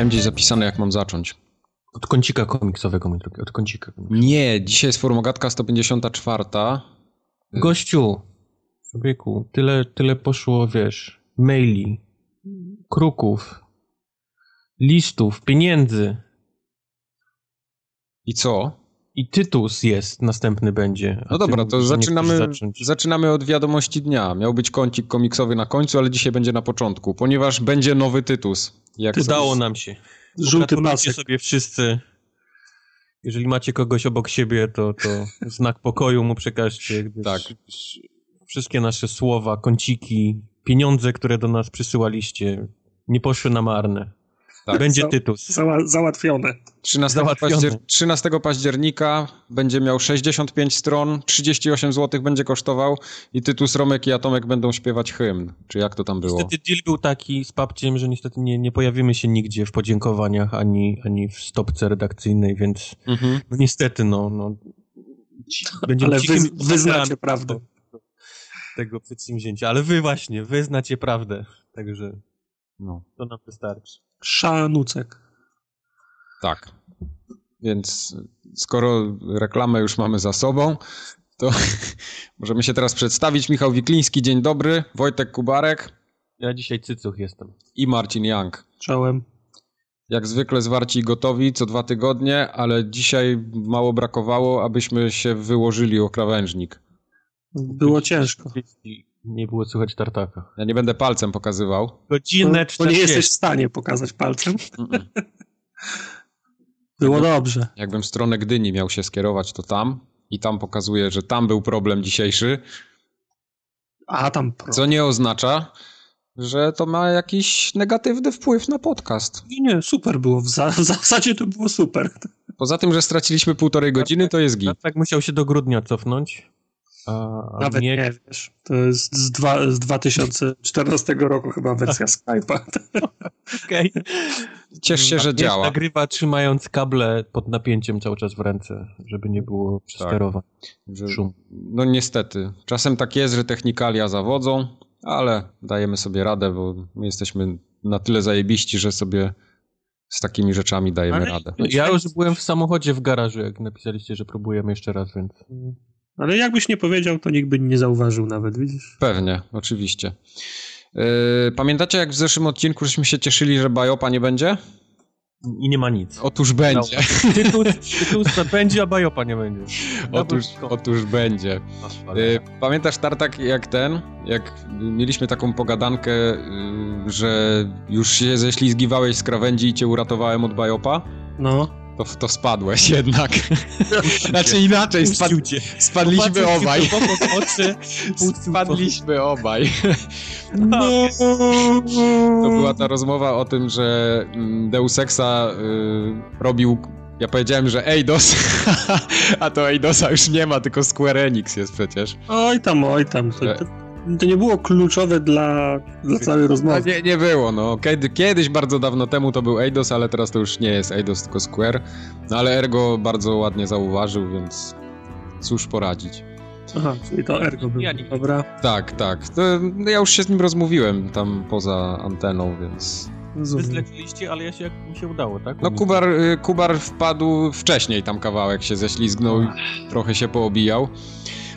Miałem gdzieś zapisane, jak mam zacząć. Od kącika komiksowego, mój drogi, od kącika. Nie, dzisiaj jest Formogatka 154. Gościu, człowieku, tyle, tyle poszło, wiesz, maili, kruków, listów, pieniędzy I co? I Tytus jest, następny będzie. No dobra, to zaczynamy, zaczynamy od wiadomości dnia. Miał być kącik komiksowy na końcu, ale dzisiaj będzie na początku, ponieważ będzie nowy Tytus. Jak Udało sobie- nam się. Żółty pasek. sobie wszyscy. Jeżeli macie kogoś obok siebie, to, to znak pokoju mu przekażcie. Gdyż Tak. Wszystkie nasze słowa, kąciki, pieniądze, które do nas przysyłaliście, nie poszły na marne. Tak. Będzie Za- Tytus. Zała załatwione. 13, Załatwione. paździer 13 października będzie miał 65 stron, 38 zł będzie kosztował i Tytus, Romek i Atomek będą śpiewać hymn. Czy jak to tam było? Niestety deal był taki z papciem, że niestety nie, nie pojawimy się nigdzie w podziękowaniach ani, ani w stopce redakcyjnej, więc Mhm. no niestety, no, no będziemy Ale wy, wyznacie prawdę. tego przedsięwzięcia. Ale wy właśnie, wy znacie prawdę, także No, to nam wystarczy. Szanucek. tak. Więc skoro reklamę już mamy za sobą, to możemy się teraz przedstawić. Michał Wikliński, dzień dobry. Wojtek Kubarek Ja dzisiaj cycuch jestem. i Marcin Young. Czołem. Jak zwykle zwarci i gotowi co dwa tygodnie, ale dzisiaj mało brakowało, abyśmy się wyłożyli o krawężnik. Było ciężko. Nie było słychać tartaka. Ja nie będę palcem pokazywał. Godzinę bo nie jesteś w 40. stanie pokazać palcem. Było dobrze. Jakbym w stronę Gdyni miał się skierować, to tam. I tam pokazuje, że tam był problem dzisiejszy, A tam pro. co nie oznacza, że to ma jakiś negatywny wpływ na podcast. Nie, nie, super było. W, za, w zasadzie to było super. Poza tym, że straciliśmy półtorej godziny, to jest git. Tak musiał się do grudnia cofnąć. A, a Nawet mnie- nie wiesz. To jest z, dwa, z 2014 roku chyba wersja Skype'a. Okej. Ciesz się, że działa. Nagrywa trzymając kable pod napięciem cały czas w ręce, żeby nie było przesterowań. Że, Szum. no niestety. Czasem tak jest, że technikalia zawodzą, ale dajemy sobie radę, bo my jesteśmy na tyle zajebiści, że sobie z takimi rzeczami dajemy Ale radę. Ja już byłem w samochodzie w garażu, jak napisaliście, że próbujemy jeszcze raz, więc... Ale jakbyś nie powiedział, to nikt by nie zauważył nawet, widzisz? Pewnie, oczywiście. Yy, pamiętacie, jak w zeszłym odcinku żeśmy się cieszyli, że Bajopa nie będzie? I nie ma nic. Otóż będzie. Tytuł, tytuł będzie, a bajopa nie będzie. Otóż, otóż będzie. Yy, pamiętasz, Tartak, jak ten, jak mieliśmy taką pogadankę, yy, że już się ześlizgiwałeś z krawędzi i cię uratowałem od Bajopa? No. To, to spadłeś jednak. znaczy inaczej, spad, spadliśmy obaj. oczy, Spadliśmy obaj. No. To była ta rozmowa o tym, że mm, Deus Exa y, robił. Ja powiedziałem, że Eidos, a to Eidosa już nie ma, tylko Square Enix jest przecież. Oj tam, oj tam. To, to, to nie było kluczowe dla, dla całej No, rozmowy. nie, nie było, no. Kiedy, kiedyś, bardzo dawno temu to był Eidos, ale teraz to już nie jest Eidos, tylko Square. No ale Ergo bardzo ładnie zauważył, więc cóż poradzić. Aha, czyli to ergo nie- Dobra. Tak, tak. To, no, ja już się z nim rozmówiłem tam poza anteną, więc... Wy Rozumiem. zleciliście, ale ja się, jak mi się udało, tak? No Kubar, y, Kubar wpadł wcześniej, tam kawałek się ześlizgnął i trochę się poobijał.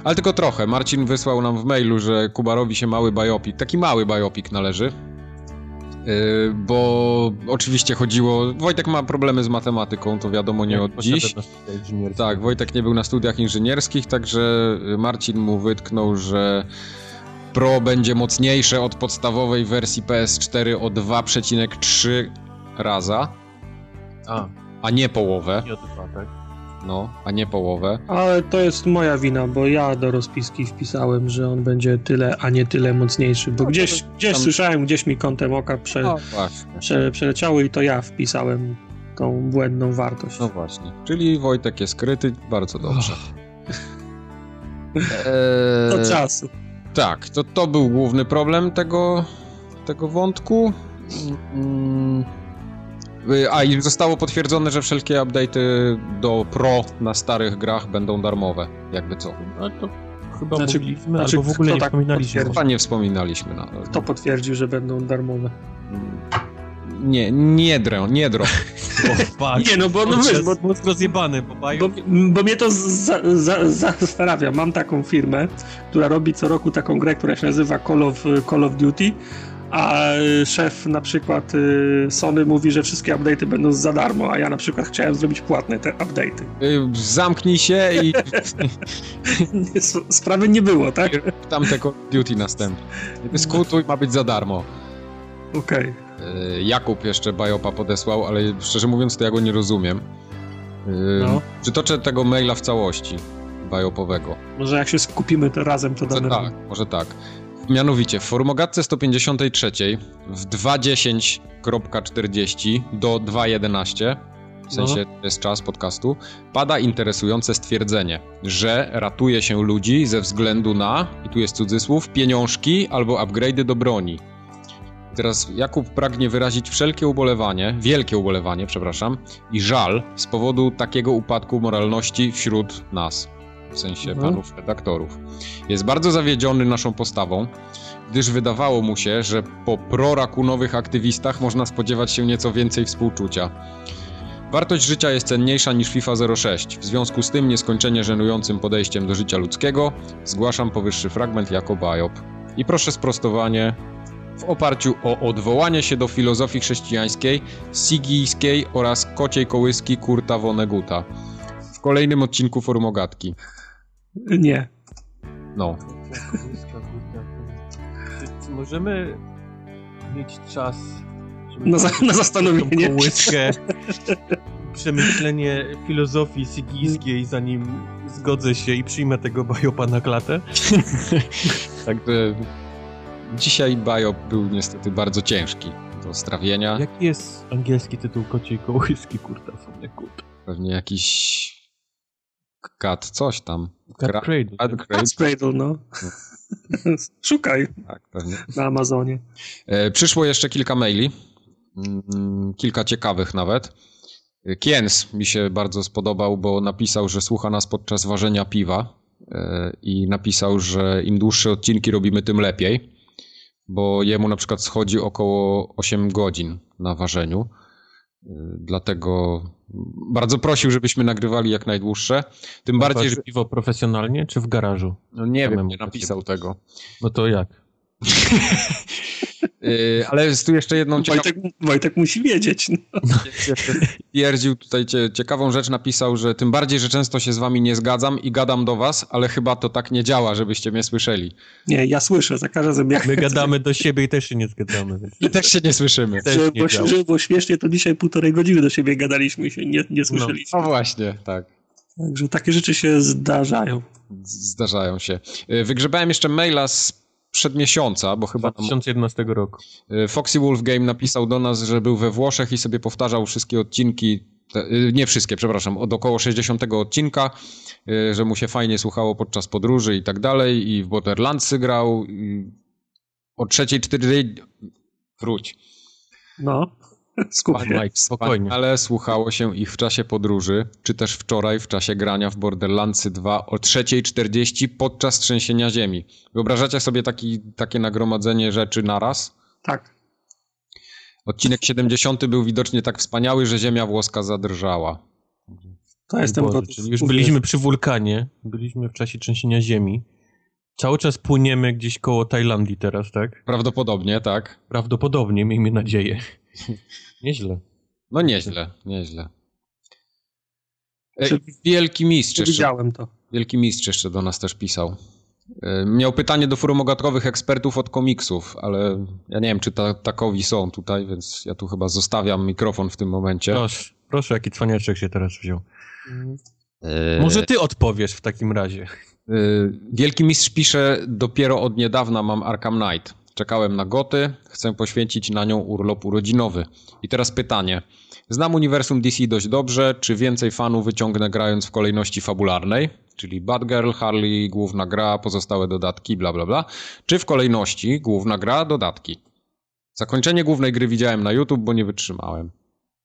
Ale tylko trochę. Marcin wysłał nam w mailu, że Kubarowi się mały biopik, taki mały biopik należy. Yy, bo oczywiście chodziło... Wojtek ma problemy z matematyką, to wiadomo nie od dziś. Tak, Wojtek nie był na studiach inżynierskich, także Marcin mu wytknął, że Pro będzie mocniejsze od podstawowej wersji PS4 o 2,3 raza, A, a nie połowę. nie o dwa, tak? No, a nie połowę. Ale to jest moja wina, bo ja do rozpiski wpisałem, że on będzie tyle, a nie tyle mocniejszy, bo No, gdzieś, to gdzieś tam- słyszałem, gdzieś mi kątem oka prze, No prze, przeleciało i to ja wpisałem tą błędną wartość. No właśnie. Czyli Wojtek jest kryty, bardzo dobrze. Do Eee, czasu. tak, to, to był główny problem tego, tego wątku. Mm, y, A i zostało potwierdzone, że wszelkie update'y do Pro na starych grach będą darmowe. Jakby co. No to chyba Znaczy- mogliśmy, znaczy, albo w ogóle nie tak wspominaliśmy. Chyba nie wspominaliśmy na Kto potwierdził, że będą darmowe? Nie, nie drę, nie fuck. Nie, no bo, no wiesz, jest bo, mocno bo bo, bo mnie to za, za, zastanawia. Mam taką firmę, która robi co roku taką grę, która się nazywa Call of, Call of Duty, a szef na przykład y, Sony mówi, że wszystkie update'y będą za darmo, a ja na przykład chciałem zrobić płatne te update'y. Y, Zamknij się i Sprawy nie było, tak? tam te Call Duty następne. Dyskutuj, ma być za darmo. Okej. Y, Jakub jeszcze Bajopa podesłał, ale szczerze mówiąc to ja go nie rozumiem. Y, No. Przytoczę tego maila w całości Bajopowego. Może jak się skupimy to razem, to damy tak, może tak. Mianowicie, w formogatce 153 w 2.10.40 do 2.11, w sensie to jest czas podcastu, pada interesujące stwierdzenie, że ratuje się ludzi ze względu na, i tu jest cudzysłów, pieniążki albo upgrade'y do broni. Teraz Jakub pragnie wyrazić wszelkie ubolewanie, wielkie ubolewanie, przepraszam, i żal z powodu takiego upadku moralności wśród nas, w sensie Mhm. panów redaktorów. Jest bardzo zawiedziony naszą postawą, gdyż wydawało mu się, że po prorakunowych aktywistach można spodziewać się nieco więcej współczucia. Wartość życia jest cenniejsza niż FIFA 06. W związku z tym nieskończenie żenującym podejściem do życia ludzkiego zgłaszam powyższy fragment jako biop. I proszę sprostowanie w oparciu o odwołanie się do filozofii chrześcijańskiej, sigijskiej oraz kociej kołyski Kurta Woneguta. W kolejnym odcinku Formogatki. Nie. No. Czy, możemy mieć czas żeby Na, za, na zastanowienie. kołyskę, przemyślenie filozofii sigijskiej, zanim zgodzę się i przyjmę tego bajopa na klatę? Także dzisiaj biop był niestety bardzo ciężki do strawienia. Jaki jest angielski tytuł kociej kołyski, kurta, Fonekut? Pewnie jakiś kat, coś tam. Cat Kra- Cradle. Cat Cradle, Cradle, no. Szukaj tak, pewnie. na Amazonie. E, przyszło jeszcze kilka maili, mm, kilka ciekawych nawet. E, Kiens mi się bardzo spodobał, bo napisał, że słucha nas podczas ważenia piwa e, i napisał, że im dłuższe odcinki robimy, tym lepiej, bo jemu na przykład schodzi około 8 godzin na ważeniu. Dlatego bardzo prosił, żebyśmy nagrywali jak najdłuższe. Tym bardziej, że. piwo profesjonalnie, czy w garażu? No nie wiem, nie napisał tego. No to jak? E, Ale jest tu jeszcze jedną ciekawą. Wojtek, Wojtek musi wiedzieć. No. Twierdził tutaj cie, ciekawą rzecz, napisał, że tym bardziej, że często się z wami nie zgadzam i gadam do was, ale chyba to tak nie działa, żebyście mnie słyszeli. Nie, ja słyszę za każdym razem. Jak My gadamy do siebie i też się nie zgadzamy. I też się nie słyszymy. żeby, nie było, działa. żeby było śmiesznie, to dzisiaj półtorej godziny do siebie gadaliśmy i się nie, nie słyszeliśmy. No właśnie, tak. Także takie rzeczy się zdarzają. Zdarzają się. Y, Wygrzebałem jeszcze maila z przed miesiąca, bo chyba nam, 2011 roku. y, Foxy Wolf Game napisał do nas, że był we Włoszech i sobie powtarzał wszystkie odcinki, te, y, nie wszystkie, przepraszam, od około 60 odcinka, y, że mu się fajnie słuchało podczas podróży i tak dalej i w Borderlandsy grał. i O trzeciej, cztery... Wróć. No, skup się. Mike, spokojnie. Ale słuchało się ich w czasie podróży, czy też wczoraj w czasie grania w Borderlandsy 2 o 3.40 podczas trzęsienia ziemi. Wyobrażacie sobie taki, takie nagromadzenie rzeczy naraz? Tak. Odcinek 70 był widocznie tak wspaniały, że ziemia włoska zadrżała. To jestem Boże, gotów. czyli już byliśmy przy wulkanie, byliśmy w czasie trzęsienia ziemi. Cały czas płyniemy gdzieś koło Tajlandii teraz, tak? Prawdopodobnie, tak. Prawdopodobnie, miejmy nadzieję. Nieźle. No nieźle, nieźle. E, Czy- wielki mistrz jeszcze, Widziałem to. wielki mistrz jeszcze do nas też pisał. E, Miał pytanie do forumogatrowych ekspertów od komiksów, ale ja nie wiem, czy ta, takowi są tutaj, więc ja tu chyba zostawiam mikrofon w tym momencie. Proszę, proszę, jaki cwaniaczek się teraz wziął. E, Może ty odpowiesz w takim razie. E, Wielki mistrz pisze, dopiero od niedawna mam Arkham Knight. Czekałem na goty, chcę poświęcić na nią urlop urodzinowy. I teraz pytanie. Znam uniwersum DC dość dobrze, czy więcej fanów wyciągnę grając w kolejności fabularnej, czyli Batgirl, Harley, główna gra, pozostałe dodatki, bla bla bla, czy w kolejności główna gra, dodatki. Zakończenie głównej gry widziałem na YouTube, bo nie wytrzymałem.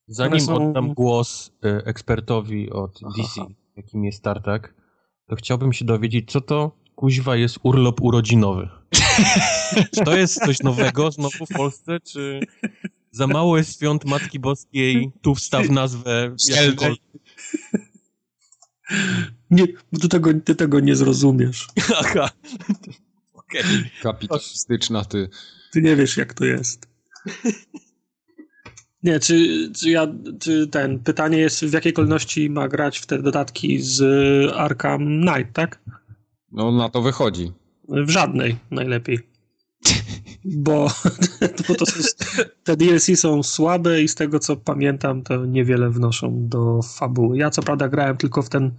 Zanim są- oddam głos y, ekspertowi od Aha. DC, jakim jest Tartak, to chciałbym się dowiedzieć, co to kuźwa jest urlop urodzinowy. czy to jest coś nowego znowu w Polsce, czy, Za mało jest świąt Matki Boskiej, tu wstaw nazwę jakąkolwiek. Nie, bo ty tego, ty tego nie zrozumiesz. Aha. Okay. Kapitalistyczna ty. Ty nie wiesz, jak to jest. Nie, czy, czy ja, czy ten, pytanie jest, w jakiej kolejności ma grać w te dodatki z Arkham Knight, tak? No, na to wychodzi. W żadnej, najlepiej. Bo, bo to są, te DLC są słabe i z tego co pamiętam, to niewiele wnoszą do fabuły. Ja co prawda grałem tylko w ten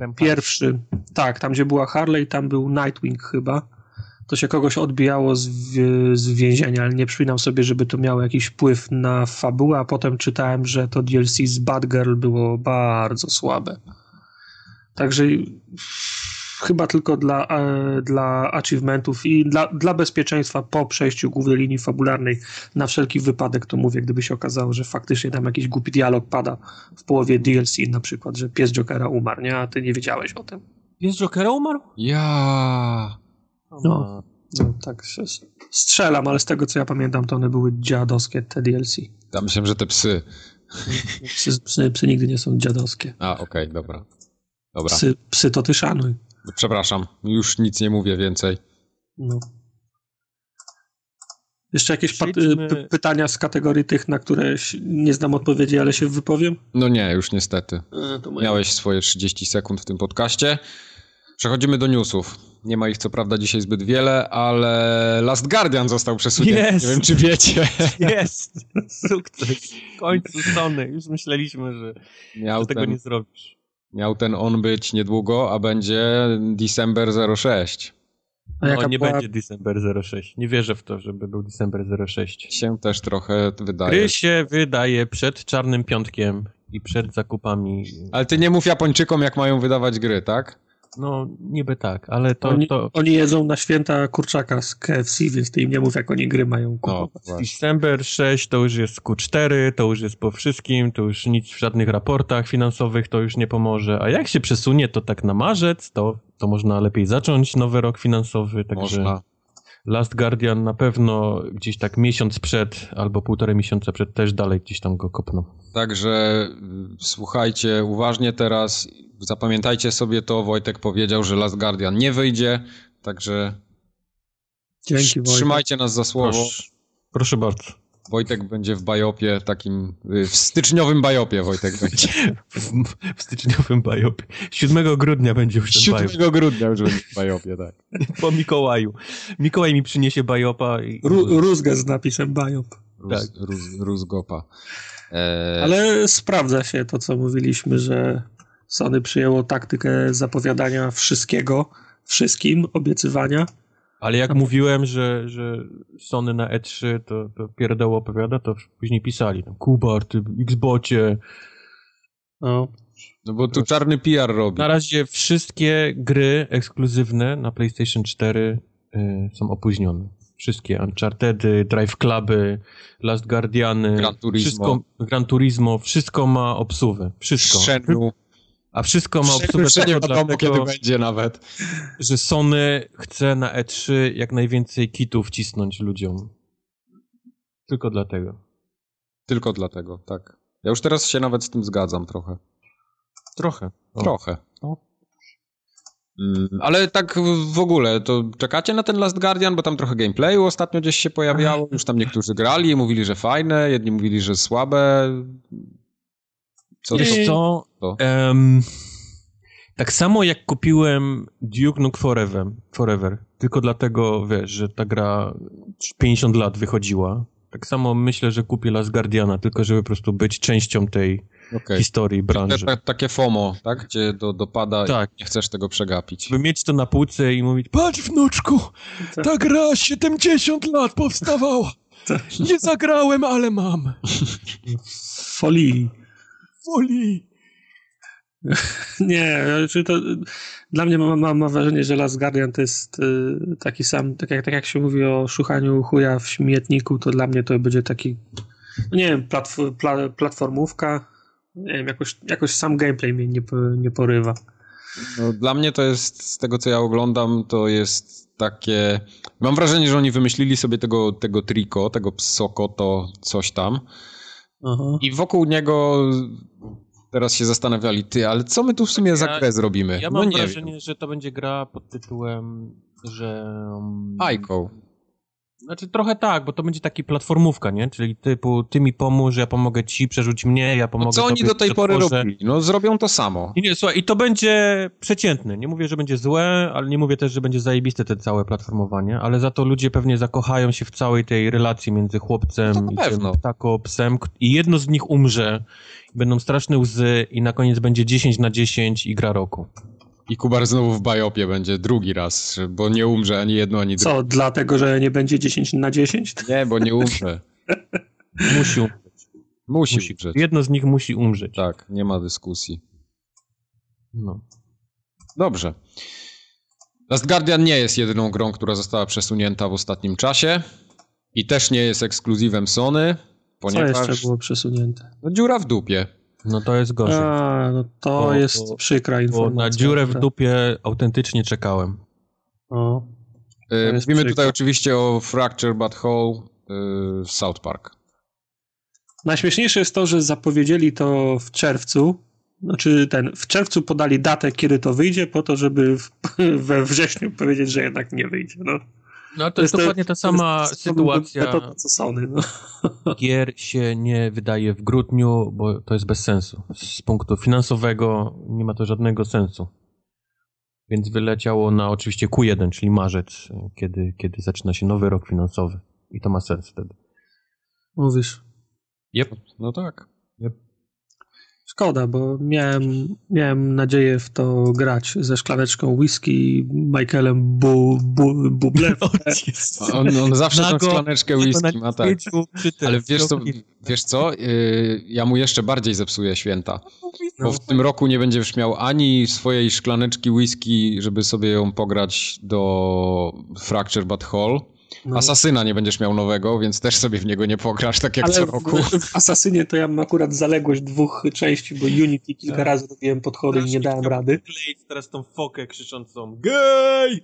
ja pierwszy. Tak, tam gdzie była Harley, tam był Nightwing chyba to się kogoś odbijało z, z więzienia, ale nie przypominam sobie, żeby to miało jakiś wpływ na fabułę, a potem czytałem, że to DLC z Batgirl było bardzo słabe. Także chyba tylko dla, e, dla achievementów i dla, dla bezpieczeństwa po przejściu głównej linii fabularnej na wszelki wypadek to mówię, gdyby się okazało, że faktycznie tam jakiś głupi dialog pada w połowie DLC na przykład, że pies Jokera umarł, nie? A ty nie wiedziałeś o tym. Pies Jokera umarł? Ja. No, no, tak się strzelam, ale z tego co ja pamiętam, to one były dziadowskie, te DLC. Ja myślałem, że te psy. Psy, psy, psy nigdy nie są dziadowskie. A, okej, okay, dobra. dobra. Psy, psy to ty szanuj. Przepraszam, już nic nie mówię więcej. No. Jeszcze jakieś pytania z kategorii tych, na które nie znam odpowiedzi, ale się wypowiem? No nie, już niestety. A, Miałeś swoje 30 sekund w tym podcaście. Przechodzimy do newsów. Nie ma ich co prawda dzisiaj zbyt wiele, ale Last Guardian został przesunięty. Jest. Nie wiem, czy wiecie. Jest! Sukces. W końcu Sony. Już myśleliśmy, że, miał że tego ten, nie zrobisz. Miał ten on być niedługo, a będzie December 06. A no, nie była... będzie December 06. Nie wierzę w to, żeby był December 06. Się też trochę wydaje. Gry się wydaje przed Czarnym Piątkiem i przed zakupami. Ale ty nie mów Japończykom, jak mają wydawać gry, tak? No, niby tak, ale to oni, to... oni jedzą na święta kurczaka z KFC, więc ty im nie mów, jak oni gry mają no, kupować. No, December 6 to już jest Q4, to już jest po wszystkim, to już nic w żadnych raportach finansowych to już nie pomoże. A jak się przesunie to tak na marzec, to, to można lepiej zacząć nowy rok finansowy, także... Można. Last Guardian na pewno gdzieś tak miesiąc przed albo półtorej miesiąca przed też dalej gdzieś tam go kopną. Także y, słuchajcie uważnie teraz Zapamiętajcie sobie to, Wojtek powiedział, że Last Guardian nie wyjdzie, także Dzięki, trzymajcie nas za słowo. Proszę, proszę bardzo. Wojtek będzie w bajopie takim, y, w styczniowym bajopie Wojtek będzie. W, w styczniowym bajopie. 7 grudnia będzie już ten 7 bajop. grudnia już będzie w bajopie, tak. Po Mikołaju. Mikołaj mi przyniesie bajopa. I... Ru, rózgę z napisem bajop. Ruz, tak. Ruz, rózgopa. E... Ale sprawdza się to, co mówiliśmy, że Sony przyjęło taktykę zapowiadania wszystkiego, wszystkim, obiecywania. Ale jak mówiłem, że, że Sony na E3 to, to pierdoło opowiada, to później pisali tam, Kubar, ty Xbocie. No. no bo tu czarny PR robi. Na razie wszystkie gry ekskluzywne na PlayStation 4 y, są opóźnione. Wszystkie Unchartedy, Drive Cluby, Last Guardiany, Gran Turismo, wszystko, Gran Turismo, wszystko ma obsuwę. Wszystko. Shenmue. A wszystko ma obsługę nie wiadomo, kiedy będzie nawet. Że Sony chce na E3 jak najwięcej kitów wcisnąć ludziom. Tylko dlatego. Tylko dlatego, tak. Ja już teraz się nawet z tym zgadzam trochę. Trochę. O. Trochę. No. Mm, ale tak w ogóle, to czekacie na ten Last Guardian, bo tam trochę gameplayu ostatnio gdzieś się pojawiało, już tam niektórzy grali mówili, że fajne, jedni mówili, że słabe. Co Wiesz to? Um, tak samo jak kupiłem Duke Nukem Forever, Forever, tylko dlatego, wiesz, że ta gra 50 lat wychodziła. Tak samo myślę, że kupię Last Guardiana, tylko żeby po prostu być częścią tej okay. historii branży. Te, te, takie FOMO, tak? Gdzie do, dopada tak. i nie chcesz tego przegapić. By mieć to na półce i mówić, patrz wnuczku, ta gra 70 lat powstawała. Nie zagrałem, ale mam. Folii folii. Nie, to dla mnie mam, mam, mam wrażenie, że Last Guardian to jest y, taki sam, tak jak, tak jak się mówi o szukaniu chuja w śmietniku, to dla mnie to będzie taki, no nie wiem, platf pla platformówka, nie wiem, jakoś, jakoś sam gameplay mnie nie, nie porywa. No, dla mnie to jest, z tego co ja oglądam, to jest takie... Mam wrażenie, że oni wymyślili sobie tego, tego triko, tego psoko, to coś tam. Aha. I wokół niego teraz się zastanawiali, ty, ale co my tu w sumie Ja- za grę zrobimy? Ja no mam nie wrażenie, wiem. że to będzie gra pod tytułem, że... um, Aiko. Znaczy trochę tak, bo to będzie taki platformówka, nie? Czyli typu, ty mi pomóż, ja pomogę ci, przerzuć mnie, ja pomogę No co oni do tej pory robili? No zrobią to samo. I nie, słuchaj, i to będzie przeciętne. Nie mówię, że będzie złe, ale nie mówię też, że będzie zajebiste te całe platformowanie, ale za to ludzie pewnie zakochają się w całej tej relacji między chłopcem No i pewno. tym ptako psem i jedno z nich umrze, będą straszne łzy i na koniec będzie 10 na 10 i gra roku. I Kubar znowu w bajopie będzie drugi raz, bo nie umrze ani jedno, ani drugie. Co, dlatego, że nie będzie 10 na 10? Nie, bo nie umrze. Musi umrzeć. Musi, Musi. umrzeć. Jedno z nich musi umrzeć. Tak, nie ma dyskusji. No. Dobrze. Last Guardian nie jest jedyną grą, która została przesunięta w ostatnim czasie i też nie jest ekskluzywem Sony, Co ponieważ jeszcze było przesunięte? no, dziura w dupie. No to jest gorzej. A, no to Bo- jest bo- przykra Bo informacja. na dziurę w dupie autentycznie czekałem. O. Y, jest Mówimy przykre. tutaj oczywiście o Fracture But Whole y, South Park. Najśmieszniejsze jest to, że zapowiedzieli to w czerwcu. Znaczy ten, w czerwcu podali datę, kiedy to wyjdzie, po to, żeby w, we wrześniu powiedzieć, że jednak nie wyjdzie. No. No to, jest dokładnie ta sama to jest sytuacja. Metoda co Sony, no. Gier się nie wydaje w grudniu, bo to jest bez sensu. Z punktu finansowego nie ma to żadnego sensu. Więc wyleciało na oczywiście Q1, czyli marzec, kiedy, kiedy zaczyna się nowy rok finansowy. I to ma sens wtedy. Mówisz. Yep. No tak. Szkoda, bo miałem, miałem nadzieję w to grać ze szklaneczką whisky Michaelem Bu, Bu, Bublem. On, on zawsze tą szklaneczkę whisky ma, tak. Ale wiesz co, wiesz co? Yy, ja mu jeszcze bardziej zepsuję święta. Bo w tym roku nie będziesz miał ani swojej szklaneczki whisky, żeby sobie ją pograć do Fracture But Whole. No. Asasyna nie będziesz miał nowego, więc też sobie w niego nie pograsz, tak jak co Ale roku. w, w Asasynie to ja mam akurat zaległość dwóch części, bo Unity kilka Tak. razy robiłem podchody i nie dałem rady. Kleić teraz tą fokę krzyczącą gej!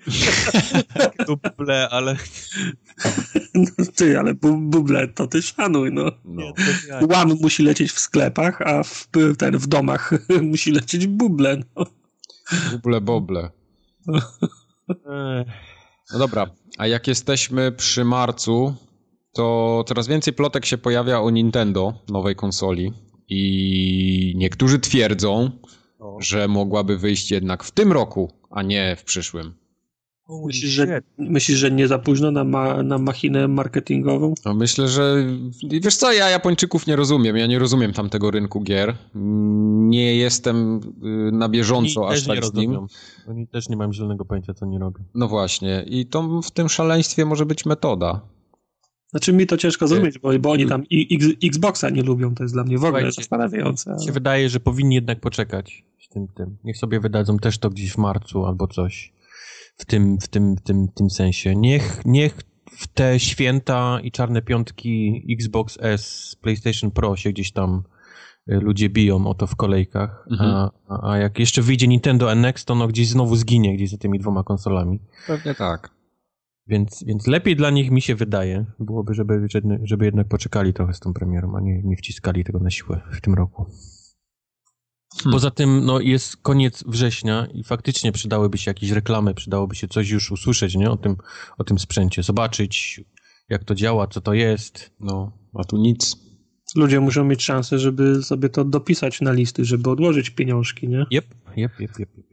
Duple, ale... No, ty, ale bu, buble to ty szanuj, no. No. Łam musi lecieć w sklepach, a w, ten, w domach musi lecieć buble. No. Buble boble. No dobra, a jak jesteśmy przy marcu, to coraz więcej plotek się pojawia o Nintendo, nowej konsoli. I niektórzy twierdzą, że mogłaby wyjść jednak w tym roku, a nie w przyszłym. Myślisz, że, myślisz, że nie za późno na, ma, na machinę marketingową? No myślę, że wiesz co, ja Japończyków nie rozumiem. Ja nie rozumiem tamtego rynku gier. Nie jestem y, na bieżąco Oni aż też nie tak z nim. Oni też nie mają zielonego pojęcia, co oni robią. No właśnie. I to w tym szaleństwie może być metoda. Znaczy mi to ciężko zrozumieć, bo, bo oni tam i- X, Xboxa nie lubią, to jest dla mnie w ogóle zastanawiające. Mi ale- się wydaje, że powinni jednak poczekać z tym, tym. Niech sobie wydadzą też to gdzieś w marcu albo coś w tym, w tym, w tym, tym sensie. Niech, niech w te święta i czarne piątki Xbox S, PlayStation Pro się gdzieś tam y, ludzie biją o to w kolejkach, Mhm. a, a jak jeszcze wyjdzie Nintendo NX, to ono gdzieś znowu zginie gdzieś za tymi dwoma konsolami. Pewnie tak. Więc, więc lepiej dla nich mi się wydaje, byłoby, żeby, żeby, żeby jednak poczekali trochę z tą premierą, a nie, nie wciskali tego na siłę w tym roku. Hmm. Poza tym, no, jest koniec września i faktycznie przydałyby się jakieś reklamy, przydałoby się coś już usłyszeć, nie? O tym, o tym sprzęcie, zobaczyć, jak to działa, co to jest. No, a tu nic. Ludzie muszą mieć szansę, żeby sobie to dopisać na listy, żeby odłożyć pieniążki, nie? Jep, jep, jep, jep. jep.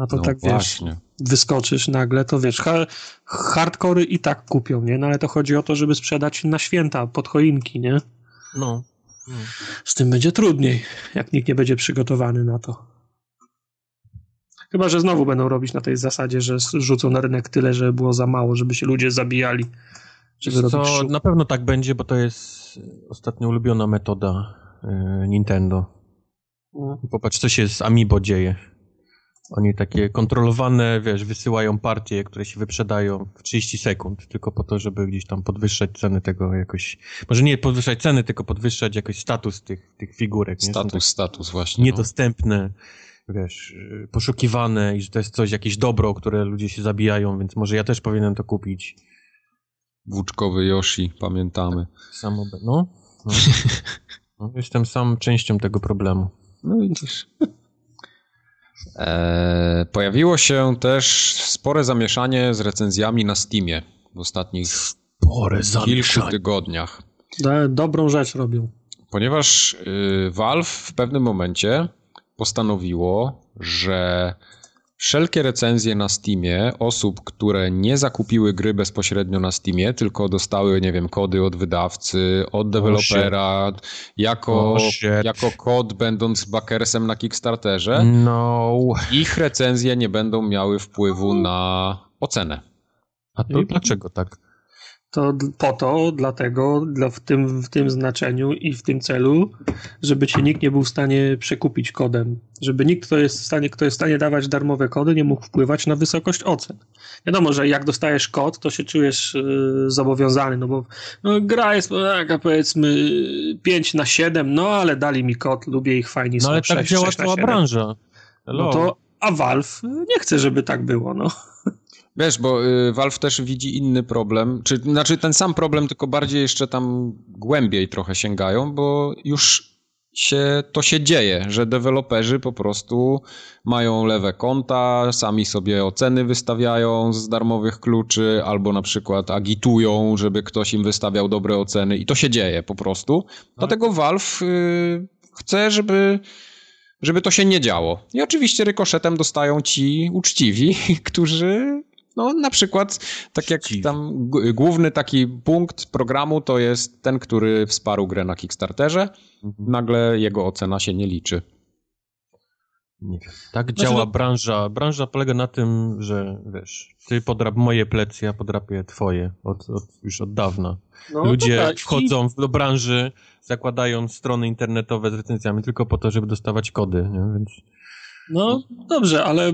A to no tak wiesz, właśnie. wyskoczysz nagle, to wiesz, ha hardkory i tak kupią, nie? No ale to chodzi o to, żeby sprzedać na święta, pod choinki, nie? No. Z tym będzie trudniej, jak nikt nie będzie przygotowany na to. Chyba, że znowu będą robić na tej zasadzie, że rzucą na rynek tyle, że było za mało, żeby się ludzie zabijali. Żeby robić co, na pewno tak będzie, bo to jest ostatnio ulubiona metoda y, Nintendo. No. Popatrz, co się z Amiibo dzieje. Oni takie kontrolowane, wiesz, wysyłają partie, które się wyprzedają w 30 sekund, tylko po to, żeby gdzieś tam podwyższać ceny tego jakoś. Może nie podwyższać ceny, tylko podwyższać jakoś status tych, tych figurek. nie? Status, tak status właśnie. No. Niedostępne. wiesz, y, poszukiwane i że to jest coś, jakieś dobro, które ludzie się zabijają, więc może ja też powinienem to kupić. Włóczkowy Yoshi, pamiętamy. Samo, no, no. no. Jestem sam częścią tego problemu. No widzisz. E, pojawiło się też spore zamieszanie z recenzjami na Steamie w ostatnich spore kilku tygodniach. Dobrą rzecz robią. Ponieważ y, Valve w pewnym momencie postanowiło, że wszelkie recenzje na Steamie osób, które nie zakupiły gry bezpośrednio na Steamie, tylko dostały, nie wiem, kody od wydawcy, od dewelopera, jako, jako kod będąc backersem na Kickstarterze, no. ich recenzje nie będą miały wpływu na ocenę. A to dlaczego tak? To po to, dlatego dla, w, tym, w tym znaczeniu i w tym celu, żeby cię nikt nie był w stanie przekupić kodem. Żeby nikt, kto jest w stanie, kto jest w stanie dawać darmowe kody, nie mógł wpływać na wysokość ocen. Wiadomo, że jak dostajesz kod, to się czujesz y, zobowiązany, no bo no, gra jest taka powiedzmy 5 na 7, no ale dali mi kod, lubię ich, fajni no. No ale 6, tak działa cała branża. Hello. No to, a Valve nie chce, żeby tak było, no. Wiesz, bo y, Valve też widzi inny problem, czy znaczy ten sam problem, tylko bardziej jeszcze tam głębiej trochę sięgają, bo już się, to się dzieje, że deweloperzy po prostu mają lewe konta, sami sobie oceny wystawiają z darmowych kluczy, albo na przykład agitują, żeby ktoś im wystawiał dobre oceny i to się dzieje po prostu. Dlatego Valve y, chce, żeby żeby to się nie działo. I oczywiście rykoszetem dostają ci uczciwi, którzy no na przykład, tak jak tam główny taki punkt programu to jest ten, który wsparł grę na Kickstarterze. Mhm. Nagle jego ocena się nie liczy. Nie wiem. Tak znaczy, działa no... branża. Branża polega na tym, że wiesz, ty podrap moje plecy, ja podrapię twoje. Od, od, już od dawna. No, Ludzie tak. wchodzą I... do branży, zakładając strony internetowe z recenzjami tylko po to, żeby dostawać kody, nie? Więc... No dobrze, ale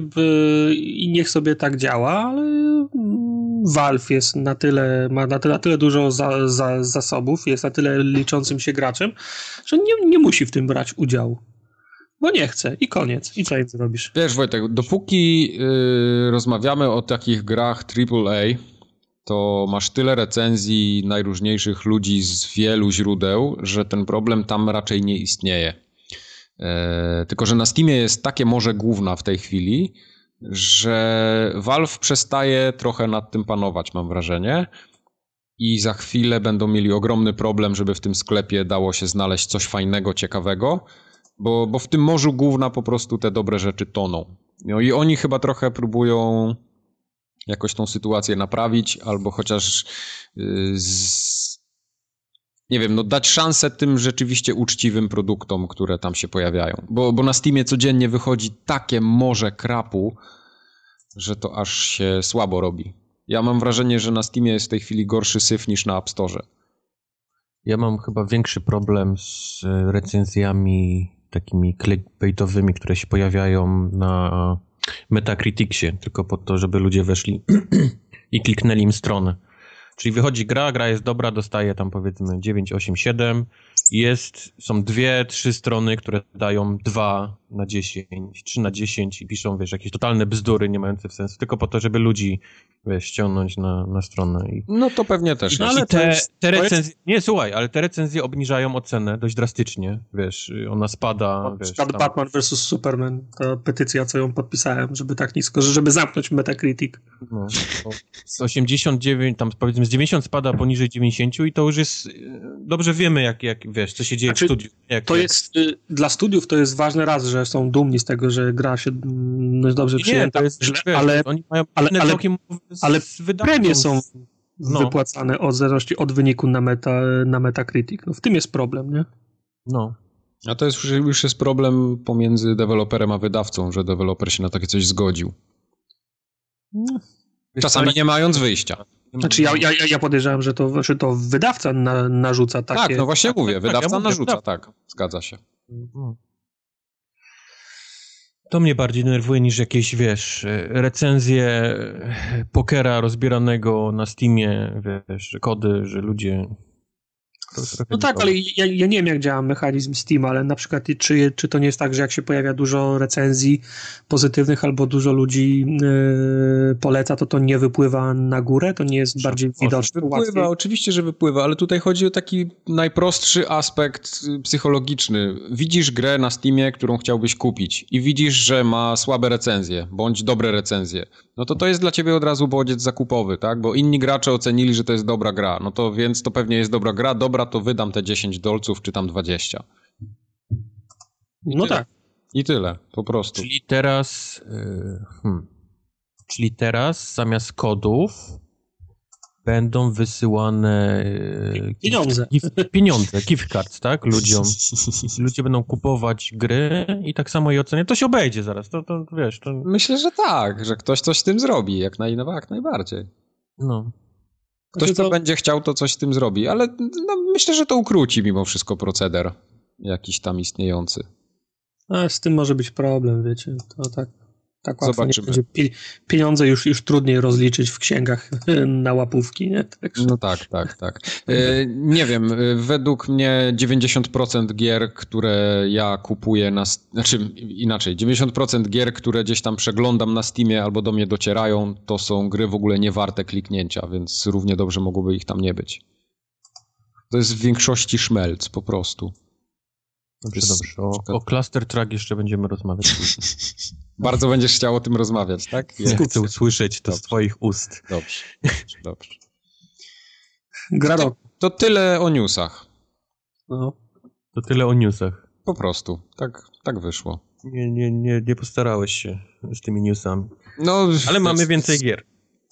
i niech sobie tak działa, ale Valve jest na tyle, ma na tyle, na tyle dużo za, za, zasobów, jest na tyle liczącym się graczem, że nie, nie musi w tym brać udziału. Bo nie chce i koniec. I co im zrobisz? Wiesz Wojtek, dopóki yy, rozmawiamy o takich grach AAA, to masz tyle recenzji najróżniejszych ludzi z wielu źródeł, że ten problem tam raczej nie istnieje. E, tylko, że na Steamie jest takie morze główna w tej chwili, że Valve przestaje trochę nad tym panować, mam wrażenie. I za chwilę będą mieli ogromny problem, żeby w tym sklepie dało się znaleźć coś fajnego, ciekawego, bo, bo w tym morzu główna po prostu te dobre rzeczy toną. No i oni chyba trochę próbują jakoś tą sytuację naprawić, albo chociaż y, z, nie wiem, no dać szansę tym rzeczywiście uczciwym produktom, które tam się pojawiają. Bo, bo na Steamie codziennie wychodzi takie morze krapu, że to aż się słabo robi. Ja mam wrażenie, że na Steamie jest w tej chwili gorszy syf niż na App Store. Ja mam chyba większy problem z recenzjami takimi clickbaitowymi, które się pojawiają na Metacriticsie, tylko po to, żeby ludzie weszli i kliknęli im stronę. Czyli wychodzi gra, gra jest dobra, dostaje tam powiedzmy 9, 8, 7 jest, są dwie, trzy strony, które dają 2 na 10, 3 na 10 i piszą, wiesz, jakieś totalne bzdury nie mające sensu, tylko po to, żeby ludzi wiesz, ściągnąć na, na stronę. I... No to pewnie też. No, ale te, te recenzje, nie, słuchaj, ale te recenzje obniżają ocenę dość drastycznie, wiesz, ona spada. Na przykład tam... Batman vs. Superman, ta petycja, co ją podpisałem, żeby tak nisko, żeby zamknąć Metacritic. No, z 89, tam powiedzmy z 90 spada poniżej 90 i to już jest, dobrze wiemy, jak, jak wiesz, co się dzieje znaczy, w studiu. Jak, to jak... jest, y, dla studiów to jest ważny raz, że są dumni z tego, że gra się mm, dobrze nie, przyjęta, to jest, źle, ale, oni mają ale, ale, ale premie są no. wypłacane od zależności od wyniku na, meta, na Metacritic. No, w tym jest problem, nie? No. A to jest, już jest problem pomiędzy deweloperem a wydawcą, że deweloper się na takie coś zgodził. No. Czasami nie mając wyjścia. Znaczy ja, ja, ja podejrzewam, że to, że to wydawca na, narzuca takie... Tak, no właśnie mówię, tak, wydawca tak, ja mówię, narzuca, tak, zgadza się. To mnie bardziej denerwuje niż jakieś, wiesz, recenzje pokera rozbieranego na Steamie, wiesz, kody, że ludzie... no tak, ale ja, ja, nie wiem, jak działa mechanizm Steam, ale na przykład czy, czy to nie jest tak, że jak się pojawia dużo recenzji pozytywnych albo dużo ludzi yy, poleca, to to nie wypływa na górę? To nie jest bardziej widoczne? Wypływa, łatwiej? oczywiście, że wypływa, ale tutaj chodzi o taki najprostszy aspekt y, psychologiczny. Widzisz grę na Steamie, którą chciałbyś kupić i widzisz, że ma słabe recenzje, bądź dobre recenzje. No to to jest dla ciebie od razu bodziec zakupowy, tak? Bo inni gracze ocenili, że to jest dobra gra. No to więc to pewnie jest dobra gra, dobra to wydam te 10 dolców, czy tam 20. I no tyle. tak. I tyle, po prostu. Czyli teraz. Yy, hmm. Czyli teraz zamiast kodów będą wysyłane yy, pieniądze. Gift, pieniądze, gift cards, tak? Ludziom. Ludzie będą kupować gry i tak samo je oceniać. To się obejdzie zaraz, to, to wiesz. To... Myślę, że tak, że ktoś coś z tym zrobi, jak, naj, jak najbardziej. No. Ktoś, kto to... będzie chciał, to coś z tym zrobi, ale no, myślę, że to ukróci mimo wszystko proceder jakiś tam istniejący. A z tym może być problem, wiecie, to tak, tak łatwo Zobaczymy. nie będzie. Pieniądze już, już trudniej rozliczyć w księgach na łapówki, nie? Także... No tak, tak, tak. E, nie wiem, e, według mnie 90% gier, które ja kupuję na... Znaczy inaczej, 90% gier, które gdzieś tam przeglądam na Steamie albo do mnie docierają, to są gry w ogóle nie warte kliknięcia, więc równie dobrze mogłoby ich tam nie być. To jest w większości szmelc po prostu. Dobrze, dobrze. O, o Cluster Track jeszcze będziemy rozmawiać. Bardzo będziesz chciał o tym rozmawiać, tak? Ja chcę usłyszeć to dobrze. z twoich ust. Dobrze, dobrze. dobrze. Graro. To, to tyle o newsach. No. To tyle o newsach. Po prostu. Tak, tak wyszło. Nie, nie, nie, nie postarałeś się z tymi newsami. No, Ale mamy więcej gier.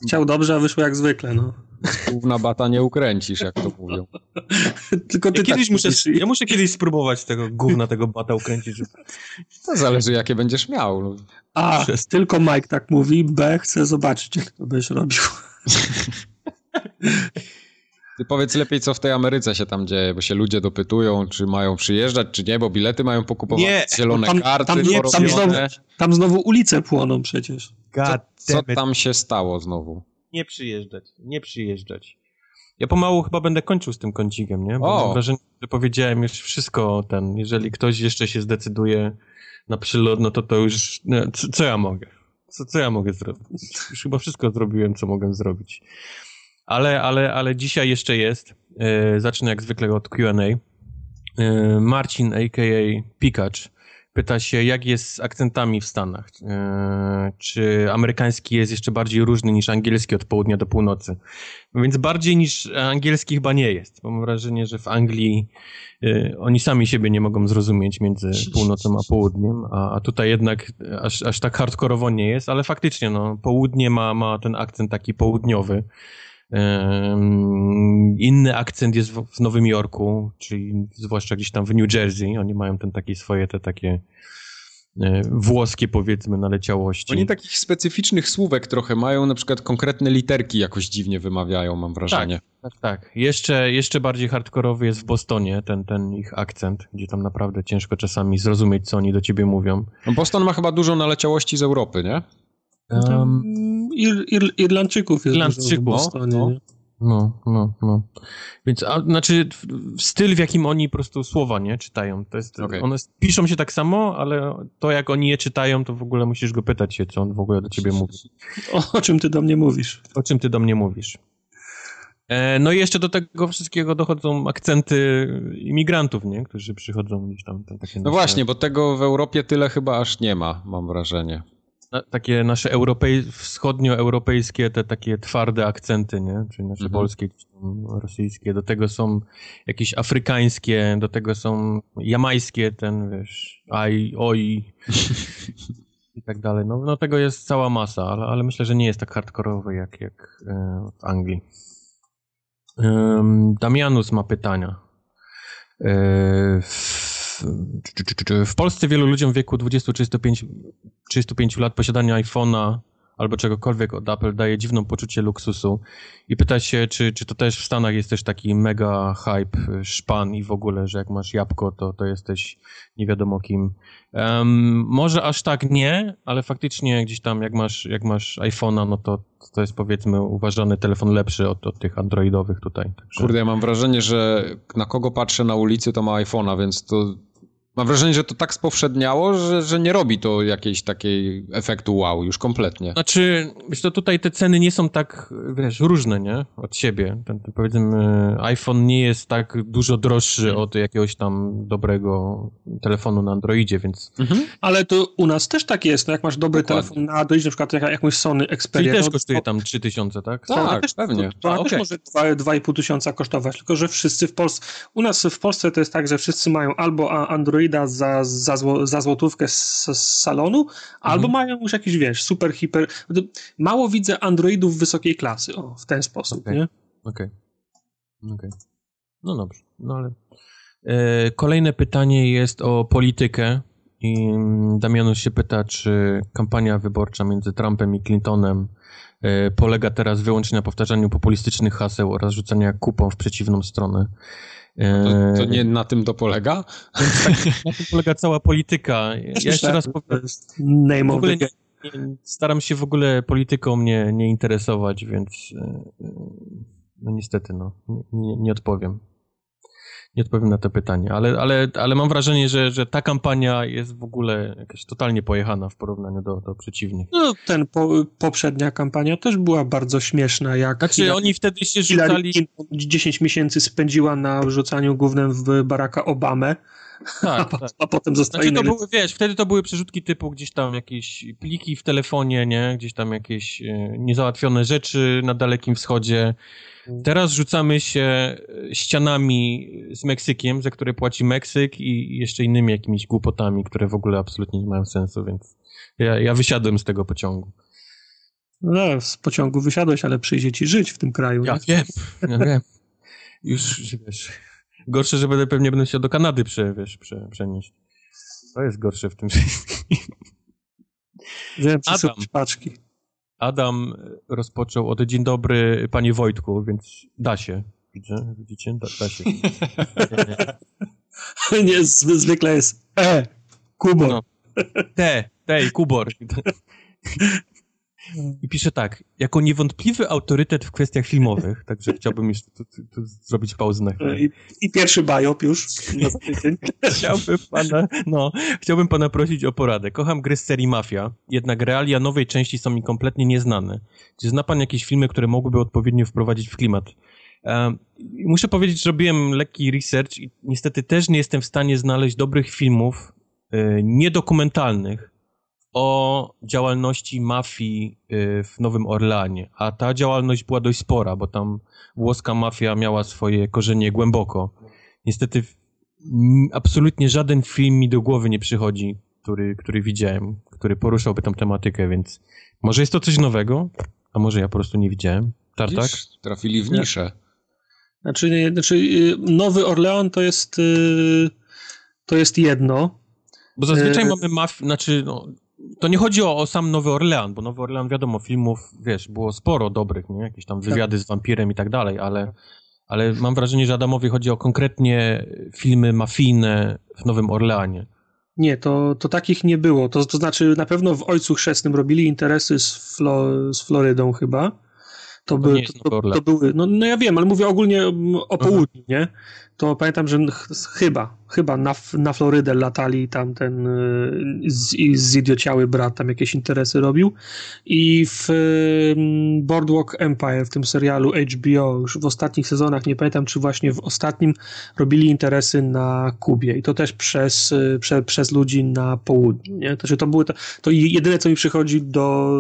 Chciał dobrze, a wyszło jak zwykle, no. Główna bata nie ukręcisz, jak to mówią. Tylko ty ja, kiedyś tak muszę, ja muszę kiedyś spróbować tego gówna, tego bata ukręcić. Żeby... To zależy, jakie będziesz miał. No. A, Przez... tylko Mike tak mówi, B, chcę zobaczyć, jak to byś robił. Ty powiedz lepiej, co w tej Ameryce się tam dzieje, bo się ludzie dopytują, czy mają przyjeżdżać, czy nie, bo bilety mają pokupować, nie, zielone tam, karty, tam, nie, tam, znowu, tam znowu ulice płoną przecież. Co, co tam się stało znowu? nie przyjeżdżać, nie przyjeżdżać. Ja pomału chyba będę kończył z tym kącikiem, nie? Bo o. mam wrażenie, że powiedziałem już wszystko ten. Jeżeli ktoś jeszcze się zdecyduje na przylot, no to to już... Nie, co, co, ja mogę? Co, co ja mogę zrobić? Już chyba wszystko zrobiłem, co mogę zrobić. Ale, ale, ale dzisiaj jeszcze jest. Yy, zacznę jak zwykle od Q&A. Yy, Marcin, a.k.a. Pikacz, Pyta się, jak jest z akcentami w Stanach? E, czy amerykański jest jeszcze bardziej różny niż angielski od południa do północy? No więc bardziej niż angielski chyba nie jest. Mam wrażenie, że w Anglii e, oni sami siebie nie mogą zrozumieć między północą a południem, a, a tutaj jednak aż, aż tak hardkorowo nie jest, ale faktycznie no, południe ma, ma ten akcent taki południowy. Inny akcent jest w Nowym Jorku, czyli zwłaszcza gdzieś tam w New Jersey. Oni mają ten taki swoje te takie e, włoskie powiedzmy naleciałości. Oni takich specyficznych słówek trochę mają, na przykład konkretne literki jakoś dziwnie wymawiają, mam wrażenie. Tak, tak, tak. Jeszcze, jeszcze bardziej hardkorowy jest w Bostonie ten, ten ich akcent, gdzie tam naprawdę ciężko czasami zrozumieć, co oni do ciebie mówią. No Boston ma chyba dużo naleciałości z Europy, nie? Um, Ir, Ir, Irlandczyków jest Irlandczyków, w Bostonie. No, no, no, no. Więc, a, znaczy, styl, w jakim oni po prostu słowa, nie, czytają. To jest, okay. one piszą się tak samo, ale to, jak oni je czytają, to w ogóle musisz go pytać się, co on w ogóle do ciebie mówi. O, o czym ty do mnie mówisz? O czym ty do mnie mówisz. E, no i jeszcze do tego wszystkiego dochodzą akcenty imigrantów, nie? Którzy przychodzą gdzieś tam. Takie no nasze... właśnie, bo tego w Europie tyle chyba aż nie ma, mam wrażenie takie nasze europej, wschodnioeuropejskie, te takie twarde akcenty, nie? Czyli nasze mhm. polskie, rosyjskie. Do tego są jakieś afrykańskie, do tego są jamańskie, ten, wiesz, aj, oj i tak dalej. No, no tego jest cała masa, ale, ale myślę, że nie jest tak hardkorowy jak, jak e, w Anglii. Damianus ma pytania. E, w Polsce wielu ludziom w wieku 20-35 35 lat posiadania iPhone'a albo czegokolwiek od Apple daje dziwną poczucie luksusu i pyta się, czy, czy to też w Stanach jest też taki mega hype, szpan i w ogóle, że jak masz jabłko, to, to jesteś nie wiadomo kim. Um, może aż tak nie, ale faktycznie gdzieś tam jak masz, jak masz iPhone'a, no to to jest powiedzmy uważany telefon lepszy od, od tych androidowych tutaj. Także... Kurde, ja mam wrażenie, że na kogo patrzę na ulicy, to ma iPhone'a, więc to Mam wrażenie, że to tak spowszedniało, że, że nie robi to jakiejś takiej efektu wow, już kompletnie. Znaczy, wiesz, to tutaj te ceny nie są tak, wiesz, różne, nie? Od siebie. Ten, ten, powiedzmy, iPhone nie jest tak dużo droższy mhm. od jakiegoś tam dobrego telefonu na Androidzie, więc... Mhm. Ale to u nas też tak jest, no jak masz dobry Dokładnie. telefon na Androidzie, na przykład jak, jakąś Sony Xperia... Czyli też kosztuje tam 3000, tak? Tak, tak też, pewnie. To, to A, też okay. może 2,5 tysiąca kosztować, tylko że wszyscy w Polsce... U nas w Polsce to jest tak, że wszyscy mają albo Android Androida za, za, zło, za złotówkę z, z salonu, mhm. albo mają już jakiś, wiesz, super, hiper... Mało widzę Androidów wysokiej klasy, o, w ten sposób, okay. nie? Okej. Okay. okay. No dobrze, no ale... E, kolejne pytanie jest o politykę i mm, Damianus się pyta, czy kampania wyborcza między Trumpem i Clintonem e, polega teraz wyłącznie na powtarzaniu populistycznych haseł oraz rzucania kupą w przeciwną stronę. To, to, nie na tym to polega? Tak, na tym polega cała polityka. Ja jeszcze raz powiem. W ogóle nie, nie, staram się w ogóle polityką mnie nie interesować, więc e, e, no niestety no, nie, nie odpowiem nie odpowiem na to pytanie, ale, ale, ale mam wrażenie, że, że ta kampania jest w ogóle jakaś totalnie pojechana w porównaniu do, do przeciwnych. No, ten po, poprzednia kampania też była bardzo śmieszna. Jak, znaczy, jak oni wtedy się rzucali... 10 miesięcy spędziła na rzucaniu głównym w Baracka Obamę. Tak, a, tak. a potem zostali znaczy, to były, wiesz, wtedy to były przerzutki typu gdzieś tam jakieś pliki w telefonie, nie? Gdzieś tam jakieś e, niezałatwione rzeczy na Dalekim Wschodzie. Teraz rzucamy się e, ścianami z Meksykiem, za które płaci Meksyk i jeszcze innymi jakimiś głupotami, które w ogóle absolutnie nie mają sensu, więc ja, ja wysiadłem z tego pociągu. No, z pociągu wysiadłeś, ale przyjdzie ci żyć w tym kraju. Ja nie? wiem, ja wiem. Już, wiesz, gorsze, że będę pewnie będę się do Kanady prze, wiesz, prze, przenieść. To jest gorsze w tym wszystkim. Wiem, Adam. paczki. Adam rozpoczął od dzień dobry panie Wojtku, więc da się. Widzę, widzicie? Da, da się. nie, nie zwykle jest E, Kubor. No. Te, tej, Kubor. I pisze tak, jako niewątpliwy autorytet w kwestiach filmowych, także chciałbym jeszcze tu, tu, tu zrobić pauzę na chwilę. I, I, pierwszy biop już na chciałbym pana, no, chciałbym pana prosić o poradę. Kocham gry z serii Mafia, jednak realia nowej części są mi kompletnie nieznane. Czy zna pan jakieś filmy, które mogłyby odpowiednio wprowadzić w klimat? Um, muszę powiedzieć, że robiłem lekki research i niestety też nie jestem w stanie znaleźć dobrych filmów y, niedokumentalnych, o działalności mafii y, w Nowym Orleanie, a ta działalność była dość spora, bo tam włoska mafia miała swoje korzenie głęboko. Niestety absolutnie żaden film mi do głowy nie przychodzi, który, który widziałem, który poruszałby tą tematykę, więc może jest to coś nowego, a może ja po prostu nie widziałem. Tartak? Widzisz, trafili w niszę. Znaczy, nie, znaczy y, Nowy Orlean to jest y, to jest jedno. Bo zazwyczaj mamy mafię, znaczy no, to nie chodzi o, o, sam Nowy Orlean, bo Nowy Orlean, wiadomo, filmów, wiesz, było sporo dobrych, nie? Jakieś tam wywiady z wampirem i tak dalej, ale, ale mam wrażenie, że Adamowi chodzi o konkretnie filmy mafijne w Nowym Orleanie. Nie, to, to takich nie było. To, to znaczy, na pewno w Ojcu Chrzestnym robili interesy z, Flo, z Florydą chyba. To, by, to, to, to, były, no, no ja wiem, ale mówię ogólnie o południu, nie? To pamiętam, że chyba, chyba na, na Florydę latali tam ten y, z, brat tam jakieś interesy robił i w Boardwalk Empire, w tym serialu HBO już w ostatnich sezonach, nie pamiętam czy właśnie w ostatnim robili interesy na Kubie i to też przez, y, prze, przez ludzi na południu, nie? To, to były to, to jedyne co mi przychodzi do,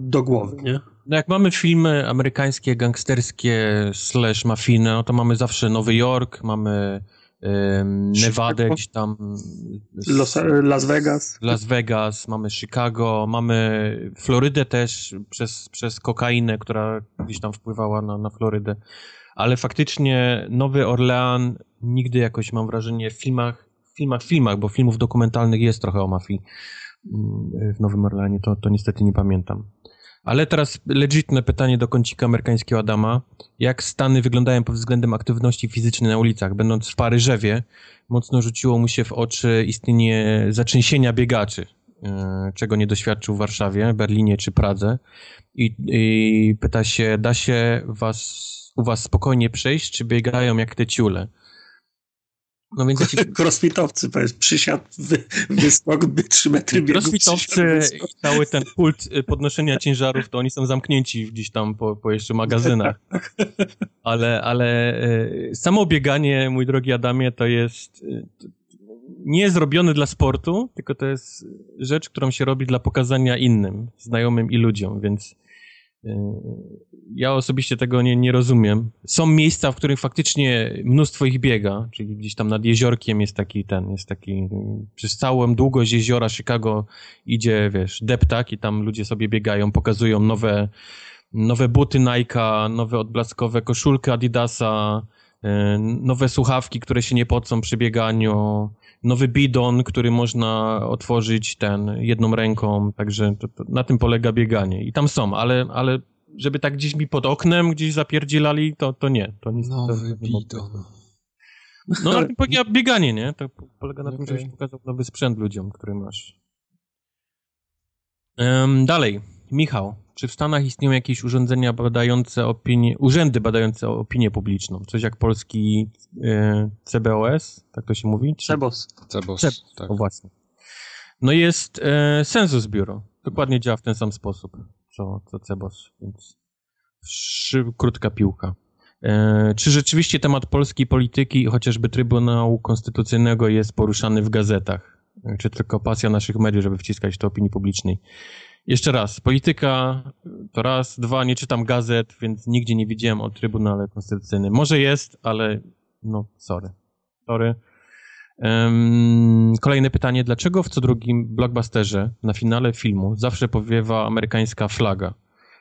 do głowy, nie? No jak mamy filmy amerykańskie, gangsterskie, slash mafijne, no to mamy zawsze Nowy Jork, mamy Nevadę gdzieś tam. Los, Las Vegas. Las Vegas, mamy Chicago, mamy Florydę też przez, przez kokainę, która gdzieś tam wpływała na, na Florydę. Ale faktycznie Nowy Orlean nigdy jakoś mam wrażenie w filmach, filmach, filmach, bo filmów dokumentalnych jest trochę o mafii mm, w Nowym Orleanie, to, to niestety nie pamiętam. Ale teraz legitne pytanie do kącika amerykańskiego Adama. Jak Stany wyglądają pod względem aktywności fizycznej na ulicach? Będąc w Paryżewie, mocno rzuciło mu się w oczy istnienie zatrzęsienia biegaczy, e, czego nie doświadczył w Warszawie, Berlinie czy Pradze. I, i pyta się, da się was, u was spokojnie przejść, czy biegają jak te ciule? No więc ci... Crossfitowcy, powiedz, przysiad, wy, wyskok, by 3 metry biegu. Crossfitowcy i cały ten kult y, podnoszenia ciężarów, to oni są zamknięci gdzieś tam po, po jeszcze magazynach. Ale, ale y, samo bieganie, mój drogi Adamie, to jest y, nie zrobione dla sportu, tylko to jest rzecz, którą się robi dla pokazania innym, znajomym i ludziom, więc ja osobiście tego nie, nie rozumiem. Są miejsca, w których faktycznie mnóstwo ich biega, czyli gdzieś tam nad jeziorkiem jest taki ten, jest taki, przez całą długość jeziora Chicago idzie, wiesz, deptak i tam ludzie sobie biegają, pokazują nowe, nowe buty Nike'a, nowe odblaskowe koszulki Adidasa, e, nowe słuchawki, które się nie pocą przy bieganiu, nowy bidon, który można otworzyć ten jedną ręką, także to, to na tym polega bieganie. I tam są, ale, ale żeby tak gdzieś mi pod oknem gdzieś zapierdzielali, to, to nie. To nic, nowy to, bidon. No na tym polega bieganie, nie? To polega na okay. tym, żebyś pokazał nowy sprzęt ludziom, który masz. Um, dalej, Michał. Czy w Stanach istnieją jakieś urządzenia badające opinię, urzędy badające opinię publiczną? Coś jak polski e, CBOS, tak to się mówi? Czy... CEBOS. CEBOS, CEBOS tak. O właśnie. No jest e, Census Bureau. Dokładnie działa w ten sam sposób, co, co CEBOS, więc szy, krótka piłka. E, czy rzeczywiście temat polskiej polityki, chociażby Trybunału Konstytucyjnego jest poruszany w gazetach? E, czy tylko pasja naszych mediów, żeby wciskać to opinii publicznej? Jeszcze raz, polityka to raz, dwa, nie czytam gazet, więc nigdzie nie widziałem o Trybunale Konstytucyjnym. Może jest, ale no, sorry. Sorry. Um, kolejne pytanie. Dlaczego w co drugim blockbusterze na finale filmu zawsze powiewa amerykańska flaga?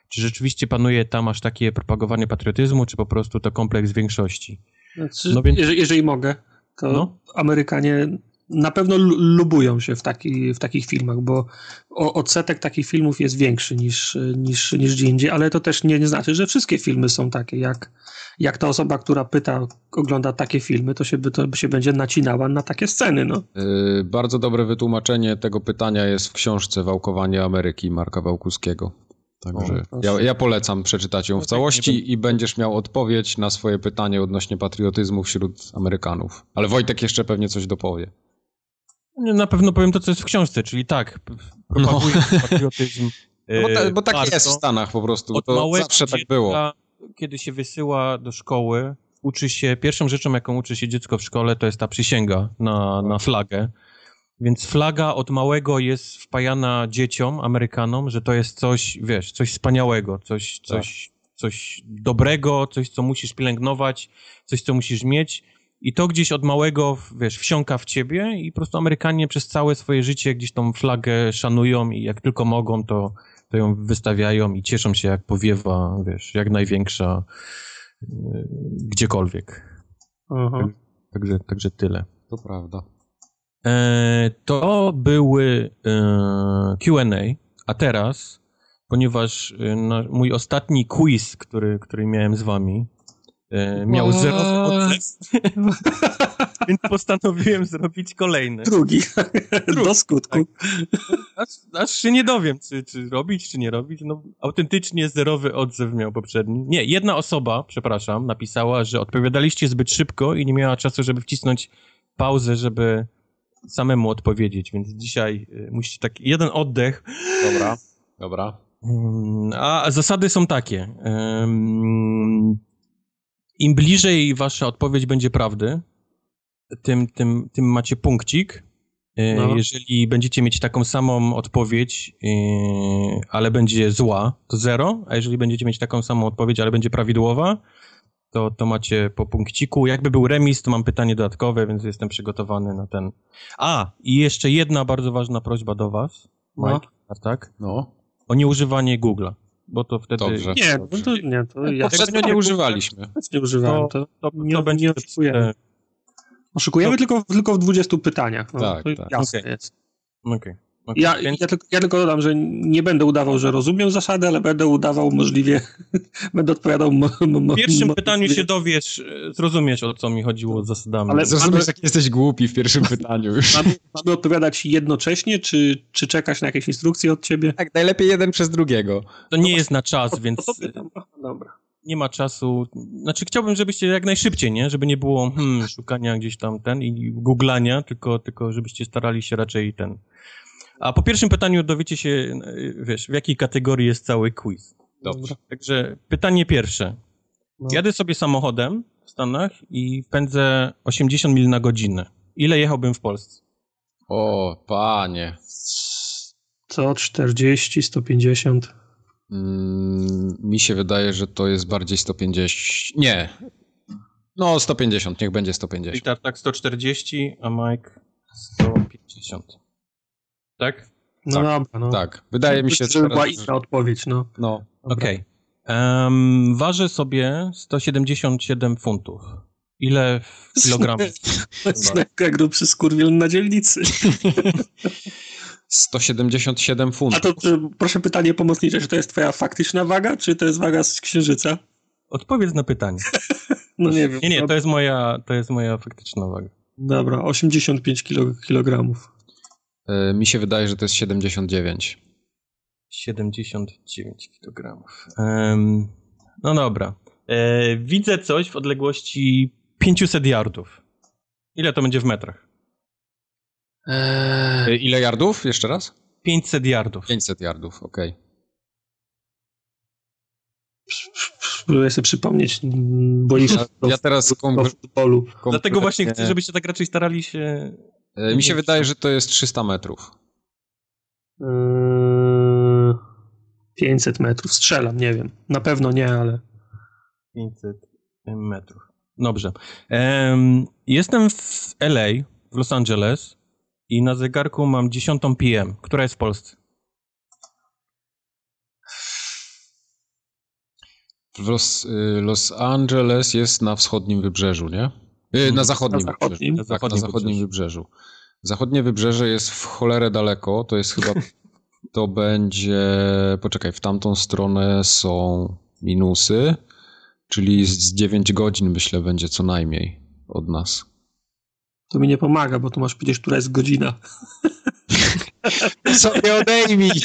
Czy rzeczywiście panuje tam aż takie propagowanie patriotyzmu, czy po prostu to kompleks większości? Znaczy, no więc... jeżeli, jeżeli mogę, to no? Amerykanie na pewno lubują się w, taki, w takich filmach, bo odsetek takich filmów jest większy niż, niż, niż gdzie indziej, ale to też nie, nie znaczy, że wszystkie filmy są takie. Jak, jak ta osoba, która pyta, ogląda takie filmy, to się, to się będzie nacinała na takie sceny. No. Yy, bardzo dobre wytłumaczenie tego pytania jest w książce Wałkowanie Ameryki Marka Wałkuskiego. Także o, ja, ja, polecam przeczytać ją w całości i będziesz miał odpowiedź na swoje pytanie odnośnie patriotyzmu wśród Amerykanów. Ale Wojtek jeszcze pewnie coś dopowie. Na pewno powiem to, co jest w książce, czyli tak, no. patriotyzm. No bo, ta, bo tak jest w Stanach po prostu, Od to zawsze tak było. Kiedy się wysyła do szkoły, uczy się, pierwszą rzeczą, jaką uczy się dziecko w szkole, to jest ta przysięga na, na flagę. Więc flaga od małego jest wpajana dzieciom, Amerykanom, że to jest coś, wiesz, coś wspaniałego, coś, coś, tak. coś dobrego, coś, co musisz pielęgnować, coś, co musisz mieć. I to gdzieś od małego, wiesz, wsiąka w ciebie i po prostu Amerykanie przez całe swoje życie gdzieś tą flagę szanują i jak tylko mogą, to, to ją wystawiają i cieszą się jak powiewa, wiesz, jak największa yy, gdziekolwiek. Tak, także, także tyle. To prawda. E, to były e, Q&A, a teraz, ponieważ e, na, mój ostatni quiz, który, który miałem z wami, E, miał zerowy odzew, więc postanowiłem zrobić kolejny. Drugi, Drugi. do skutku. Tak. Aż, aż, się nie dowiem, czy, czy robić, czy nie robić. No, autentycznie zerowy odzew miał poprzedni. Nie, jedna osoba, przepraszam, napisała, że odpowiadaliście zbyt szybko i nie miała czasu, żeby wcisnąć pauzę, żeby samemu odpowiedzieć, więc dzisiaj y, musicie tak jeden oddech. Dobra, dobra. Mm, a zasady są takie. Im bliżej wasza odpowiedź będzie prawdy, tym, tym, tym macie punkcik. E, no. Jeżeli będziecie mieć taką samą odpowiedź, e, ale będzie zła, to zero, a jeżeli będziecie mieć taką samą odpowiedź, ale będzie prawidłowa, to, to macie po punkciku. Jakby był remis, to mam pytanie dodatkowe, więc jestem przygotowany na ten. A, i jeszcze jedna bardzo ważna prośba do was, no. Mike, no. tak? No. O nieużywanie Google'a bo to wtedy... Dobrze. Nie, no to, nie, to ja Poprzednio nie używaliśmy. Nie używałem, to, to, to, nie, to będzie... Nie oszukujemy. Oszukujemy tylko, tylko w 20 pytaniach. No, tak, tak. Jasne okay. jest. Okay. Okay, ja, więc... ja, tylko, ja, tylko, dodam, że nie będę udawał, że rozumiem zasady, ale będę udawał możliwie, będę odpowiadał... W pierwszym pytaniu się dowiesz, zrozumiesz o co mi chodziło z zasadami. Ale zrozumiesz, jak jesteś głupi w pierwszym pytaniu już. Mamy, mamy, odpowiadać jednocześnie, czy, czy czekać na jakieś instrukcje od ciebie? Tak, najlepiej jeden przez drugiego. To nie jest na czas, więc... Dobra nie ma czasu. Znaczy, chciałbym, żebyście jak najszybciej, nie? Żeby nie było hmm, szukania gdzieś tam ten i googlania, tylko, tylko żebyście starali się raczej ten a po pierwszym pytaniu dowiecie się, wiesz, w jakiej kategorii jest cały quiz. Dobrze. Także pytanie pierwsze. No. Jadę sobie samochodem w Stanach i pędzę 80 mil na godzinę. Ile jechałbym w Polsce? O, panie. Co, 40, 150? Mm, mi się wydaje, że to jest bardziej 150. Nie. No, 150, niech będzie 150. I tak, tak 140, a Mike 150 tak? No tak, dobra, no. Tak, wydaje mi się, że... była inna odpowiedź, no. No. Okej. Okay. Um, waży sobie 177 funtów. Ile w kilogramach? Snajka grubszy skurwiel na dzielnicy. 177 funtów. A to proszę pytanie pomocnicze, czy to jest twoja faktyczna waga, czy to jest waga z księżyca? Odpowiedz na pytanie. no nie wiem. Nie, nie, to jest moja, to jest moja faktyczna waga. Dobra, 85 kilo, kilogramów. E, mi się wydaje, że to jest 79. 79 kg. Um, no dobra. E, widzę coś w odległości 500 yardów. Ile to będzie w metrach? Eee... Ile yardów? Jeszcze raz? 500 yardów. 500 yardów, okej. Okay. Próbuję sobie przypomnieć boiska ja, ja teraz do futbolu. Dlatego właśnie chcę, żebyście tak raczej starali się E, mi się wydaje, że to jest 300 metrów. Yy, 500 metrów. Strzelam, nie wiem. Na pewno nie, ale... 500 metrów. Dobrze. Um, jestem w LA, w Los Angeles i na zegarku mam 10 PM. Która jest w Polsce? Los, y, Los Angeles jest na wschodnim wybrzeżu, nie? Na zachodnim, na zachodnim, wybrzeżu. Tak, na zachodnim wybrzeżu. Zachodnie wybrzeże jest w cholerę daleko, to jest chyba, to będzie, poczekaj, w tamtą stronę są minusy, czyli z 9 godzin myślę będzie co najmniej od nas. To mi nie pomaga, bo tu masz powiedzieć, która jest godzina. sobie odejmij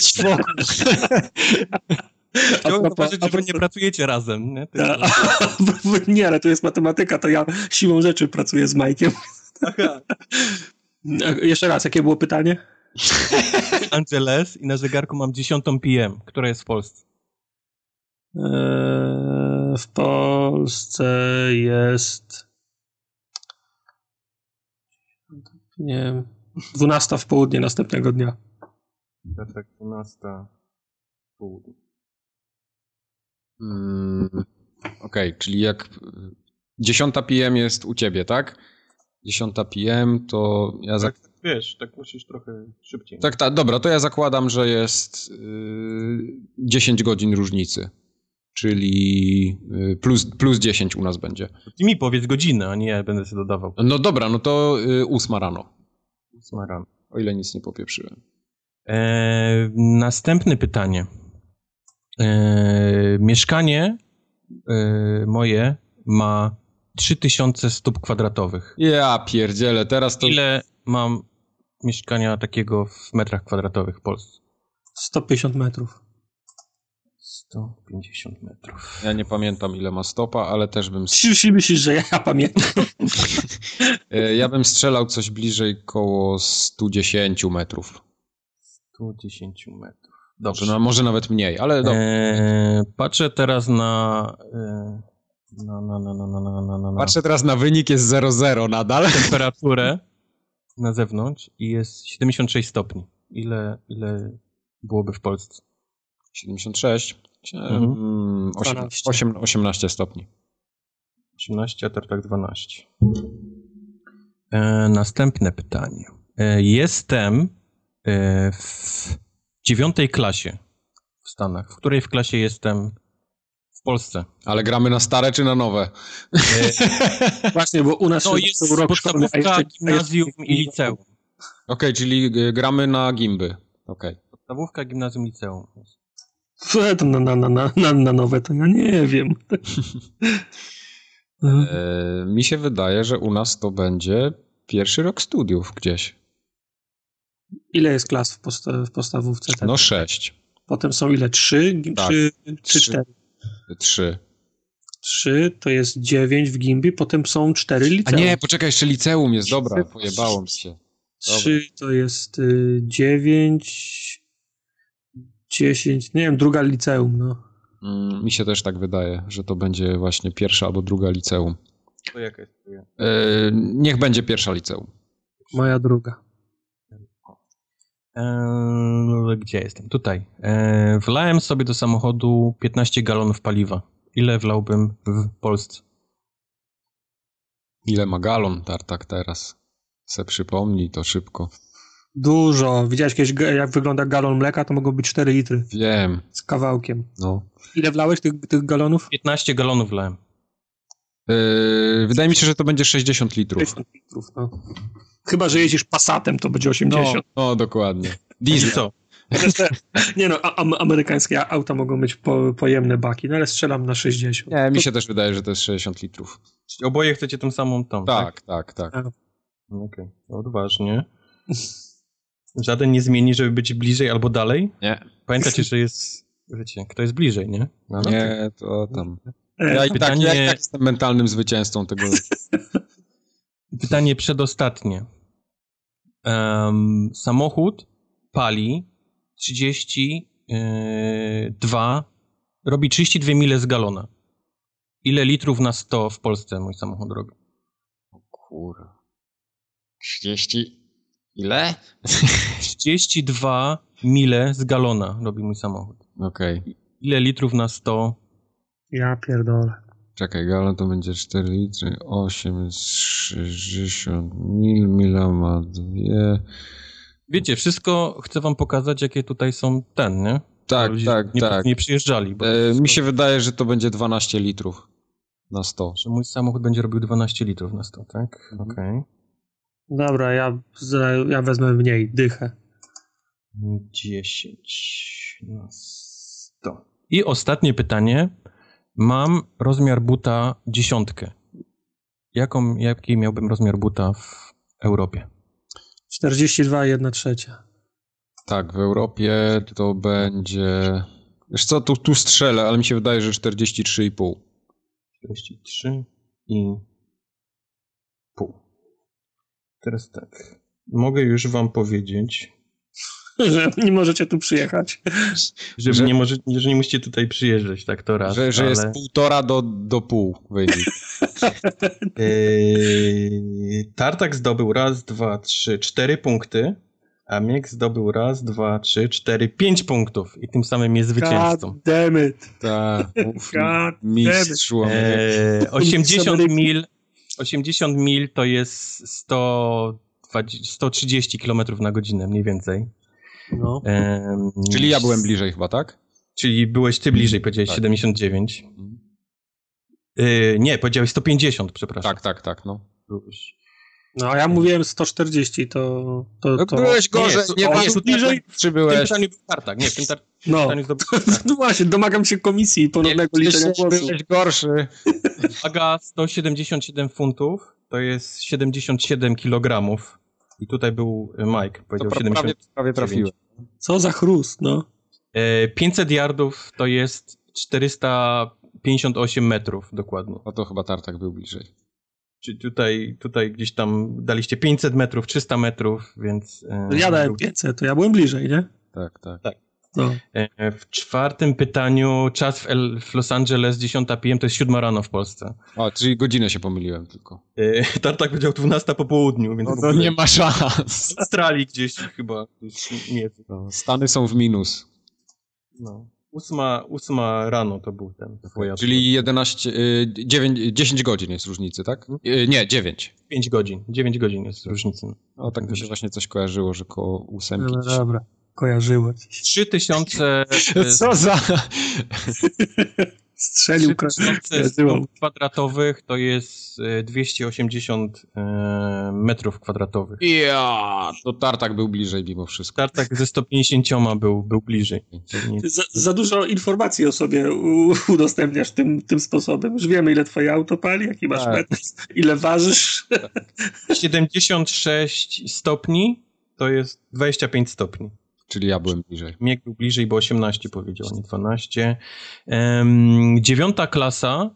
Chciałbym zobaczyć, że wy nie pracujecie razem. Nie? A, nie, ale to jest matematyka, to ja siłą rzeczy pracuję z Majkiem. Jeszcze raz, jakie było pytanie? Angeles i na zegarku mam 10 PM. Która jest w Polsce? Eee, w Polsce jest nie wiem, 12 w południe następnego dnia. Tak, tak, 12 w południe. Mm, Okej, okay, czyli jak 10 PM jest u ciebie, tak? 10 PM to ja... Tak, wiesz, tak musisz trochę szybciej. Tak, tak, dobra, to ja zakładam, że jest yy, 10 godzin różnicy. Czyli yy, plus, plus 10 u nas będzie. Ty mi powiedz godzinę, a nie ja będę sobie dodawał. No dobra, no to yy, 8 rano. 8 rano. O ile nic nie popieprzyłem. Eee, następne pytanie. E, mieszkanie e, moje ma 3000 stóp kwadratowych. Ja pierdzielę, teraz to... Ile mam mieszkania takiego w metrach kwadratowych w Polsce? 150 metrów. 150 metrów. Ja nie pamiętam ile ma stopa, ale też bym... Czy myślisz, że ja pamiętam? E, ja bym strzelał coś bliżej koło 110 metrów. 110 metrów. Dobrze, no może nawet mniej, ale dobrze. Eee, patrzę teraz e, na... na, na, na, na, na, na, na, Patrzę teraz na wynik, jest 0,0 nadal. Temperaturę na zewnątrz i jest 76 stopni. Ile, ile byłoby w Polsce? 76, mhm. 18, 8, 18 stopni. 18, a tak 12. E, następne pytanie. E, jestem e, w dziewiątej klasie w Stanach. W której w klasie jestem w Polsce? Ale gramy na stare czy na nowe? E, właśnie, bo u nas to jest rok podstawówka, szkolny, gimnazjum i liceum. Okej, okay, czyli e, gramy na gimby. Okej. Podstawówka, gimnazjum, liceum. Na, na, na, na, na, na nowe to ja nie wiem. E, mi się wydaje, że u nas to będzie pierwszy rok studiów gdzieś. Ile jest klas w, posta w podstawówce? No sześć. Potem są ile? Trzy? Tak. Trzy, trzy, Trzy. cztery. Trzy. Trzy to jest dziewięć w Gimbi, potem są cztery A liceum. nie, poczekaj, jeszcze liceum jest, dobra, pojebało mi się. Trzy to jest y, dziewięć, dziesięć, nie wiem, druga liceum, no. Mm, mi się też tak wydaje, że to będzie właśnie pierwsza albo druga liceum. To jaka jest niech będzie pierwsza liceum. Moja druga. Eee, gdzie jestem? Tutaj. Eee, wlałem sobie do samochodu 15 galonów paliwa. Ile wlałbym w Polsce? Ile ma galon tartak teraz? Se przypomnij to szybko. Dużo. Widziałeś kiedyś, jak wygląda galon mleka? To mogą być 4 litry Wiem, z kawałkiem. no. Ile wlałeś tych, tych galonów? 15 galonów wlałem. E, wydaje mi się, że to będzie 60 litrów. 50 litrów, no. Chyba, że jeździsz Passatem, to będzie 80. No, dokładnie. Diesel. Co? Nie no, amerykańskie auta mogą mieć po, pojemne baki, no ale strzelam na 60. Nie, mi się też wydaje, że to jest 60 litrów. Czyli Oboje chcecie tą samą tą, tak? Tak, tak, tak. No Okej, odważnie. Żaden nie zmieni, żeby być bliżej albo dalej? Nie, Pamiętacie, że jest, wiecie, kto jest bliżej, nie? No, no nie, to tam. E, Ja i tak, Pytanie- ja i tak jestem mentalnym zwycięzcą tego. Pytanie przedostatnie. Em, samochód pali 32, robi 32 mile z galona. Ile litrów na 100 w Polsce mój samochód robi? Kurwa. 30. Ile? 32 mile z galona robi mój samochód. Okej. Ile litrów na 100? Ja pierdolę. Czekaj, galon to będzie 4 litry, 8 jest 60 mil, mila ma dwie. Wiecie, wszystko chcę wam pokazać, jakie tutaj są ten, nie? Tak, Ludzie tak, nie, tak. Nie przyjeżdżali. E, wszystko- mi się wydaje, że to będzie 12 litrów na 100. Że mój samochód będzie robił 12 litrów na 100, tak? Mhm. Okej. Dobra, ja, ja wezmę mniej, dychę. 10 na 100. I ostatnie pytanie. Mam rozmiar buta dziesiątkę. Jaką, jaki miałbym rozmiar buta w Europie? 42, 1 trzecia. Tak, w Europie to będzie... Wiesz co, tu, tu strzelę, ale mi się wydaje, że 43,5. 43 i pół. Teraz tak. Mogę już wam powiedzieć, Że nie możecie tu przyjechać. że, Że- Nie, może, że nie musicie tutaj przyjeżdżać, tak to raz. Że, że ale... jest półtora do, do pół wynik. Yy, Tartak zdobył raz, dwa, trzy, cztery punkty, a Miek zdobył raz, dwa, trzy, cztery, pięć punktów i tym samym jest zwycięzcą. God damn it. Tak, mów, God mistrz łamie. Eee, 80 Ameryki. mil, 80 mil to jest 120, 130 km na godzinę mniej więcej. No. Ehm, Czyli ja byłem bliżej chyba, tak? Czyli byłeś ty bliżej, powiedziałeś Tak. 79. Yy, nie, powiedziałeś 150, przepraszam. Tak, tak, tak, no. Byłeś. No, a ja mówiłem 140, to... to, no to... byłeś gorzej, nie, nie, to- nie, nie, nie, bliżej? Czy W tym byłeś? pytaniu był tartak, nie, w tym tar- No. pytaniu zdobył no właśnie, domagam się komisji i ponownego liczenia głosów. byłeś gorszy. Waga 177 funtów, to jest 77 kg. I tutaj był e, Mike, powiedział pra- 70. prawie, prawie trafiłem. Co za chrust, no. E, 500 yardów to jest 458 metrów dokładnie. No to chyba Tartak był bliżej. Czyli tutaj, tutaj gdzieś tam daliście 500 metrów, 300 metrów, więc... e, Ja dałem 500, to ja byłem bliżej, nie? Tak, tak. No. e, W czwartym pytaniu czas w, El, w Los Angeles 10 p.m. to jest 7 rano w Polsce. O, czyli godzinę się pomyliłem tylko. E, Tartak powiedział 12 po południu, więc No to ogóle nie ma szans. w Australii gdzieś chyba. Gdzieś, nie, No, Stany są w minus. no. Ósma, ósma rano to był ten twoja. Czyli 11, y, 9, 10 godzin jest różnicy, tak? Y, nie, 9. 5 godzin. 9 godzin jest różnicy. O, tak mi się właśnie coś kojarzyło, że koło ósemki. No gdzieś. dobra, kojarzyło ci się. 3000. e, Co za... Strzelił 3000 stóp kwadratowych to jest e, 280 e, metrów kwadratowych. Ja, to tartak był bliżej mimo wszystko. Tartak ze 150 był, był bliżej. Za, za dużo informacji o sobie udostępniasz tym, tym sposobem. Już wiemy, ile twoje auto pali, jaki masz Tak. metr, ile ważysz. 76 stopni to jest 25 stopni. Czyli ja byłem bliżej. Miek był bliżej, bo 18 powiedział, nie 12. Em, dziewiąta klasa.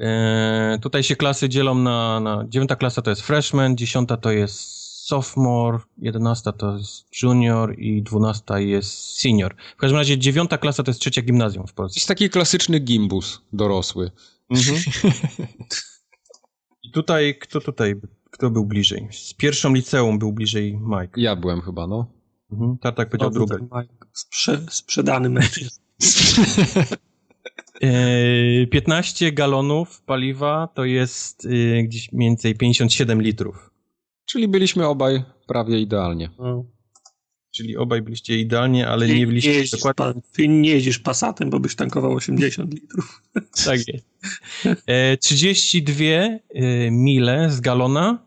E, tutaj się klasy dzielą na, na. Dziewiąta klasa to jest freshman, dziesiąta to jest sophomore, jedenasta to jest junior i dwunasta jest senior. W każdym razie dziewiąta klasa to jest trzecia gimnazjum w To Polsce. jest taki klasyczny gimbus dorosły. Mhm. I tutaj, kto tutaj, kto był bliżej? Z pierwszą liceum był bliżej Mike. Ja byłem chyba, no. Mhm. Tartak powiedział drugie. Sprze, sprzedany mecz. E, 15 galonów paliwa to jest e, gdzieś mniej więcej 57 litrów. Czyli byliśmy obaj prawie idealnie. No. Czyli obaj byliście idealnie, ale Ty nie byliście jeździsz, dokładnie. pa, ty nie jeździsz Passatem, bo byś tankował 80 litrów. Tak jest. E, 32 e, mile z galona.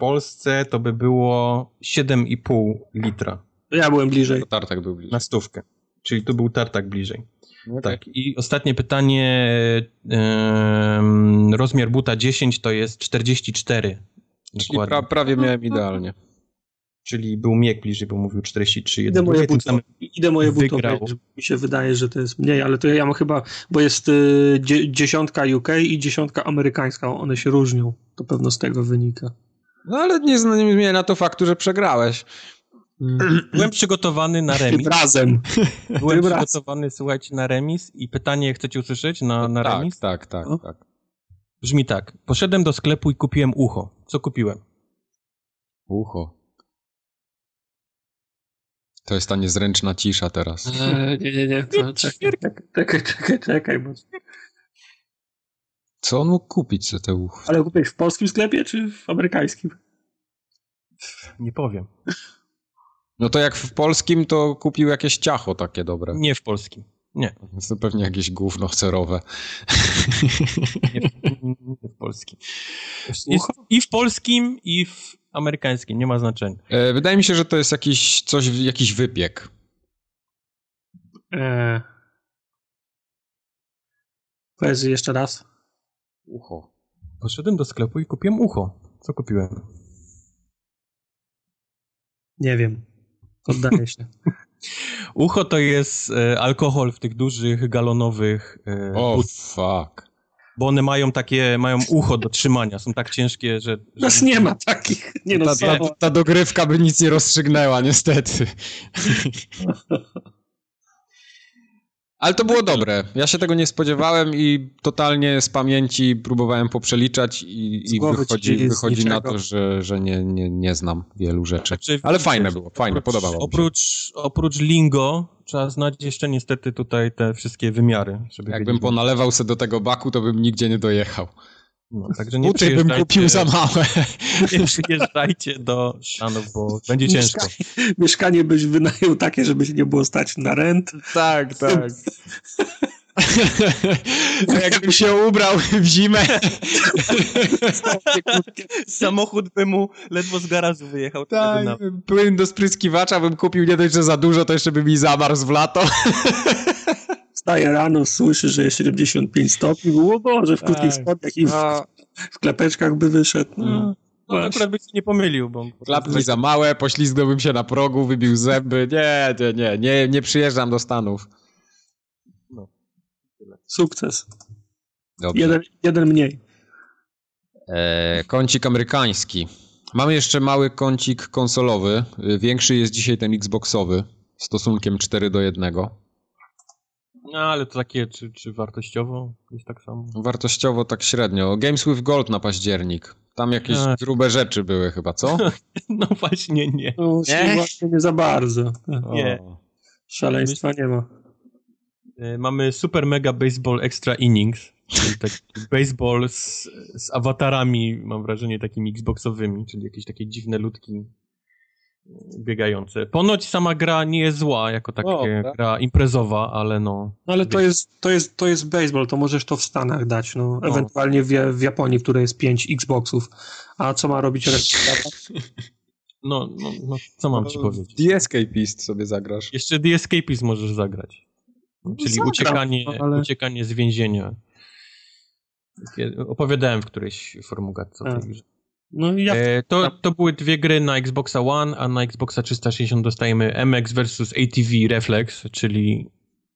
W Polsce to by było 7,5 litra Ja byłem bliżej. To tartak był bliżej. na stówkę. Czyli tu był tartak bliżej. Okay. Tak. I ostatnie pytanie. em, rozmiar buta 10 to jest 44. Czyli pra, prawie miałem idealnie. Czyli był miek bliżej, bo mówił 43. Idę moje buto, idę moje buto mi się wydaje, że to jest mniej, ale to ja mam chyba, bo jest y, dzie, dziesiątka UK i dziesiątka amerykańska, one się różnią. To pewno z tego wynika. No ale nie nie zmienia to faktu, że przegrałeś. Byłem przygotowany na remis. Razem. Byłem Tym razem. przygotowany, słuchajcie, na remis i pytanie chcecie usłyszeć na, na tak, remis? tak, tak, No. tak. Brzmi tak. Poszedłem do sklepu i kupiłem ucho. Co kupiłem? Ucho. To jest ta niezręczna cisza teraz. E, nie, nie, nie. To, czekaj, czekaj, czekaj, czekaj, czekaj. Bo... Co on mógł kupić za te ucho? Ale kupiłeś w polskim sklepie, czy w amerykańskim? Nie powiem. No to jak w polskim, to kupił jakieś ciacho takie dobre. Nie w polskim. Nie, Więc to pewnie jakieś gówno cerowe. nie, nie w polskim. Jest I w polskim, i w amerykańskim. Nie ma znaczenia. E, wydaje mi się, że to jest jakiś, coś, jakiś wypiek. E... Powiedz jeszcze raz. Ucho. Poszedłem do sklepu i kupiłem ucho. Co kupiłem? Nie wiem. Poddaję się. Ucho to jest e, alkohol w tych dużych, galonowych e, O, but- fuck. bo one mają takie, mają ucho do trzymania. Są tak ciężkie, że... że Nas nie ma takich. Nie no, Ta, ta, są. ta dogrywka by nic nie rozstrzygnęła, niestety. Ale to było dobre. Ja się tego nie spodziewałem i totalnie z pamięci próbowałem poprzeliczać i, i wychodzi, wychodzi na to, że, że nie, nie, nie znam wielu rzeczy. Znaczy, Ale fajne było, fajne, oprócz, podobało mi się. oprócz, oprócz lingo trzeba znać jeszcze niestety tutaj te wszystkie wymiary. Żeby Jakbym wiedzieć- ponalewał se do tego baku, to bym nigdzie nie dojechał. No, także nie Buty bym kupił za małe. Nie przyjeżdżajcie do Stanów, bo będzie ciężko. Mieszkanie, mieszkanie byś wynajął takie, żeby się nie było stać na rent. Tak, tak. A jakbym się ubrał w zimę. Samochód by mu ledwo z garażu wyjechał. Tak, na- płyn do spryskiwacza bym kupił nie dość, że za dużo, to jeszcze by mi zamarzł w lato. Wstaje rano, słyszy, że jest 75 stopni. O Boże, w krótkich Tak. spodniach i w, w klepeczkach by wyszedł. No. No, Właśnie. akurat byś się nie pomylił, bo... Klapki za małe, poślizgnąłbym się na progu, wybił zęby. Nie, nie, nie, nie, nie przyjeżdżam do Stanów. Sukces. Dobrze. Jeden, jeden mniej. E, kącik amerykański. Mamy jeszcze mały kącik konsolowy. Y, Większy jest dzisiaj ten Xboxowy. Stosunkiem 4 do 1. No, ale to takie, czy, czy wartościowo jest tak samo? Wartościowo tak średnio. Games with Gold na październik. Tam jakieś Ach. grube rzeczy były chyba, co? No właśnie nie. No, Nie? Właśnie nie za bardzo. Nie. O. Szaleństwa nie ma. E, Mamy Super Mega Baseball Extra Innings, czyli taki baseball z, z awatarami, mam wrażenie, takimi xboxowymi, czyli jakieś takie dziwne ludki biegające. Ponoć sama gra nie jest zła, jako taka O, tak? gra imprezowa, ale no... No ale to jest, to, jest, to jest baseball, to możesz to w Stanach dać, no. No. Ewentualnie w, w Japonii, w której jest 5 Xboxów. A co ma robić reszta? No, no, no co mam ci powiedzieć? The Escapist sobie zagrasz. Jeszcze The Escapist możesz zagrać. Czyli zagram, uciekanie, no, ale- uciekanie z więzienia. Opowiadałem w którejś formułce o tej grze. No i ja E, to, to były dwie gry na Xboxa One, a na Xboxa 360 dostajemy MX vs ATV Reflex, czyli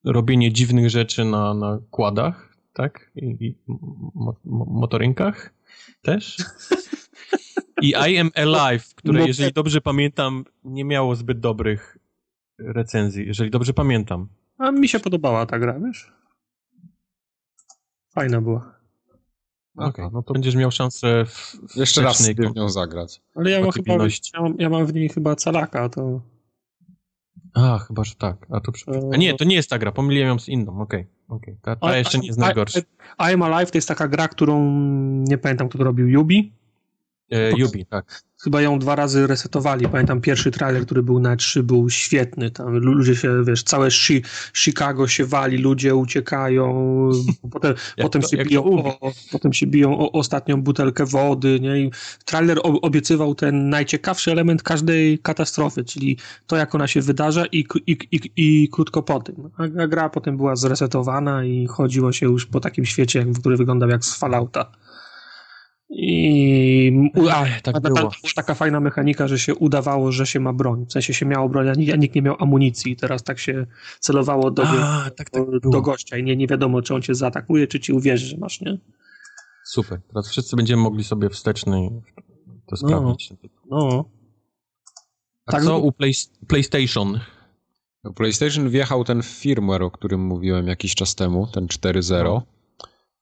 robienie dziwnych rzeczy na, na kładach, tak? I, i mo, mo, motorynkach też. I I Am Alive, które No- jeżeli dobrze pamiętam, nie miało zbyt dobrych recenzji, jeżeli dobrze pamiętam. A mi się podobała ta gra, wiesz? Fajna była. Okej, no to będziesz miał szansę w, w Jeszcze raz sobie w nią zagrać. Ale ja mam, chyba, ja, mam, ja mam w niej chyba calaka, to... A, chyba, że tak. A to przy... A nie, to nie jest ta gra, pomyliłem ją z inną, okej. okej. Ta, ta A- jeszcze nie jest najgorsza. I Am Alive to jest taka gra, którą nie pamiętam, kto to robił, Yubi. E, Yubi, tak. Chyba ją dwa razy resetowali. Pamiętam pierwszy trailer, który był na 3, był świetny. Tam lu- ludzie się, wiesz, całe Chi Chicago się wali, ludzie uciekają, potem, potem, to- się biją o, potem się biją o ostatnią butelkę wody. Nie? I trailer obiecywał ten najciekawszy element każdej katastrofy, czyli to, jak ona się wydarza i, i, i, i krótko po tym. A, gra potem była zresetowana i chodziło się już po takim świecie, który wyglądał jak z Fallouta. I u- a, Ech, tak było. była taka fajna mechanika, że się udawało, że się ma broń. W sensie się miało broń, a nikt, nie miał amunicji. Teraz tak się celowało do, A, tak, tak do, do gościa i nie, nie wiadomo, czy on cię zaatakuje, czy ci uwierzy, że masz, nie? Super. Teraz wszyscy będziemy mogli sobie wstecznej to sprawdzić. No. A tak, co no- u Play, PlayStation? PlayStation wjechał ten firmware, o którym mówiłem jakiś czas temu, ten 4.0.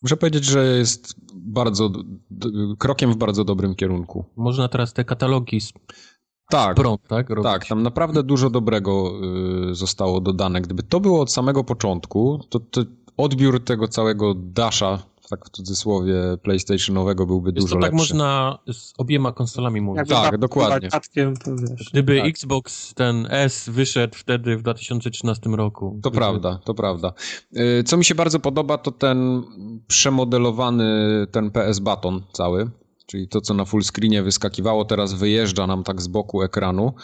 Muszę powiedzieć, że jest bardzo krokiem w bardzo dobrym kierunku. Można teraz te katalogi z Tak, prąd, tak? Robić. tak, tam naprawdę dużo dobrego y, zostało dodane. Gdyby to było od samego początku, to, to odbiór tego całego dasha, tak w cudzysłowie, PlayStationowego byłby Wiesz, dużo to tak lepszy. można z obiema konsolami mówić. Jakby Tak, babka dokładnie. to wiesz. Gdyby tak. Xbox ten S wyszedł wtedy w 2013 roku. To gdyby- prawda, to prawda. Y, Co mi się bardzo podoba, to ten przemodelowany ten PS baton cały, czyli to, co na full screenie wyskakiwało, teraz wyjeżdża nam tak z boku ekranu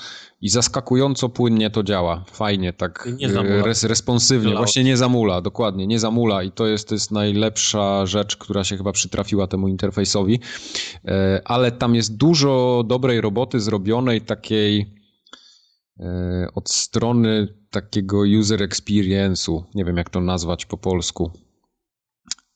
i zaskakująco płynnie to działa. Fajnie, tak y, res, responsywnie, właśnie nie zamula, dokładnie, nie zamula i to jest, to jest najlepsza rzecz, która się chyba przytrafiła temu interfejsowi, E, ale tam jest dużo dobrej roboty zrobionej, takiej e, od strony takiego user experience'u. Nie wiem, jak to nazwać po polsku.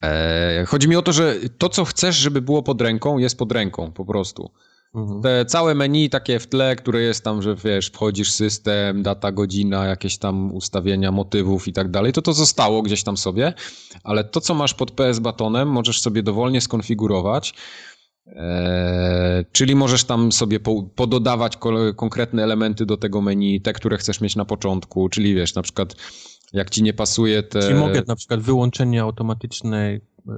E, Chodzi mi o to, że to, co chcesz, żeby było pod ręką, jest pod ręką, po prostu. Mhm. Te całe menu takie w tle, które jest tam, że wiesz, wchodzisz system, data, godzina, jakieś tam ustawienia motywów i tak dalej, to to zostało gdzieś tam sobie, ale to, co masz pod PS batonem, możesz sobie dowolnie skonfigurować. Eee, czyli możesz tam sobie po, pododawać ko- konkretne elementy do tego menu, te, które chcesz mieć na początku, czyli wiesz, na przykład jak ci nie pasuje te... Czyli mogę na przykład wyłączenie automatycznej e,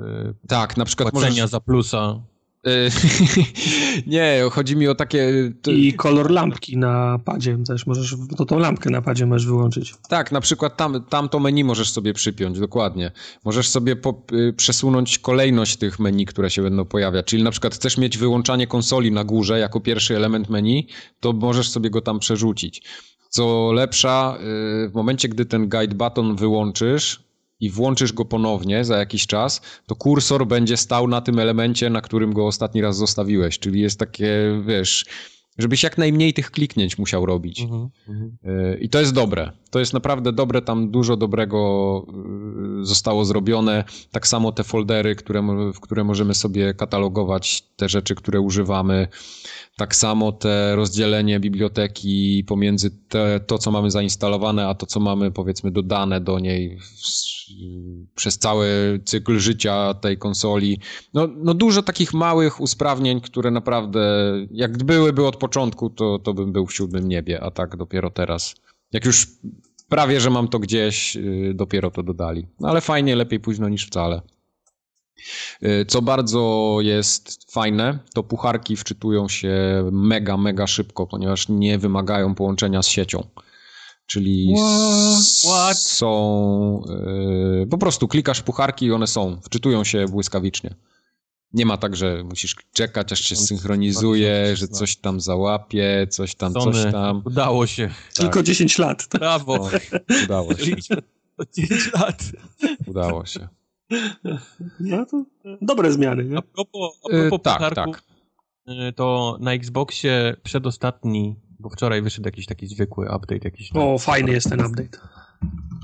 Tak, na przykład płacenia możesz... za plusa. E, nie, chodzi mi o takie... I kolor lampki na padzie też możesz, to tą lampkę na padzie możesz wyłączyć. Tak, na przykład tam, tam to menu możesz sobie przypiąć, dokładnie. Możesz sobie po, y, przesunąć kolejność tych menu, które się będą pojawiać. Czyli na przykład chcesz mieć wyłączanie konsoli na górze jako pierwszy element menu, to możesz sobie go tam przerzucić. Co lepsza, y, w momencie, gdy ten guide button wyłączysz i włączysz go ponownie za jakiś czas, to kursor będzie stał na tym elemencie, na którym go ostatni raz zostawiłeś. Czyli jest takie, wiesz, żebyś jak najmniej tych kliknięć musiał robić. Mhm. Mhm. Yy, I to jest dobre. To jest naprawdę dobre, tam dużo dobrego yy, zostało zrobione. Tak samo te foldery, które, w które możemy sobie katalogować te rzeczy, które używamy. Tak samo te rozdzielenie biblioteki pomiędzy te, to, co mamy zainstalowane, a to, co mamy powiedzmy dodane do niej w, przez cały cykl życia tej konsoli. No, no dużo takich małych usprawnień, które naprawdę, jak byłyby od początku, to, to bym był w siódmym niebie, a tak dopiero teraz. Jak już prawie, że mam to gdzieś, yy, dopiero to dodali. No ale fajnie, lepiej późno niż wcale. Y, co bardzo jest fajne, to pucharki wczytują się mega, mega szybko, ponieważ nie wymagają połączenia z siecią. Czyli What? są. Yy, po prostu klikasz pucharki i one są, wczytują się błyskawicznie. Nie ma tak, że musisz czekać, aż się synchronizuje, że coś tam załapie, coś tam, Sony, coś tam. Udało się. Tylko 10 lat. Brawo. No, udało się. Byliśmy o 10 lat. Udało się. No to dobre zmiany, nie? A propos, a Yy, propos tak, tak. yy, to na Xboxie przedostatni, bo wczoraj wyszedł jakiś taki zwykły update, jakiś na- O, fajny jest ten update.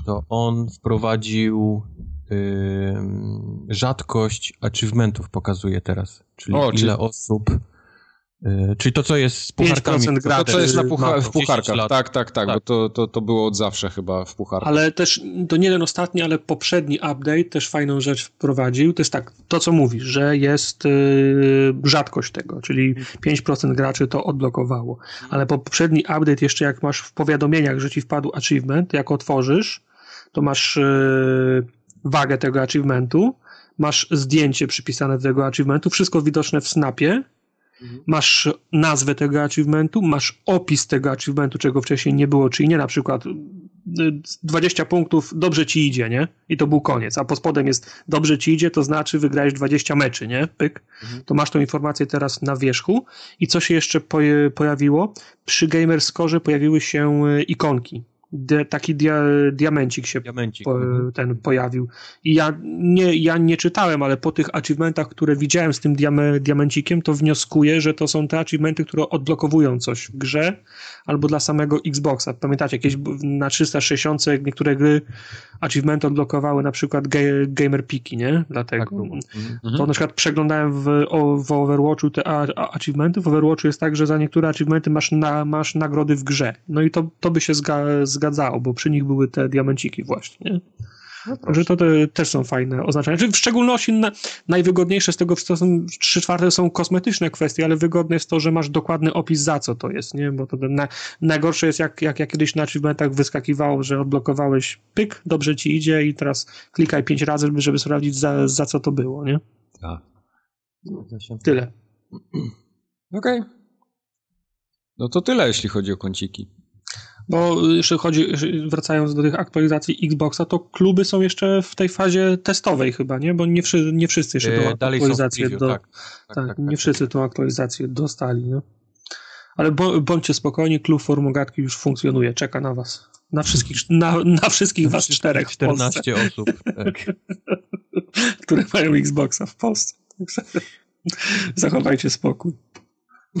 to on wprowadził ym, rzadkość achievementów pokazuje teraz, czyli O, ile czyli- osób, yy, czyli to co jest z pucharkami. 5% To, graczy. co jest na pucha- w 10 pucharkach. Tak, tak, tak, Tak. bo to, to, to było od zawsze chyba w pucharkach. Ale też, to nie ten ostatni, ale poprzedni update też fajną rzecz wprowadził. To jest tak, to co mówisz, że jest yy, rzadkość tego, czyli 5% graczy to odblokowało. Ale poprzedni update jeszcze jak masz w powiadomieniach, że ci wpadł achievement, jak otworzysz, to masz yy, wagę tego achievementu, masz zdjęcie przypisane do tego achievementu, wszystko widoczne w snapie, masz nazwę tego achievementu, masz opis tego achievementu, czego wcześniej nie było, czyli nie na przykład y, 20 punktów, dobrze ci idzie, nie? I to był koniec, a pod spodem jest dobrze ci idzie, to znaczy wygrałeś 20 meczy, nie? Pyk. To masz tą informację teraz na wierzchu i co się jeszcze pojawiło? Przy Gamerscore pojawiły się y, ikonki. De, taki dia, diamencik się Diamencik. po, Mhm. ten pojawił. I ja nie, ja nie czytałem, ale po tych achievementach, które widziałem z tym diame, diamencikiem, to wnioskuję, że to są te achievementy, które odblokowują coś w grze albo dla samego Xboxa. Pamiętacie, jakieś na 360 niektóre gry achievementy odblokowały na przykład ga, gamer piki, nie? Dlatego. Tak. Mhm. To na przykład przeglądałem w, w Overwatchu te a, a, achievementy. W Overwatchu jest tak, że za niektóre achievementy masz, na, masz nagrody w grze. No i to, to by się zga, zgadzało, bo przy nich były te diamenciki właśnie. Nie? Także to te, też są fajne oznaczenia. Znaczy, W szczególności na, najwygodniejsze z tego to są trzy czwarte są kosmetyczne kwestie, ale wygodne jest to, że masz dokładny opis za co to jest, nie? Bo to na, najgorsze jest jak, jak, jak kiedyś na achievementach wyskakiwało, że odblokowałeś pyk, dobrze ci idzie i teraz klikaj pięć razy, żeby, żeby sprawdzić za, za co to było, nie? Tak. Tyle. Okej. No to tyle, jeśli chodzi o kąciki. Bo jeszcze chodzi, wracając do tych aktualizacji Xboxa, to kluby są jeszcze w tej fazie testowej chyba, nie? Bo nie, wszy, nie wszyscy jeszcze tą E, w aktualizację preview, do, tak. tak, nie wszyscy tą aktualizację dostali, no. Ale bądźcie spokojni, klub Formogatki już funkcjonuje, czeka na was. Na wszystkich, na, na wszystkich was czterech w Polsce, 14 osób. Tak. które mają Xboxa w Polsce. Także Zachowajcie spokój.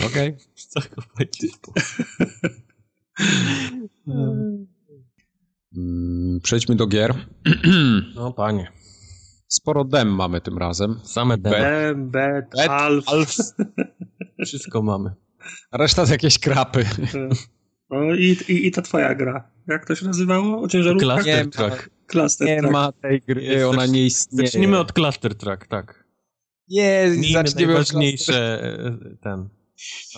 Okej. Zachowajcie spokój. Mm, Przejdźmy do gier. No panie, Sporo dem mamy tym razem. same demo. B, B, Bet, Alf. Alf. Wszystko mamy. Reszta to jakieś krapy. No i, i, i ta twoja gra. Jak to się nazywało? O ciężarówkach? Cluster ma. Track. Cluster Nie Track. ma tej gry, Jest- ona nie istnieje. Zacznijmy od Cluster Track, tak. Nie, zaczniemy od najważniejsze e, ten.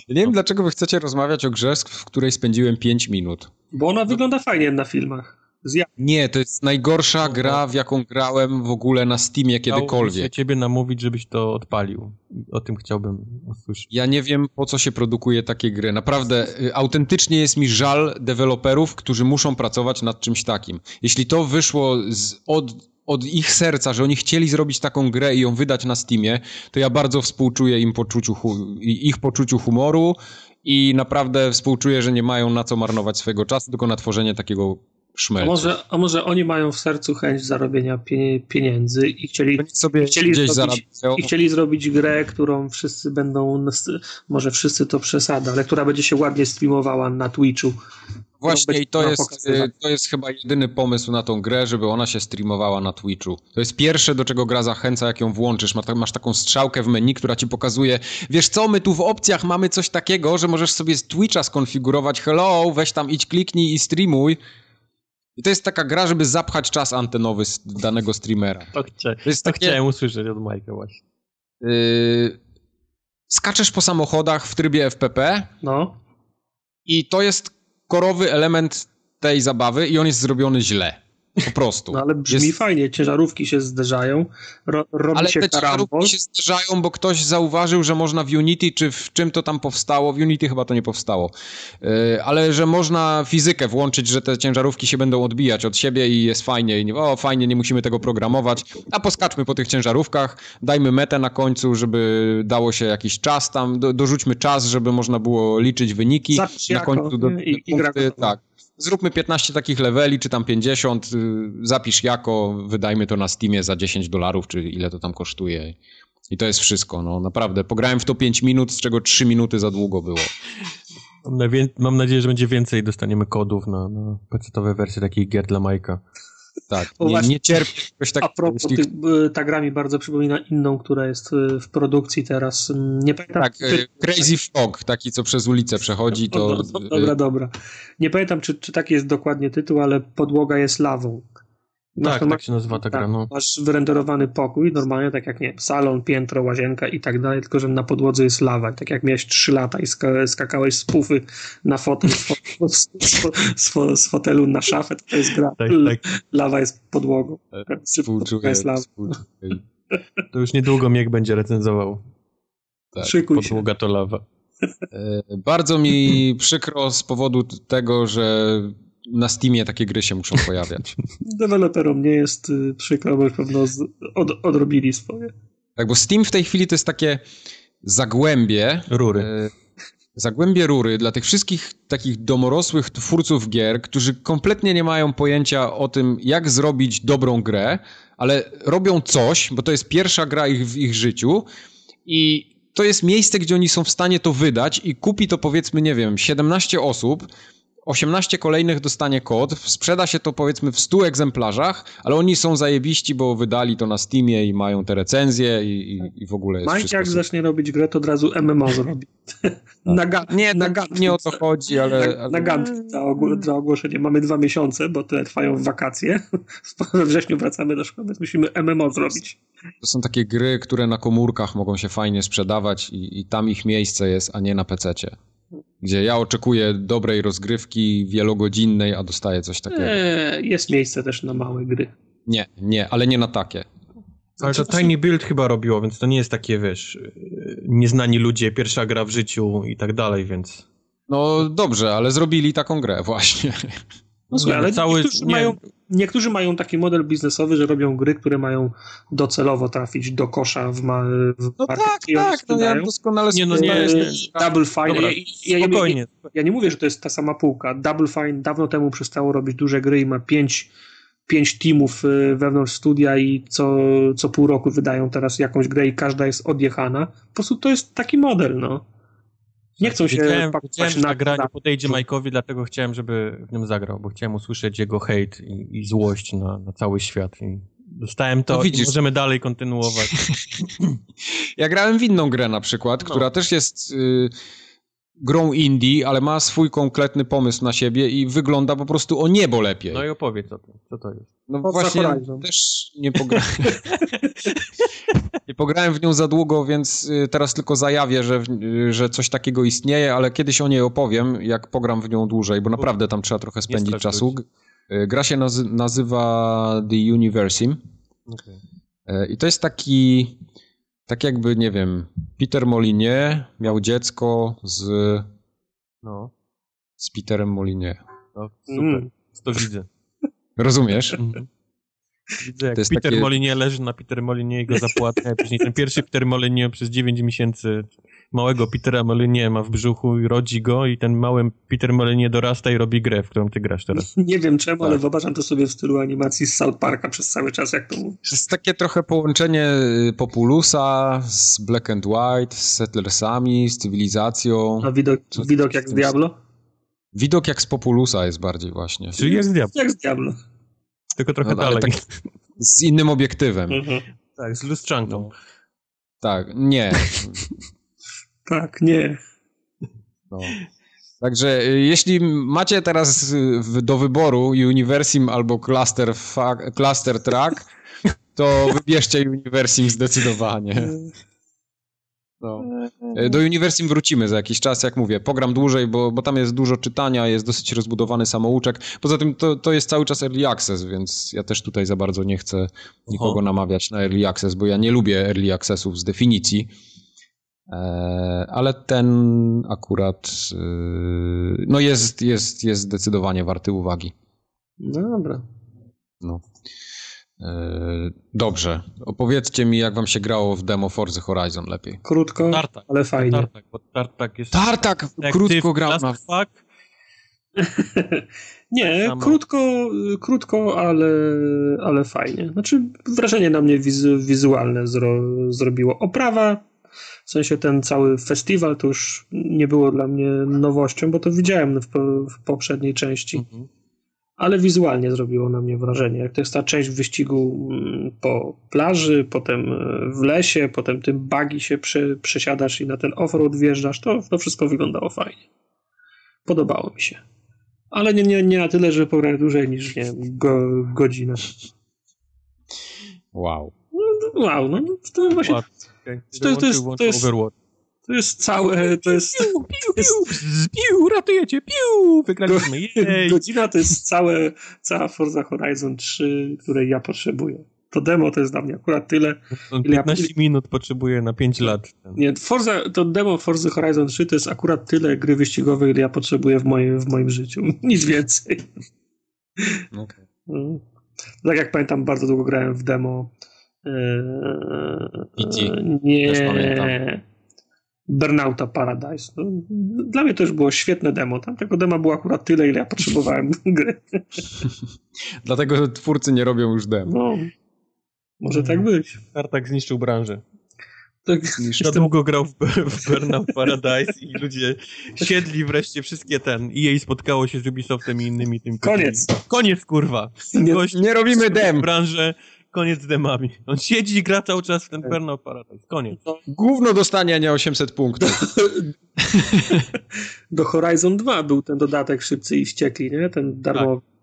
Nie wiem, dlaczego wy chcecie rozmawiać o grze, w której spędziłem 5 minut. Bo ona wygląda fajnie na filmach. Z ja- Nie, to jest najgorsza gra, w jaką grałem w ogóle na Steamie Chciałbym kiedykolwiek. ciebie namówić, żebyś to odpalił. O tym chciałbym usłyszeć. Ja nie wiem, po co się produkuje takie gry. Naprawdę, y, autentycznie jest mi żal deweloperów, którzy muszą pracować nad czymś takim. Jeśli to wyszło z, od, od ich serca, że oni chcieli zrobić taką grę i ją wydać na Steamie, to ja bardzo współczuję im poczuciu, ich poczuciu humoru i naprawdę współczuję, że nie mają na co marnować swojego czasu, tylko na tworzenie takiego A szmelcu. może, a może oni mają w sercu chęć zarobienia pie, pieniędzy i chcieli, sobie chcieli zrobić- zarabiają. i chcieli zrobić grę, którą wszyscy będą, może wszyscy to przesada, ale która będzie się ładnie streamowała na Twitchu. Właśnie i to jest, y, to jest chyba jedyny pomysł na tą grę, żeby ona się streamowała na Twitchu. To jest pierwsze, do czego gra zachęca, jak ją włączysz. Masz, masz taką strzałkę w menu, która ci pokazuje, wiesz co, my tu w opcjach mamy coś takiego, że możesz sobie z Twitcha skonfigurować, hello, weź tam idź kliknij i streamuj. I to jest taka gra, żeby zapchać czas antenowy z danego streamera. To, chcia... To jest to takie, chciałem usłyszeć od Majka właśnie. y, skaczesz po samochodach w trybie FPP, No, I to jest korowy element tej zabawy i on jest zrobiony źle. Po prostu. No ale brzmi Jest- fajnie, ciężarówki się zderzają, ro, robi Ale się te karambol. ciężarówki się zderzają, bo ktoś zauważył, że można w Unity, czy w czym to tam powstało, w Unity chyba to nie powstało, Yy, ale że można fizykę włączyć, że te ciężarówki się będą odbijać od siebie i jest fajnie, i nie, o fajnie, nie musimy tego programować, a poskaczmy po tych ciężarówkach, dajmy metę na końcu, żeby dało się jakiś czas tam, do, dorzućmy czas, żeby można było liczyć wyniki, Zapisz na końcu do, nie? I- i punkty, tak. Zróbmy 15 takich leveli, czy tam 50, y, zapisz jako, wydajmy to na Steamie za 10 dolarów, czy ile to tam kosztuje. I to jest wszystko, no naprawdę. Pograłem w to 5 minut, z czego 3 minuty za długo było. Mam, nadzieję, że będzie więcej dostaniemy kodów na, na PC-owe wersje takich gier dla Majka. Tak, nie, właśnie. nie cierpię czegoś A propos, y, ta gra mi bardzo przypomina inną, która jest y, w produkcji teraz. Mm, Nie pamiętam. Tak, czy- y, Crazy Frog, taki co przez ulicę przechodzi, to... O, do, dobra, dobra. Nie pamiętam, czy, czy taki jest dokładnie tytuł, ale podłoga jest lawą. Masz Tak, tak się nazywa ta gra, no. Masz wyrenderowany pokój, normalnie, tak jak nie wiem, salon, piętro, łazienka i tak dalej, tylko że na podłodze jest lawa. Tak jak miałeś 3 lata i ska skakałeś z pufy na fotel, z, fo z, z, z, z fotelu na szafę, to, jest gra. Tak, tak. Lawa jest podłogą. Podłoga Współczuję, jest lawa. współczuję. To już niedługo Miek będzie recenzował. Tak, Szykuj się. Podłoga to lawa. E, Bardzo mi przykro z powodu tego, że na Steamie takie gry się muszą pojawiać. Deweloperom nie jest y, przykro, bo już pewno z, od, odrobili swoje. Tak, bo Steam w tej chwili to jest takie zagłębie, Rury. e, zagłębie rury dla tych wszystkich takich domorosłych twórców gier, którzy kompletnie nie mają pojęcia o tym, jak zrobić dobrą grę, ale robią coś, bo to jest pierwsza gra ich w ich życiu i to jest miejsce, gdzie oni są w stanie to wydać i kupi to powiedzmy, nie wiem, 17 osób, 18 kolejnych dostanie kod, sprzeda się to powiedzmy w 100 egzemplarzach, ale oni są zajebiści, bo wydali to na Steamie i mają te recenzje i, i, i w ogóle jest Mike wszystko jak zacznie robić grę, to od razu MMO zrobi. na ga- Nie, na tak, Gunfit. nie o to chodzi, ale... Na, na Gunfit dla, ogó- dla ogłoszenia. Mamy dwa miesiące, bo te trwają w wakacje. We wrześniu wracamy do szkoły, więc musimy MMO zrobić. To są takie gry, które na komórkach mogą się fajnie sprzedawać i, i tam ich miejsce jest, a nie na pececie. Gdzie ja oczekuję dobrej rozgrywki, wielogodzinnej, a dostaję coś takiego. Eee, jest miejsce też na małe gry. Nie, nie, ale nie na takie. Ale to Tiny Build chyba robiło, więc to nie jest takie, wiesz, yy, nieznani ludzie, pierwsza gra w życiu i tak dalej, więc... No dobrze, ale zrobili taką grę właśnie. No słuchaj, ale cały- niektórzy, nie- mają, niektórzy mają taki model biznesowy, że robią gry, które mają docelowo trafić do kosza w, ma, w No tak, tak, no ja doskonale Nie, no nie. Double Fine. Dobra, ja, ja, ja, nie, spokojnie. ja nie mówię, że to jest ta sama półka. Double Fine dawno temu przestało robić duże gry i ma pięć, pięć teamów y, wewnątrz studia i co, co pół roku wydają teraz jakąś grę i każda jest odjechana. Po prostu to jest taki model, no. Nie chcą się Wiedziałem, pakować na ta gra na- nie podejdzie Majkowi, dlatego chciałem, żeby w nim zagrał, bo chciałem usłyszeć jego hejt i, i złość na, na cały świat. I dostałem to No widzisz. i możemy dalej kontynuować. Ja grałem w inną grę na przykład, No. która też jest y, grą indie, ale ma swój konkretny pomysł na siebie i wygląda po prostu o niebo lepiej. No i opowiedz o tym, co to jest. No właśnie Horizon. też nie pograłem. nie pograłem w nią za długo, więc y, teraz tylko zajawię, że, y, że coś takiego istnieje, ale kiedyś o niej opowiem, jak pogram w nią dłużej, bo naprawdę tam trzeba trochę spędzić czasu. Y, Gra się nazy nazywa The Universim Okay. i to jest taki, tak jakby, nie wiem, Peter Molinie miał dziecko z, No, z Peterem Molinie. no super. Mm. To widzę. Rozumiesz? Mhm. Widzę, jak To jest Peter takie- Molinie leży na Peter Molinie i go zapłatnia, a później ten pierwszy Peter Molinie przez 9 miesięcy małego Petera Molinie ma w brzuchu i rodzi go i ten mały Peter Molinie dorasta i robi grę, w którą ty grasz teraz. Nie wiem czemu, Tak. ale wyobrażam to sobie w stylu animacji z South Parka przez cały czas, jak to mówię. To jest takie trochę połączenie y, Populusa z Black and White, z Settlersami, z cywilizacją. A widok, Co- widok jak z Diablo? Widok jak z Populusa jest bardziej właśnie. Czyli jak z diabł, Jak z Diablo. tylko trochę No, ale dalej. tak- Z innym obiektywem. Mhm. Tak, z lustrzanką. No. Tak, nie. Tak, nie. No. Także y, jeśli macie teraz y, w- do wyboru Universim albo Cluster, fa- cluster Track, to wybierzcie Universim zdecydowanie. No. E, do Uniwersim wrócimy za jakiś czas, jak mówię. Pogram dłużej, bo, bo tam jest dużo czytania, jest dosyć rozbudowany samouczek. Poza tym to, to jest cały czas early access, więc ja też tutaj za bardzo nie chcę nikogo Oho. namawiać na early access, bo ja nie lubię early accessów z definicji. E, ale ten akurat e, no jest, jest, jest zdecydowanie warty uwagi. No dobra. No. E, dobrze. Opowiedzcie mi, jak wam się grało w demo Forza Horizon lepiej. Krótko, Tartak. ale fajnie. Tartak, bo Tartak jest... Tartak! Krótko grał na... Fuck. Nie, krótko, krótko ale, ale fajnie. Znaczy, wrażenie na mnie wizu, wizualne zro, zrobiło. Oprawa, w sensie ten cały festiwal to już nie było dla mnie nowością, bo to widziałem w, w poprzedniej części. Mhm ale wizualnie zrobiło na mnie wrażenie. Jak to jest ta część wyścigu mm, po plaży, potem e, w lesie, potem tym bagi się prze, przesiadasz i na ten offroad wjeżdżasz, to, to wszystko wyglądało fajnie. Podobało mi się. Ale nie, nie, nie na tyle, że pograć dłużej niż nie go, godzinę. Wow. No, wow, no to właśnie... To, to, jest, to, jest, to jest całe, to jest... Piu, piu, piu, piu, ratujecie, piu, wygraliśmy, jej. Godzina to jest całe, cała Forza Horizon 3, której ja potrzebuję. To demo to jest dla mnie akurat tyle. On 15 ja... minut potrzebuje na 5 lat. Nie, Forza, to demo Forza Horizon 3 to jest akurat tyle gry wyścigowej, ile ja potrzebuję w moim, w moim życiu. Nic więcej. Okay. No. Tak jak pamiętam, bardzo długo grałem w demo. Eee, nie. Też pamiętam. Burnouta Paradise. No, dla mnie to już było świetne demo. Tam tego dema było akurat tyle, ile ja potrzebowałem gry. Dlatego twórcy nie robią już demo. No, może tak być. Tartak zniszczył branżę. Tak, Za długo grał w, w Burnout Paradise i ludzie siedli wreszcie wszystkie ten. i jej spotkało się z Ubisoftem i innymi tym. Koniec. Koniec, kurwa. Nie, nie robimy dem. Branżę koniec z demami. On siedzi i gra cały czas w ten Burnout Paradise. Koniec. Gówno dostanie, a nie 800 punktów. Do Horizon 2 był ten dodatek szybcy i wściekli, nie? Ten darmowy. Tak.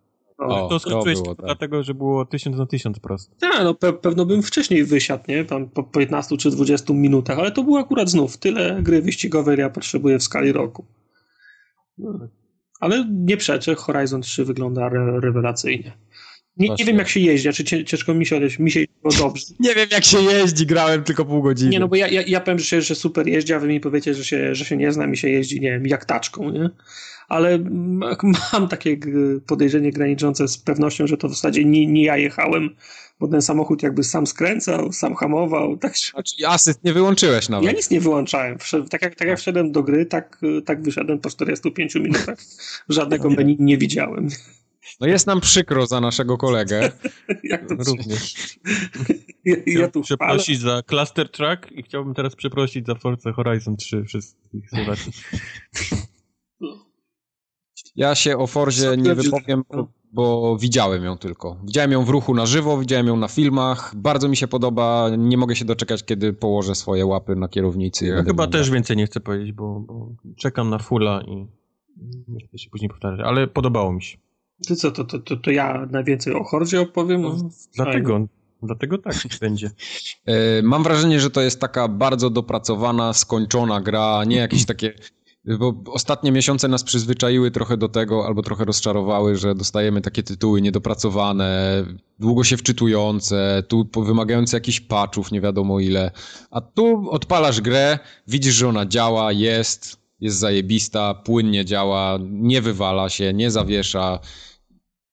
O, to skończyłeś to tak. dlatego, że było 1000 na 1000 prosto. Tak, no pe pewno bym wcześniej wysiadł, nie? Tam po 15 czy 20 minutach, ale to było akurat znów tyle gry wyścigowej, ja potrzebuję w skali roku. No. Ale nie przeczę, Horizon 3 wygląda re rewelacyjnie. Nie, nie wiem jak się jeździ, czy znaczy ciężko mi się odejść, mi się jeździło dobrze. nie wiem jak się jeździ, grałem tylko pół godziny. Nie, no bo ja, ja, ja powiem, że, się, że super jeździ, a wy mi powiecie, że się, że się nie znam i się jeździ, nie wiem, jak taczką, nie? Ale mam takie podejrzenie graniczące z pewnością, że to w zasadzie nie, nie ja jechałem, bo ten samochód jakby sam skręcał, sam hamował. Tak... Znaczy asyst nie wyłączyłeś nawet. Ja nic nie wyłączałem. Tak jak, tak jak wszedłem do gry, tak, tak wyszedłem po 45 minutach. Żadnego menu nie widziałem. No jest nam przykro za naszego kolegę. Jak to Również. ja, ja tu przeprosić za Cluster Track i chciałbym teraz przeprosić za Forza Horizon 3 wszystkich słuchaczy. Ja się o Forzie nie wypowiem, bo widziałem ją tylko. Widziałem ją w ruchu na żywo, widziałem ją na filmach. Bardzo mi się podoba. Nie mogę się doczekać, kiedy położę swoje łapy na kierownicy. Ja chyba też więcej nie chcę powiedzieć, bo, bo czekam na fulla i nie chcę się później powtarzać, ale podobało mi się. Ty co, to, to, to, to ja najwięcej o Hordzie opowiem? No, dlatego, dlatego tak będzie. E, mam wrażenie, że to jest taka bardzo dopracowana, skończona gra, nie jakieś takie... Bo ostatnie miesiące nas przyzwyczaiły trochę do tego, albo trochę rozczarowały, że dostajemy takie tytuły niedopracowane, długo się wczytujące, tu wymagające jakichś patchów, nie wiadomo ile. A tu odpalasz grę, widzisz, że ona działa, jest, jest zajebista, płynnie działa, nie wywala się, nie zawiesza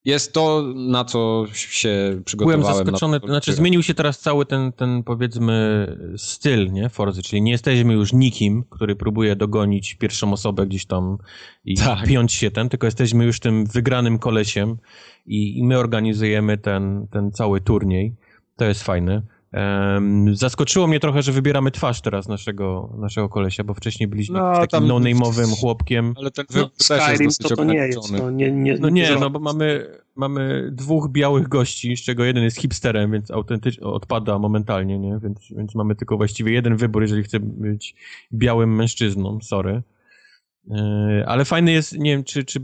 jest to, na co się przygotowałem. Byłem zaskoczony, to, znaczy zmienił się teraz cały ten, ten powiedzmy styl, nie, Forzy, czyli nie jesteśmy już nikim, który próbuje dogonić pierwszą osobę gdzieś tam i tak. piąć się ten, tylko jesteśmy już tym wygranym kolesiem i, i my organizujemy ten, ten cały turniej. To jest fajne. Um, zaskoczyło mnie trochę, że wybieramy twarz teraz naszego, naszego kolesia, bo wcześniej byliśmy no, takim no-name'owym chłopkiem. Ale ten no, Skyrim to, to nie jest. No nie, nie, no nie, no bo mamy, mamy dwóch białych gości, z czego jeden jest hipsterem, więc autentycznie odpada momentalnie, nie? Więc, więc mamy tylko właściwie jeden wybór, jeżeli chce być białym mężczyzną, sorry. E, ale fajny jest, nie wiem, czy, czy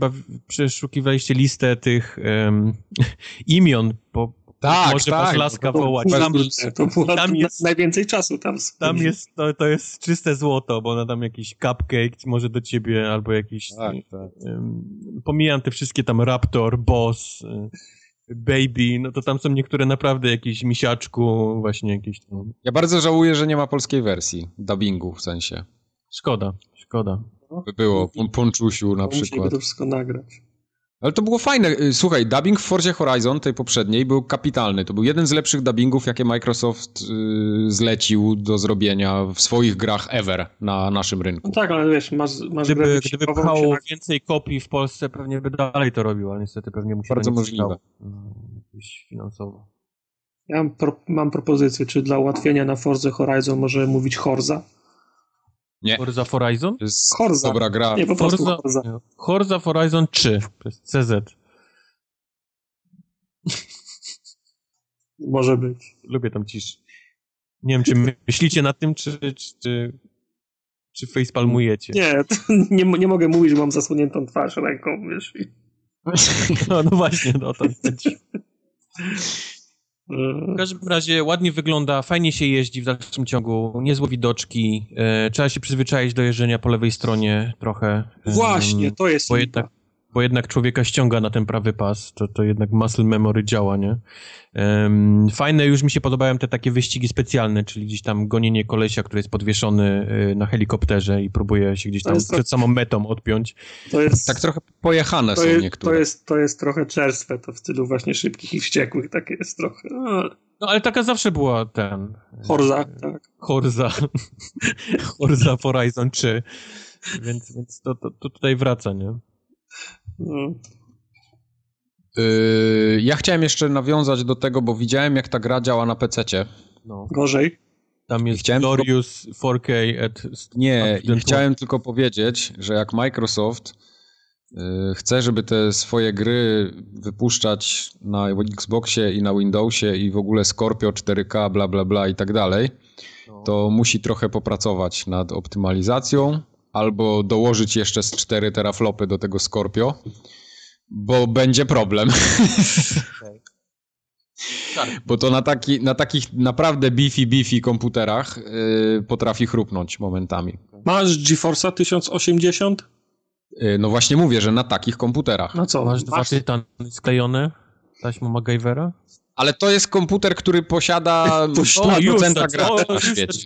przeszukiwaliście listę tych um, imion po Tak, może tak. was laska To, wołać. to, Tam, to było tam jest- najwięcej czasu tam. tam jest, to, to jest czyste złoto, bo ona tam jakiś cupcake może do ciebie, albo jakiś... Tak, tak. Ym, pomijam te wszystkie tam Raptor, Boss, y, Baby, no to tam są niektóre naprawdę jakieś misiaczku, właśnie jakieś tam... Ja bardzo żałuję, że nie ma polskiej wersji, dubbingu w sensie. Szkoda, szkoda. By było, Pon- Ponczusiu na Musimy przykład. to wszystko nagrać. Ale to było fajne. Y, Słuchaj, dubbing w Forzie Horizon, tej poprzedniej, był kapitalny. To był jeden z lepszych dubbingów, jakie Microsoft y, zlecił do zrobienia w swoich grach ever na naszym No rynku. tak, ale wiesz, masz, masz grę Gdyby, gdyby wyścigową, pchało się więcej kopii w Polsce, pewnie by dalej to robił, ale niestety pewnie mu się Bardzo możliwe. No, jakoś finansowo. Ja mam, pro, mam propozycję, czy dla ułatwienia na Forza Horizon może mówić Horza? Nie, Forza Horizon? to jest Horza. dobra gra. Nie, po prostu Forza, Horza. Horizon 3, to jest CZ. Może być. Lubię tam ciszę. Nie wiem, czy myślicie nad tym, czy, czy, czy, czy facepalmujecie. Nie, nie, nie mogę mówić, że mam zasłoniętą twarz ręką, wiesz. No, no właśnie, no to chodzi. W e, każdym razie ładnie wygląda, fajnie się jeździ w dalszym ciągu, niezłe widoczki, e, trzeba się przyzwyczaić do jeżdżenia po lewej stronie trochę. Właśnie, to jest bo jednak, bo jednak człowieka ściąga na ten prawy pas, to, to jednak muscle memory działa, nie? Em, fajne już mi się podobają te takie wyścigi specjalne, czyli gdzieś tam gonienie kolesia, który jest podwieszony y, na helikopterze i próbuje się gdzieś To tam to- przed samą metą odpiąć. To jest, Tak trochę pojechane to, są jest, to, niektóre. jest, to jest trochę czerstwe, to w stylu właśnie szybkich i wściekłych, takie jest trochę. A, No ale taka zawsze była ten... Horza, tak. Horza. Horza Horizon 3. Więc, więc to, to, to tutaj wraca, nie? No. Yy, ja chciałem jeszcze nawiązać do tego, bo widziałem jak ta gra działa na PC-cie. No. Gorzej. Tam jest Chciałem tylko- Glorious 4K at... Nie, at i chciałem tylko powiedzieć, że jak Microsoft yy, chce, żeby te swoje gry wypuszczać na Xboxie i na Windowsie i w ogóle Scorpio 4K, bla bla bla i tak dalej, No. to musi trochę popracować nad optymalizacją albo dołożyć jeszcze z 4 teraflopy do tego Scorpio, bo będzie problem. Tak. Bo to na, taki, na takich naprawdę beefy, beefy komputerach yy, potrafi chrupnąć momentami. Masz GeForce'a 1080? Yy, no właśnie mówię, że na takich komputerach. No co? Masz dwa tytany sklejone taśmą MacGyvera? Ale to jest komputer, który posiada Posiada- 100% tak, gra o, na świecie.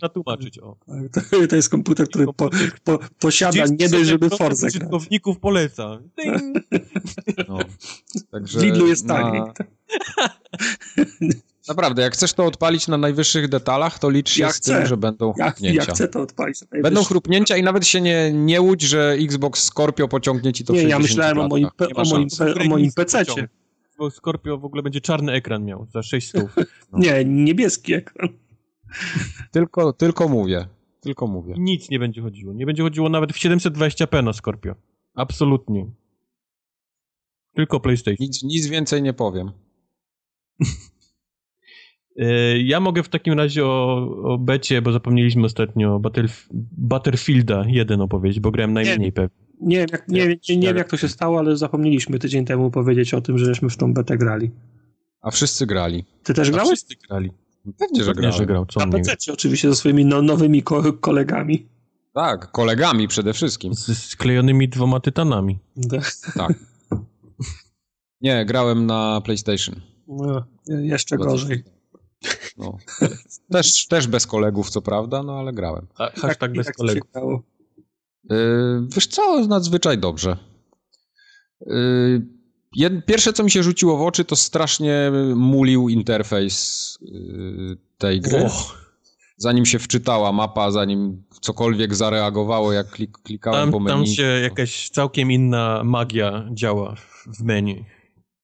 O. Tak, To, jest komputer, który po, po, posiada nie dość, żeby Forza grać. użytkowników poleca. Ding. No. Także W Lidlu jest na- taniej. Naprawdę, jak chcesz to odpalić na najwyższych detalach, to licz się Ja z chcę. tym, że będą Ja, chrupnięcia. ja chcę to odpalić. Będą chrupnięcia i nawet się nie, nie łudź, że Xbox Scorpio pociągnie ci to w Nie, ja 60 myślałem o moim, o moim, pe, o moim pececie. Bo Scorpio w ogóle będzie czarny ekran miał za 600. Nie, niebieski ekran. Tylko, tylko mówię. Tylko mówię. Nic nie będzie chodziło. Nie będzie chodziło nawet w 720p na Scorpio. Absolutnie. Tylko PlayStation. Nic, nic więcej nie powiem. E, Ja mogę w takim razie o, o becie, bo zapomnieliśmy ostatnio Battlef Battlefielda 1 opowiedzieć, bo grałem najmniej pewnie. Nie, wiem, jak, nie, nie, nie wiem, jak to się stało, ale zapomnieliśmy tydzień temu powiedzieć o tym, żeśmy w tą betę grali. A wszyscy grali. Ty też A grałeś? wszyscy grali. Pewnie, że Pewnie, że grał. Co Na PC oczywiście ze swoimi no, nowymi ko kolegami. Tak, kolegami przede wszystkim. Z sklejonymi dwoma tytanami. Tak. Nie, grałem na PlayStation. No, jeszcze gorzej. No. Też, też bez kolegów, co prawda, no ale grałem. A, hashtag bez to się kolegów. Yy, wiesz co, nadzwyczaj dobrze. Jed, pierwsze, co mi się rzuciło w oczy, to strasznie mulił interfejs yy, tej gry. O, Zanim się wczytała mapa, zanim cokolwiek zareagowało, jak klik, klikałem po tam, menu. tam się jakaś całkiem inna magia działa w menu.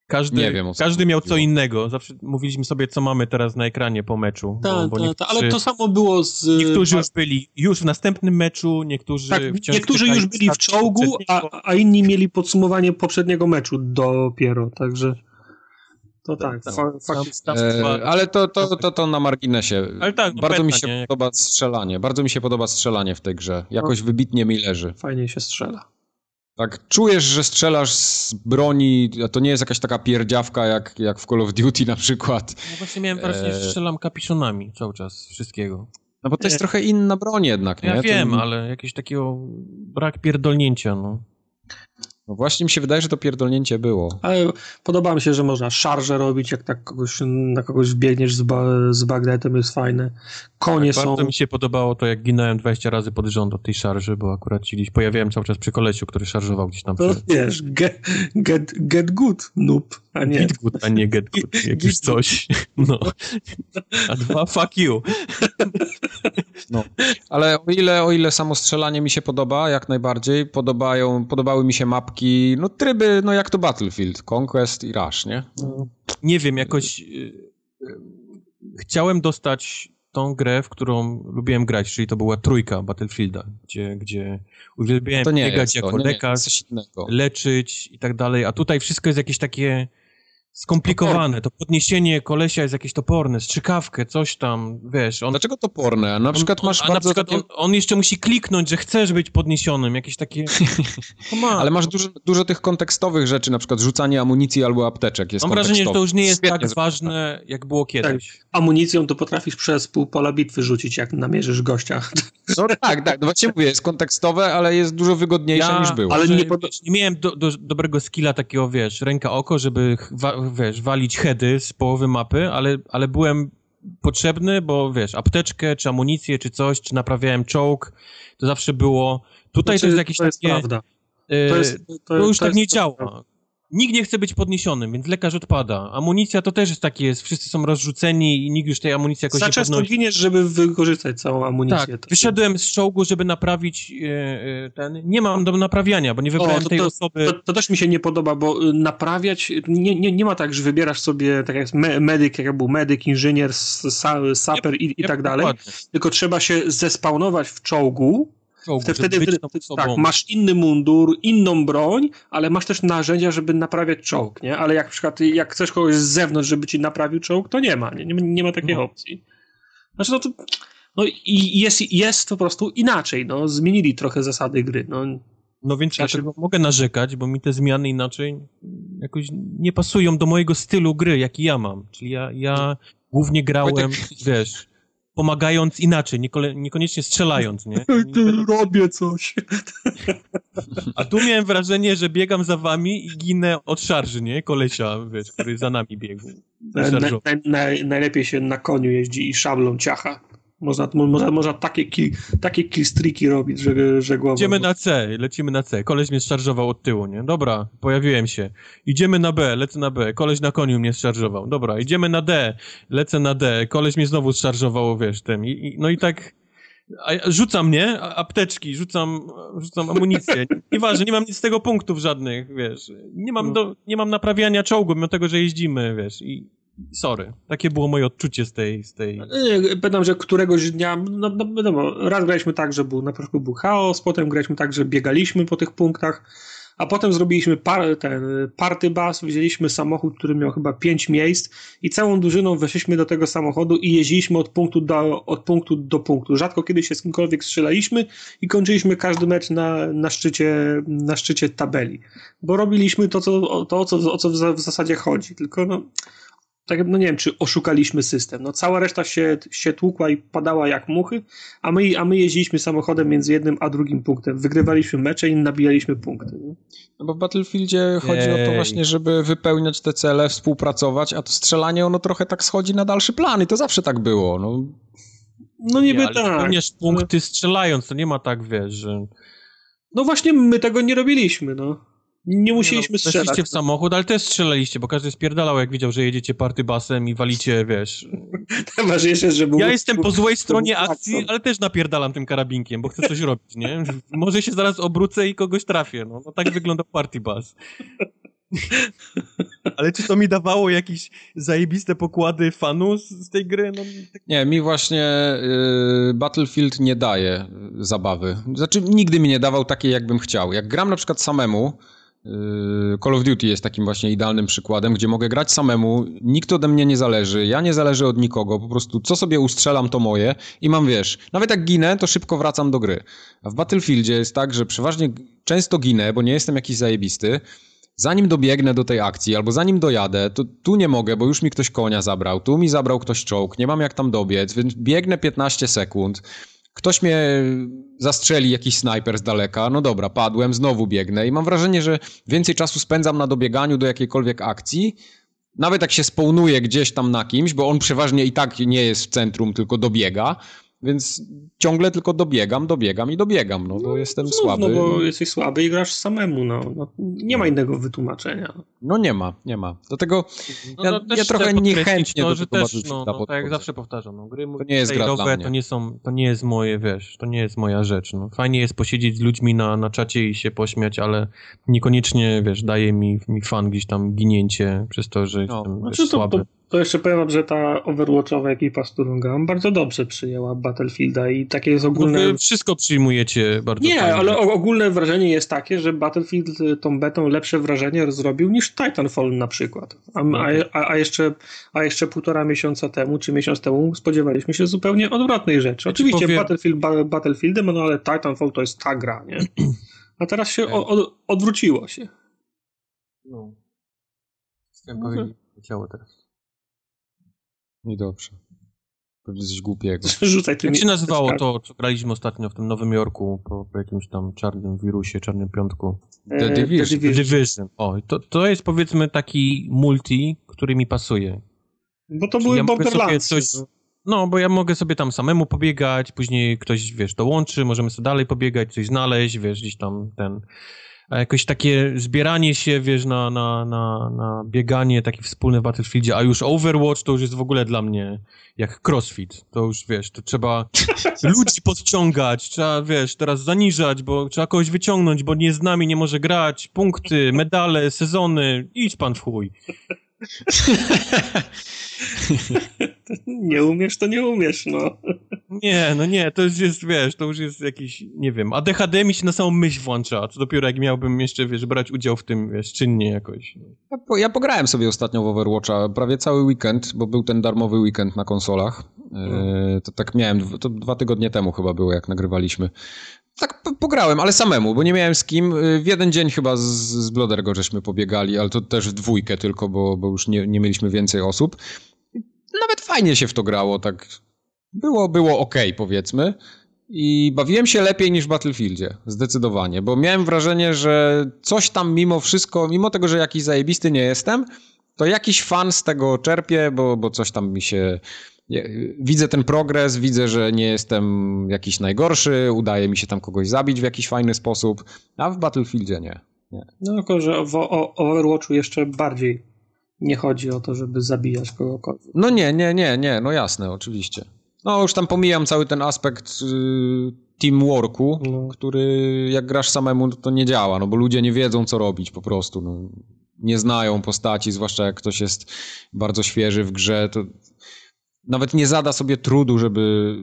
Każdy, Nie wiem, co każdy miał co chodziło. innego. Zawsze mówiliśmy sobie, co mamy teraz na ekranie po meczu. bo, Tak, bo tak, tak, ale to samo było z... niektórzy już byli już w następnym meczu, niektórzy tak, wciąż niektórzy już byli w czołgu, a, a inni mieli podsumowanie poprzedniego meczu dopiero, także... To tak, Tak, tam- tam E, ale to, to, to, to na marginesie. Ale tak, no bardzo mi się nie? podoba strzelanie. Bardzo mi się podoba strzelanie w tej grze. Jakoś No. wybitnie mi leży. Fajnie się strzela. Tak, czujesz, że strzelasz z broni, a to nie jest jakaś taka pierdziawka jak, jak w Call of Duty na przykład. No właśnie miałem wrażenie, że Eee. strzelam kapiszonami cały czas wszystkiego. No bo to jest trochę inna broń jednak, nie? Ja wiem, to, ale jakieś takiego brak pierdolnięcia, no. No właśnie mi się wydaje, że to pierdolnięcie było. Ale podoba mi się, że można szarże robić, jak tak kogoś, na kogoś wbiegniesz z, ba, z bagnetem, jest fajne. Konie Tak, są... bardzo mi się podobało to, jak ginąłem 20 razy pod rząd od tej szarży, bo akurat ci gdzieś pojawiałem cały czas przy kolesiu, który szarżował gdzieś tam. To Przy... wiesz, get, get, get good, noob, a nie... Git good, a nie get good, jak już coś. No. A dwa, fuck you. No. Ale o ile, o ile samo strzelanie mi się podoba, jak najbardziej, podobają, podobały mi się mapki, no tryby, no jak to Battlefield, Conquest i Rush, nie? No, Nie wiem, jakoś y, y, chciałem dostać tą grę, w którą lubiłem grać, czyli to była trójka Battlefielda, gdzie, gdzie uwielbiałem biegać jako to, nie, lekarz, leczyć i tak dalej, a tutaj wszystko jest jakieś takie skomplikowane. To podniesienie kolesia jest jakieś toporne, strzykawkę, coś tam, wiesz. On, Dlaczego toporne? Na przykład on, masz a na przykład takie... on, on jeszcze musi kliknąć, że chcesz być podniesionym, jakieś takie... On. Ale masz dużo, dużo tych kontekstowych rzeczy, na przykład rzucanie amunicji albo apteczek jest Mam wrażenie, że to już nie jest Świetnie tak zrobione. ważne, jak było kiedyś. Amunicją to potrafisz przez pół pola bitwy rzucić, jak namierzysz gościa. No tak, tak, no właśnie mówię, jest kontekstowe, ale jest dużo wygodniejsze niż było. ale że, nie pod- wiesz, nie miałem do, do, dobrego skilla takiego, wiesz, ręka-oko, żeby, wiesz, walić heady z połowy mapy, ale, ale byłem potrzebny, bo wiesz, apteczkę, czy amunicję, czy coś, czy naprawiałem czołg, to zawsze było... Tutaj to Znaczy, jest jakieś to jest takie... prawda. e, To, jest, to, to już to tak nie działa. Nikt nie chce być podniesionym, więc lekarz odpada. Amunicja to też jest takie, jest, wszyscy są rozrzuceni i nikt już tej amunicji jakoś Za nie często podnosi. giniesz, żeby wykorzystać całą amunicję. Tak, wyszedłem z czołgu, żeby naprawić e, ten. Nie mam do naprawiania, bo nie wybrałem to- tej to- osoby. To, to też mi się nie podoba, bo y, naprawiać, nie, nie, nie ma tak, że wybierasz sobie, tak jak me, medyk, jak był medyk, inżynier, saper i, i tak dalej, tylko trzeba się zespawnować w czołgu, Wtedy, wtedy, tak, masz inny mundur, inną broń, ale masz też narzędzia, żeby naprawiać czołg, nie? Ale jak przykład, jak chcesz kogoś z zewnątrz, żeby ci naprawił czołg, to nie ma, nie, nie, ma- nie ma takiej No. opcji. Znaczy, no to, no i jest, jest po prostu inaczej, no, zmienili trochę zasady gry, no. No więc Znaczy- dlatego mogę narzekać, bo mi te zmiany inaczej jakoś nie pasują do mojego stylu gry, jaki ja mam. Czyli ja, ja głównie grałem, Wojtek- wiesz, pomagając inaczej, niekole, niekoniecznie strzelając, nie? robię coś. A tu miałem wrażenie, że biegam za wami i ginę od szarży, nie? Kolesia, wiesz, który za nami biegł. Na, na, naj- najlepiej się na koniu jeździ i szablą ciacha. Można, mo- można, można takie, kill, takie killstreaki robić, że, że głowa... Idziemy na C, lecimy na C. Koleś mnie szarżował od tyłu, nie? Dobra, pojawiłem się. Idziemy na B, lecę na B. Koleś na koniu mnie szarżował. Dobra, idziemy na D, lecę na D. Koleś mnie znowu szarżował, wiesz, tym. I, i, no i tak... A, rzucam, nie? Apteczki, rzucam, rzucam amunicję. Nieważne, nie mam nic z tego punktów żadnych, wiesz. Nie mam, do, nie mam naprawiania czołgu, mimo tego, że jeździmy, wiesz. I sorry. Takie było moje odczucie z tej... Z tej... Nie, Pamiętam, że któregoś dnia, no, no wiadomo, raz graliśmy tak, że był, na początku był chaos, potem graliśmy tak, że biegaliśmy po tych punktach, a potem zrobiliśmy par, ten party bus, wzięliśmy samochód, który miał chyba pięć miejsc i całą drużyną weszliśmy do tego samochodu i jeździliśmy od punktu do, od punktu, do punktu. Rzadko kiedy się z kimkolwiek strzelaliśmy i kończyliśmy każdy mecz na, na, szczycie, na szczycie tabeli, bo robiliśmy to, co, to o, co, o co w zasadzie chodzi, tylko no tak, no nie wiem, czy oszukaliśmy system. No cała reszta się, się tłukła i padała jak muchy, a my, a my jeździliśmy samochodem między jednym a drugim punktem. Wygrywaliśmy mecze i nabijaliśmy punkty. Nie? No bo w Battlefieldzie chodzi o to właśnie, żeby wypełniać te cele, współpracować, a to strzelanie ono trochę tak schodzi na dalszy plan i to zawsze tak było. No, No niby Nie, ale tak. Spełniasz punkty strzelając, to nie ma tak, wiesz, że... No właśnie my tego nie robiliśmy, no. Nie musieliśmy no, strzelać. Weszliście w samochód, ale też strzelaliście, bo każdy spierdalał, jak widział, że jedziecie partybasem i walicie, wiesz... Najważniejsze jest, że był... Ja jestem po złej stronie był akcji, Watson. ale też napierdalam tym karabinkiem, bo chcę coś robić, nie? Może się zaraz obrócę i kogoś trafię, no. no tak wygląda party bus. Ale czy to mi dawało jakieś zajebiste pokłady fanu z, z tej gry? No, tak nie, mi właśnie y, Battlefield nie daje y, zabawy. Znaczy, nigdy mi nie dawał takiej, jakbym chciał. Jak gram na przykład samemu Call of Duty jest takim właśnie idealnym przykładem, gdzie mogę grać samemu, nikt ode mnie nie zależy, ja nie zależę od nikogo, po prostu co sobie ustrzelam to moje. I mam wiesz, nawet jak ginę, to szybko wracam do gry. A w Battlefieldzie jest tak, że przeważnie często ginę, bo nie jestem jakiś zajebisty, zanim dobiegnę do tej akcji, albo zanim dojadę, to tu nie mogę, bo już mi ktoś konia zabrał, tu mi zabrał ktoś czołg, nie mam jak tam dobiec, więc biegnę 15 sekund, ktoś mnie zastrzeli, jakiś snajper z daleka, no dobra, padłem, znowu biegnę i mam wrażenie, że więcej czasu spędzam na dobieganiu do jakiejkolwiek akcji, nawet jak się spełnuje gdzieś tam na kimś, bo on przeważnie i tak nie jest w centrum, tylko dobiega, więc ciągle tylko dobiegam, dobiegam i dobiegam, no bo no, jestem znów, słaby. No bo jesteś słaby i grasz samemu, no. no nie ma innego wytłumaczenia. No nie ma, nie ma. Do tego no, ja, no, ja trochę niechętnie to, do że też, no, no, tak jak zawsze powtarzam, no, gry to nie jest gra dla to nie są, to nie jest moje, wiesz, to nie jest moja rzecz, no. Fajnie jest posiedzieć z ludźmi na, na czacie i się pośmiać, ale niekoniecznie, wiesz, daje mi, mi fan gdzieś tam ginięcie przez to, że no. jestem znaczy, wiesz, to, słaby. To to jeszcze powiem że ta Overwatchowa ekipa, z którą grałem, bardzo dobrze przyjęła Battlefielda i takie jest ogólne... No wy wszystko przyjmujecie bardzo Nie, fajnie. ale ogólne wrażenie jest takie, że Battlefield y, tą betą lepsze wrażenie zrobił niż Titanfall na przykład. A, a, a, jeszcze, a jeszcze półtora miesiąca temu, czy miesiąc temu spodziewaliśmy się zupełnie odwrotnej rzeczy. Oczywiście powiem... Battlefield ba, Battlefieldem, no ale Titanfall to jest ta gra, nie? A teraz się o, o, odwróciło się. No. Chciałem powiedzieć, chciało teraz. No i dobrze. Pewnie coś głupiego. Rzucaj Jak się nazywało to, co graliśmy ostatnio w tym Nowym Jorku po, po jakimś tam czarnym wirusie, czarnym piątku? The e, Division. The Division. O, to, to jest powiedzmy taki multi, który mi pasuje. Bo to były ja Borderlands. Coś, no, bo ja mogę sobie tam samemu pobiegać, później ktoś, wiesz, dołączy, możemy sobie dalej pobiegać, coś znaleźć, wiesz, gdzieś tam ten a jakoś takie zbieranie się, wiesz, na, na, na, na bieganie, takie wspólne w Battlefieldzie, a już Overwatch to już jest w ogóle dla mnie jak crossfit. To już, wiesz, to trzeba ludzi podciągać, trzeba, wiesz, teraz zaniżać, bo trzeba kogoś wyciągnąć, bo nie z nami nie może grać, punkty, medale, sezony, idź pan w chuj. nie umiesz, to nie umiesz, no. Nie, no nie, to już jest, wiesz, to już jest jakiś, nie wiem, ADHD mi się na samą myśl włącza, co dopiero jak miałbym jeszcze, wiesz, brać udział w tym, wiesz, czynnie jakoś. Ja, po, ja pograłem sobie ostatnio w Overwatcha prawie cały weekend, bo był ten darmowy weekend na konsolach. E, to tak miałem, to dwa tygodnie temu chyba było, jak nagrywaliśmy. Tak pograłem, ale samemu, bo nie miałem z kim. E, w jeden dzień chyba z, z Blodergo żeśmy pobiegali, ale to też w dwójkę tylko, bo, bo już nie, nie mieliśmy więcej osób. Nawet fajnie się w to grało, tak było, było ok, powiedzmy. I bawiłem się lepiej niż w Battlefieldzie, zdecydowanie, bo miałem wrażenie, że coś tam mimo wszystko, mimo tego, że jakiś zajebisty nie jestem, to jakiś fan z tego czerpie, bo, bo coś tam mi się... Widzę ten progres, widzę, że nie jestem jakiś najgorszy, udaje mi się tam kogoś zabić w jakiś fajny sposób, a w Battlefieldzie nie. nie. No tylko, że w Overwatchu jeszcze bardziej nie chodzi o to, żeby zabijać kogokolwiek. No nie, nie, nie, nie, no jasne, oczywiście. No już tam pomijam cały ten aspekt y, teamworku, no. który jak grasz samemu to nie działa, no bo ludzie nie wiedzą co robić po prostu, no. Nie znają postaci, zwłaszcza jak ktoś jest bardzo świeży w grze, to nawet nie zada sobie trudu, żeby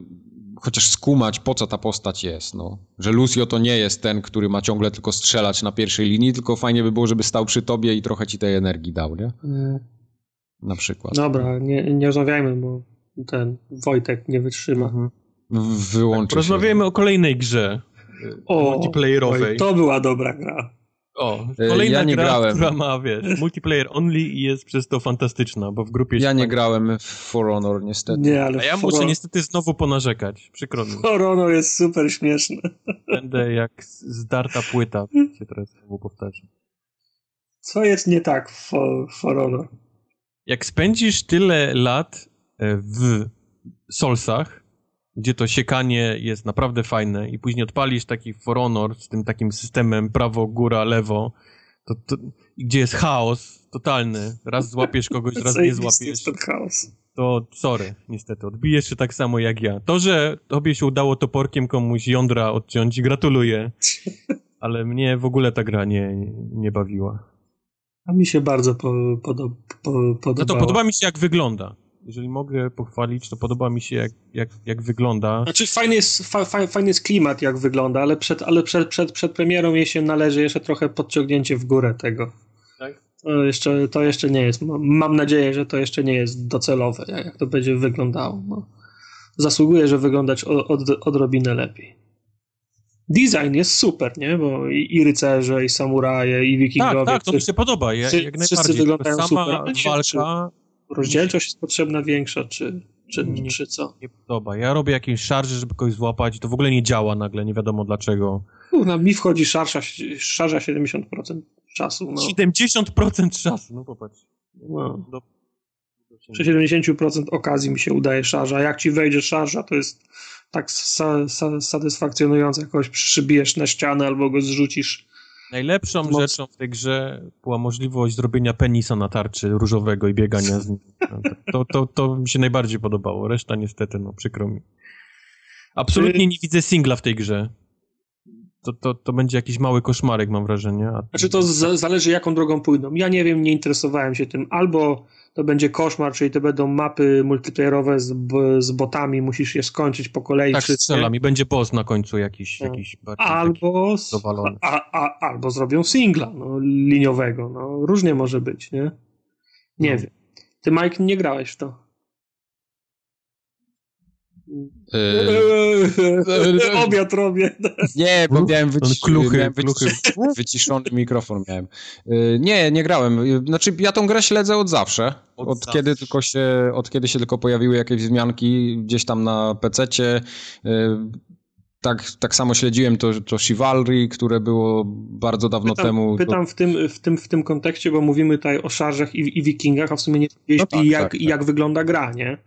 chociaż skumać, po co ta postać jest, no. Że Lucio to nie jest ten, który ma ciągle tylko strzelać na pierwszej linii, tylko fajnie by było, żeby stał przy tobie i trochę ci tej energii dał, nie? nie. Na przykład. Dobra, nie, nie rozmawiajmy, bo ten Wojtek nie wytrzyma. Mhm. Wyłączy tak, o kolejnej grze o, multiplayerowej. Oj, to była dobra gra. O, e, kolejna ja nie gra, grałem. która ma, wiesz, multiplayer only i jest przez to fantastyczna, bo w grupie... Ja nie grałem w For Honor, niestety. Nie, ale A ja muszę niestety znowu ponarzekać, przykro mi. For Honor jest super śmieszny. Będę jak zdarta płyta, się teraz znowu powtarzam. Co jest nie tak w For, for Honor? Jak spędzisz tyle lat E, w Solsach, gdzie to siekanie jest naprawdę fajne i później odpalisz taki For Honor z tym takim systemem prawo, góra, lewo, to, to, gdzie jest chaos totalny, raz złapiesz kogoś, raz nie złapiesz. Jest ten chaos. To sorry, niestety, odbijesz się tak samo jak ja. To, że tobie się udało toporkiem komuś jądra odciąć, gratuluję, ale mnie w ogóle ta gra nie, nie bawiła. A mi się bardzo po, podo, po. No to podoba mi się jak wygląda. Jeżeli mogę pochwalić, to podoba mi się jak, jak, jak wygląda. Znaczy fajny jest, fa, fajny jest klimat jak wygląda, ale, przed, ale przed, przed, przed premierą jej się należy jeszcze trochę podciągnięcie w górę tego. Tak? To jeszcze, to jeszcze nie jest, mam nadzieję, że to jeszcze nie jest docelowe, jak to będzie wyglądało. No. Zasługuje, że wyglądać od, od, odrobinę lepiej. Design jest super, nie? Bo i, i rycerze, i samuraje, i wikingowie. Tak, tak, to mi się podoba, jak, jak najbardziej. Wszyscy wyglądają sama super. walka... Rozdzielczość jest potrzebna większa, czy, czy, nie, czy co? Nie podoba. Ja robię jakieś szarże, żeby kogoś złapać to w ogóle nie działa nagle, nie wiadomo dlaczego. No, mi wchodzi szarża, szarża 70% czasu. No. 70% czasu, no popatrz. No. Do... Przy 70% okazji mi się udaje szarża. Jak ci wejdzie szarża, to jest tak sa, sa, satysfakcjonujące, jak kogoś przybijesz na ścianę albo go zrzucisz. Najlepszą Moc... rzeczą w tej grze była możliwość zrobienia penisa na tarczy różowego i biegania z nim. To, to, to mi się najbardziej podobało. Reszta niestety, no przykro mi. Absolutnie nie widzę singla w tej grze. To, to, to będzie jakiś mały koszmarek, mam wrażenie. A... Znaczy to zależy, jaką drogą pójdą. Ja nie wiem, nie interesowałem się tym. Albo to będzie koszmar, czyli to będą mapy multiplayerowe z, z botami, musisz je skończyć po kolei. Tak, strzelam i będzie boss na końcu jakiś, no. jakiś albo, a, a, albo zrobią singla no, liniowego. No, różnie może być, nie? Nie no. wiem. Ty, Mike, nie grałeś w to. Yy... Obiad robię. Nie, bo miałem, wyci... kluchy, miałem wyci... wyciszony mikrofon miałem. Yy, nie, nie grałem. Znaczy ja tą grę śledzę od zawsze. Od, od zawsze. kiedy tylko się, od kiedy się tylko pojawiły jakieś wzmianki gdzieś tam na PC-cie. Yy, tak, tak samo śledziłem to, to Chivalry, które było bardzo dawno pytam, temu. Pytam w, tym, w, tym, w tym kontekście, bo mówimy tutaj o szarżach i, i wikingach, a w sumie nie no tak, jak, tak, tak. jak wygląda gra, nie?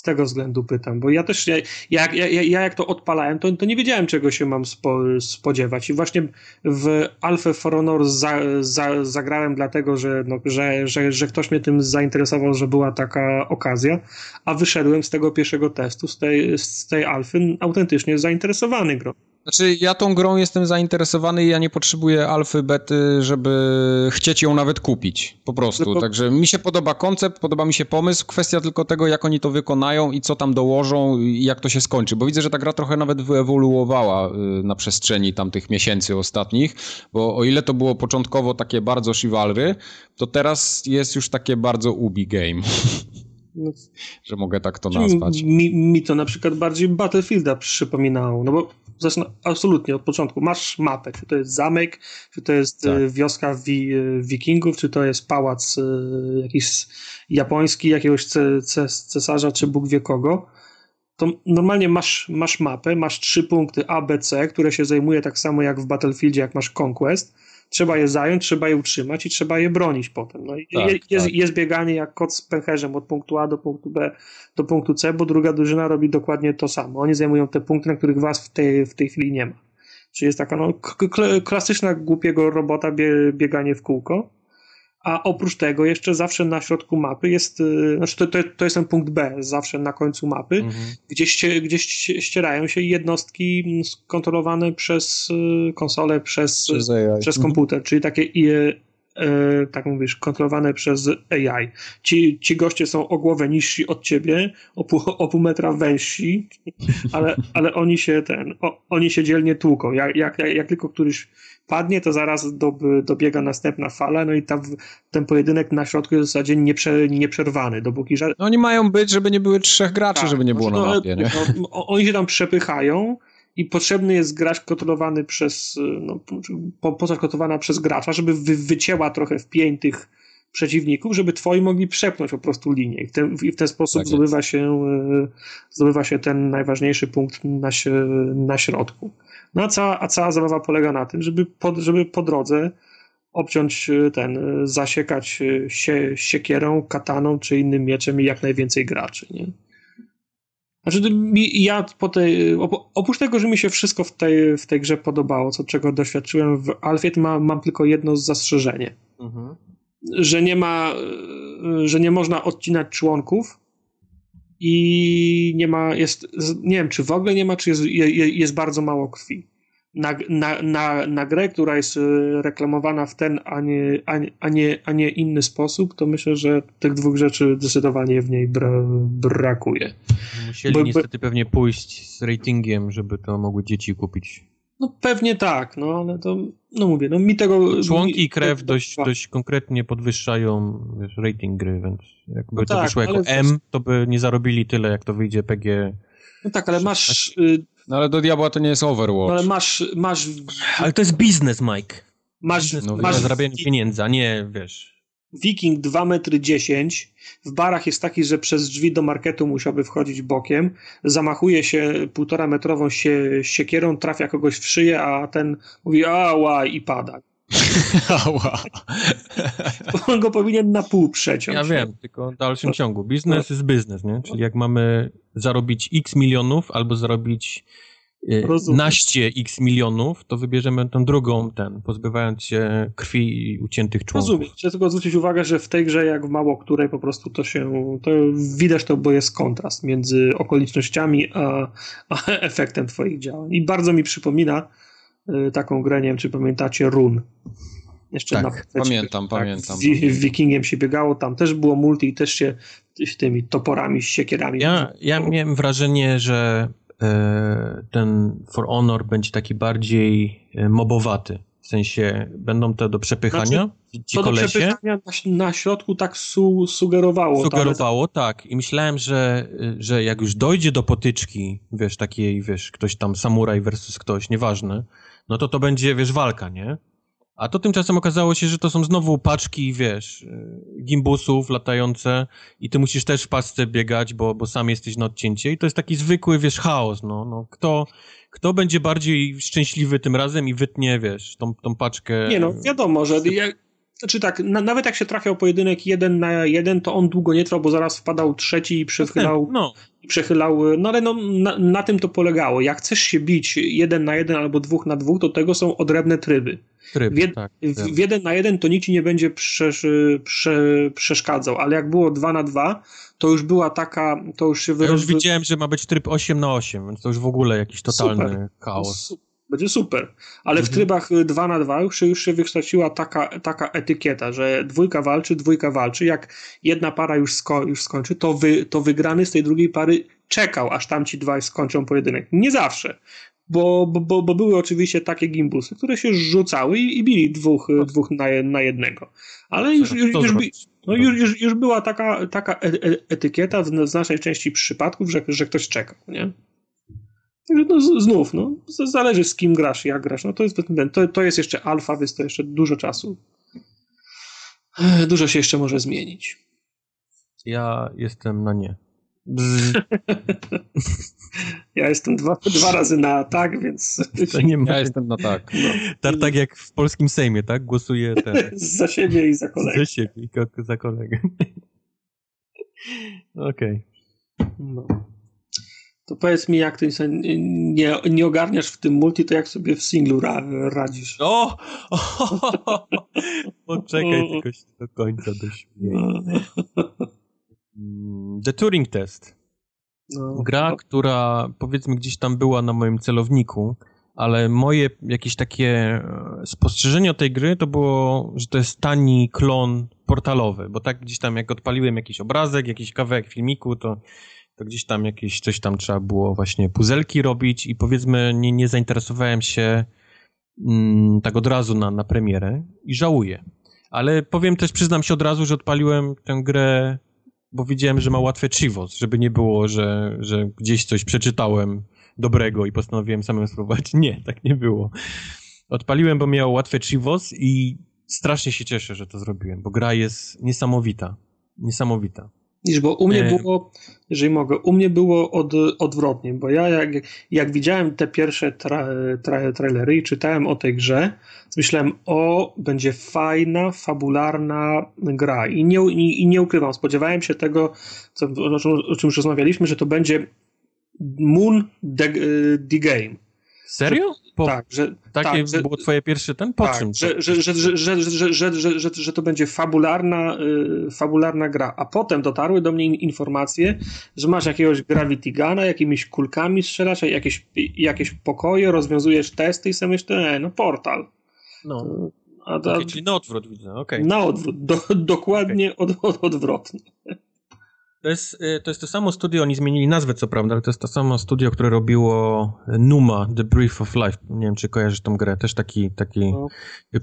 Z tego względu pytam, bo ja też, ja, ja, ja, ja jak to odpalałem, to, to nie wiedziałem, czego się mam spo, spodziewać. I właśnie w Alpha For Honor za, za, zagrałem dlatego, że, no, że, że, że ktoś mnie tym zainteresował, że była taka okazja, a wyszedłem z tego pierwszego testu, z tej, z tej Alfy, autentycznie zainteresowany grą. Znaczy, ja tą grą jestem zainteresowany i ja nie potrzebuję alfy, bety, żeby chcieć ją nawet kupić. Po prostu. Tylko... Także mi się podoba koncept, podoba mi się pomysł. Kwestia tylko tego, jak oni to wykonają i co tam dołożą i jak to się skończy. Bo widzę, że ta gra trochę nawet wyewoluowała y, na przestrzeni tamtych miesięcy ostatnich. Bo o ile to było początkowo takie bardzo chivalry, to teraz jest już takie bardzo ubi game. No, że mogę tak to nazwać. Mi, mi, to na przykład bardziej Battlefielda przypominało, no bo zresztą absolutnie od początku masz mapę, czy to jest zamek, czy to jest tak. E, wioska wi, e, wikingów, czy to jest pałac e, jakiś japoński, jakiegoś cesarza, czy Bóg wie kogo, to normalnie masz, masz mapę, masz trzy punkty A, B, C, które się zajmuje tak samo jak w Battlefieldzie, jak masz Conquest, trzeba je zająć, trzeba je utrzymać i trzeba je bronić potem. No i tak, jest, tak. jest bieganie jak kot z pęcherzem od punktu A do punktu B do punktu C, bo druga drużyna robi dokładnie to samo. Oni zajmują te punkty, na których was w tej, w tej chwili nie ma. Czyli jest taka no, klasyczna głupiego robota bie, bieganie w kółko a oprócz tego jeszcze zawsze na środku mapy jest, y, znaczy to, to, to jest ten punkt B, zawsze na końcu mapy, mhm. gdzie, ście, gdzie ścierają się jednostki kontrolowane przez y, konsolę, przez, przez, przez mhm. komputer, czyli takie e, tak mówisz, kontrolowane przez AI. Ci, ci goście są o głowę niżsi od ciebie, o pół, o pół metra wężsi, ale, ale oni się ten, o, oni się dzielnie tłuką. Jak, jak, jak tylko któryś padnie, to zaraz do, dobiega następna fala, no i ta, ten pojedynek na środku jest w zasadzie nieprze, nieprzerwany, dopóki... Ża- no oni mają być, żeby nie były trzech graczy, tak, żeby nie było no, na mapie, nie? No, oni się tam przepychają, i potrzebny jest gracz kontrolowany przez, no, postać kontrolowana przez gracza, żeby wy, wycięła trochę w pień tych przeciwników, żeby twoi mogli przepnąć po prostu linię. I w ten, i w ten sposób tak zdobywa, się, e, zdobywa się ten najważniejszy punkt na, na środku. No a cała, a cała zabawa polega na tym, żeby po, żeby po drodze obciąć e, ten, zasiekać się, siekierą, kataną czy innym mieczem i jak najwięcej graczy, nie? Znaczy, ja po tej, oprócz tego, że mi się wszystko w tej, w tej grze podobało, co czego doświadczyłem w Alfie, mam, mam tylko jedno zastrzeżenie. Mhm. Że nie ma, że nie można odcinać członków i nie ma, jest, nie wiem, czy w ogóle nie ma, czy jest, jest bardzo mało krwi. Na, na, na, na grę, która jest y, reklamowana w ten, a nie, a, a, nie, a nie inny sposób, to myślę, że tych dwóch rzeczy zdecydowanie w niej bra, brakuje. Musieli bo, niestety bo... pewnie pójść z ratingiem, żeby to mogły dzieci kupić. No pewnie tak, no ale to, no mówię, no mi tego... Członki i krew dość, dość konkretnie podwyższają wiesz, rating gry, więc jakby no to tak, wyszło jako M, to by nie zarobili tyle, jak to wyjdzie PG. No tak, ale masz... Y, no ale do diabła to nie jest Overwatch. No ale masz... masz... Ale to jest biznes, Mike. Masz... no, masz zarabianie pieniędzy, a nie, wiesz... Wiking 2 metry 10 w barach jest taki, że przez drzwi do marketu musiałby wchodzić bokiem, zamachuje się półtora metrową sie, siekierą, trafia kogoś w szyję, a ten mówi ała i pada. Ała. On go powinien na pół przeciąć. Ja wiem, tylko w dalszym ciągu. Biznes no. jest biznes, nie? Czyli jak mamy zarobić x milionów albo zarobić Y, Rozumiem. naście x milionów, to wybierzemy tę drugą, ten, pozbywając się krwi i uciętych członków. Rozumiem. Chcę tylko zwrócić uwagę, że w tej grze, jak w mało której, po prostu to się, to widać to, bo jest kontrast między okolicznościami a, a efektem twoich działań. I bardzo mi przypomina taką grę, nie wiem, czy pamiętacie, Run. Jeszcze tak, na pamiętam, tak, pamiętam. W, w Wikingiem się biegało, tam też było multi i też się tymi toporami, siekierami. Ja, ja miałem wrażenie, że E, ten For Honor będzie taki bardziej e, mobowaty. W sensie, będą te do przepychania? Znaczy, ci to kolesie? do przepychania na, na środku tak su, sugerowało. Sugerowało, tak. I myślałem, że, że jak już dojdzie do potyczki, wiesz, takiej, wiesz, ktoś tam samuraj versus ktoś, nieważne, no to to będzie, wiesz, walka, nie? A to tymczasem okazało się, że to są znowu paczki, wiesz, y, gimbusów latające i ty musisz też w pasce biegać, bo, bo sam jesteś na odcięcie i to jest taki zwykły, wiesz, chaos, no. no kto, kto będzie bardziej szczęśliwy tym razem i wytnie, wiesz, tą, tą paczkę... Nie no, wiadomo, że... znaczy tak, na, nawet jak się trafiał pojedynek jeden na jeden, to on długo nie trwał, bo zaraz wpadał trzeci i przechylał, no. i przechylał no ale no, na, na, tym to polegało. Jak chcesz się bić jeden na jeden albo dwóch na dwóch, to tego są odrębne tryby. Tryb, w, tak, w, w, jeden na jeden to nikt ci nie będzie przesz, prze, przeszkadzał, ale jak było dwa na dwa, to już była taka, to już się wyrobiło. Ja już widziałem, że ma być tryb 8 na 8, więc to już w ogóle jakiś totalny Super. chaos. Będzie super. Ale w mhm. trybach 2 na 2 już, już się wykształciła taka, taka etykieta, że dwójka walczy, dwójka walczy. Jak jedna para już, sko już skończy, to, wy, to wygrany z tej drugiej pary czekał, aż tamci dwaj skończą pojedynek. Nie zawsze bo, bo, bo były oczywiście takie gimbusy, które się rzucały i, i bili dwóch, dwóch na, na jednego. Ale już, już, już, no już, już, już była taka, taka e, e, etykieta w znacznej części przypadków, że, że ktoś czekał, nie? Także no znów, no, zależy z kim grasz, jak grasz. No to jest, to, to jest jeszcze alfa, więc to jeszcze dużo czasu. Dużo się jeszcze może zmienić. Ja jestem na nie. Ja jestem dwa, dwa razy na tak, więc. To nie ma... Ja jestem na tak. No. Tak, tak jak w polskim Sejmie, tak? Głosuję ten. za siebie i za kolegę. Za siebie i za kolegę. Okej. Okay. No. To powiedz mi, jak ty nie, nie ogarniasz w tym multi, to jak sobie w singlu ra, radzisz? O! Poczekaj tylko do końca do śmiechu. Mm, The Turing Test. No. Gra, która powiedzmy gdzieś tam była na moim celowniku, ale moje jakieś takie e, spostrzeżenie o tej gry to było, że to jest tani klon portalowy, bo tak gdzieś tam jak odpaliłem jakiś obrazek, jakiś kawałek filmiku, to, to gdzieś tam jakieś coś tam trzeba było właśnie puzelki robić i powiedzmy nie, nie zainteresowałem się mm, tak od razu na, na premierę i żałuję. Ale powiem też, przyznam się od razu, że odpaliłem tę grę bo widziałem, że ma łatwe chivos, żeby nie było, że, że gdzieś coś przeczytałem dobrego i postanowiłem samym spróbować. Nie, tak nie było. Odpaliłem, bo miał łatwe chivos i strasznie się cieszę, że to zrobiłem, bo gra jest niesamowita. Niesamowita. Niż, bo u mnie było, jeżeli mogę, u mnie było od, odwrotnie, bo ja jak, jak widziałem te pierwsze tra, tra, trailery i czytałem o tej grze, myślałem, o, będzie fajna, fabularna gra i nie, i, i nie ukrywam, spodziewałem się tego, co, o, czym, o czym już rozmawialiśmy, że to będzie Moon the, the Game. Serio? Po, tak, że... Takie tak, że, było twoje pierwsze ten? Po tak, czym? Że, że, że, że, że, że, że, że, że, że to będzie fabularna, y, fabularna gra, a potem dotarły do mnie informacje, że masz jakiegoś Gravity Guna, jakimiś kulkami strzelasz, jakieś, jakieś pokoje, rozwiązujesz testy i sobie myślę, e, no portal. No. A, a, okay, czyli na odwrót widzę, okej. Okay. Na odwrót, do, dokładnie okay. od, od, odwrotnie. To jest, y, to jest to samo studio, oni zmienili nazwę co prawda, ale to jest to samo studio, które robiło Numa, The Brief of Life. Nie wiem, czy kojarzysz tą grę. Też taki, taki no.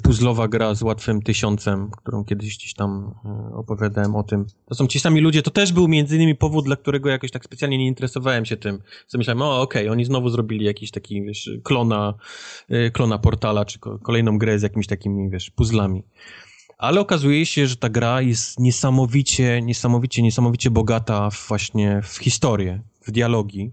puzzlowa gra z łatwym tysiącem, którą kiedyś gdzieś tam y, opowiadałem o tym. To są ci sami ludzie. To też był między innymi powód, dla którego jakoś tak specjalnie nie interesowałem się tym. Co myślałem, o okej, okay, oni znowu zrobili jakiś taki, wiesz, klona, y, klona portala, czy kolejną grę z jakimiś takimi, wiesz, puzzlami ale okazuje się, że ta gra jest niesamowicie, niesamowicie, niesamowicie bogata właśnie w historię, w dialogi.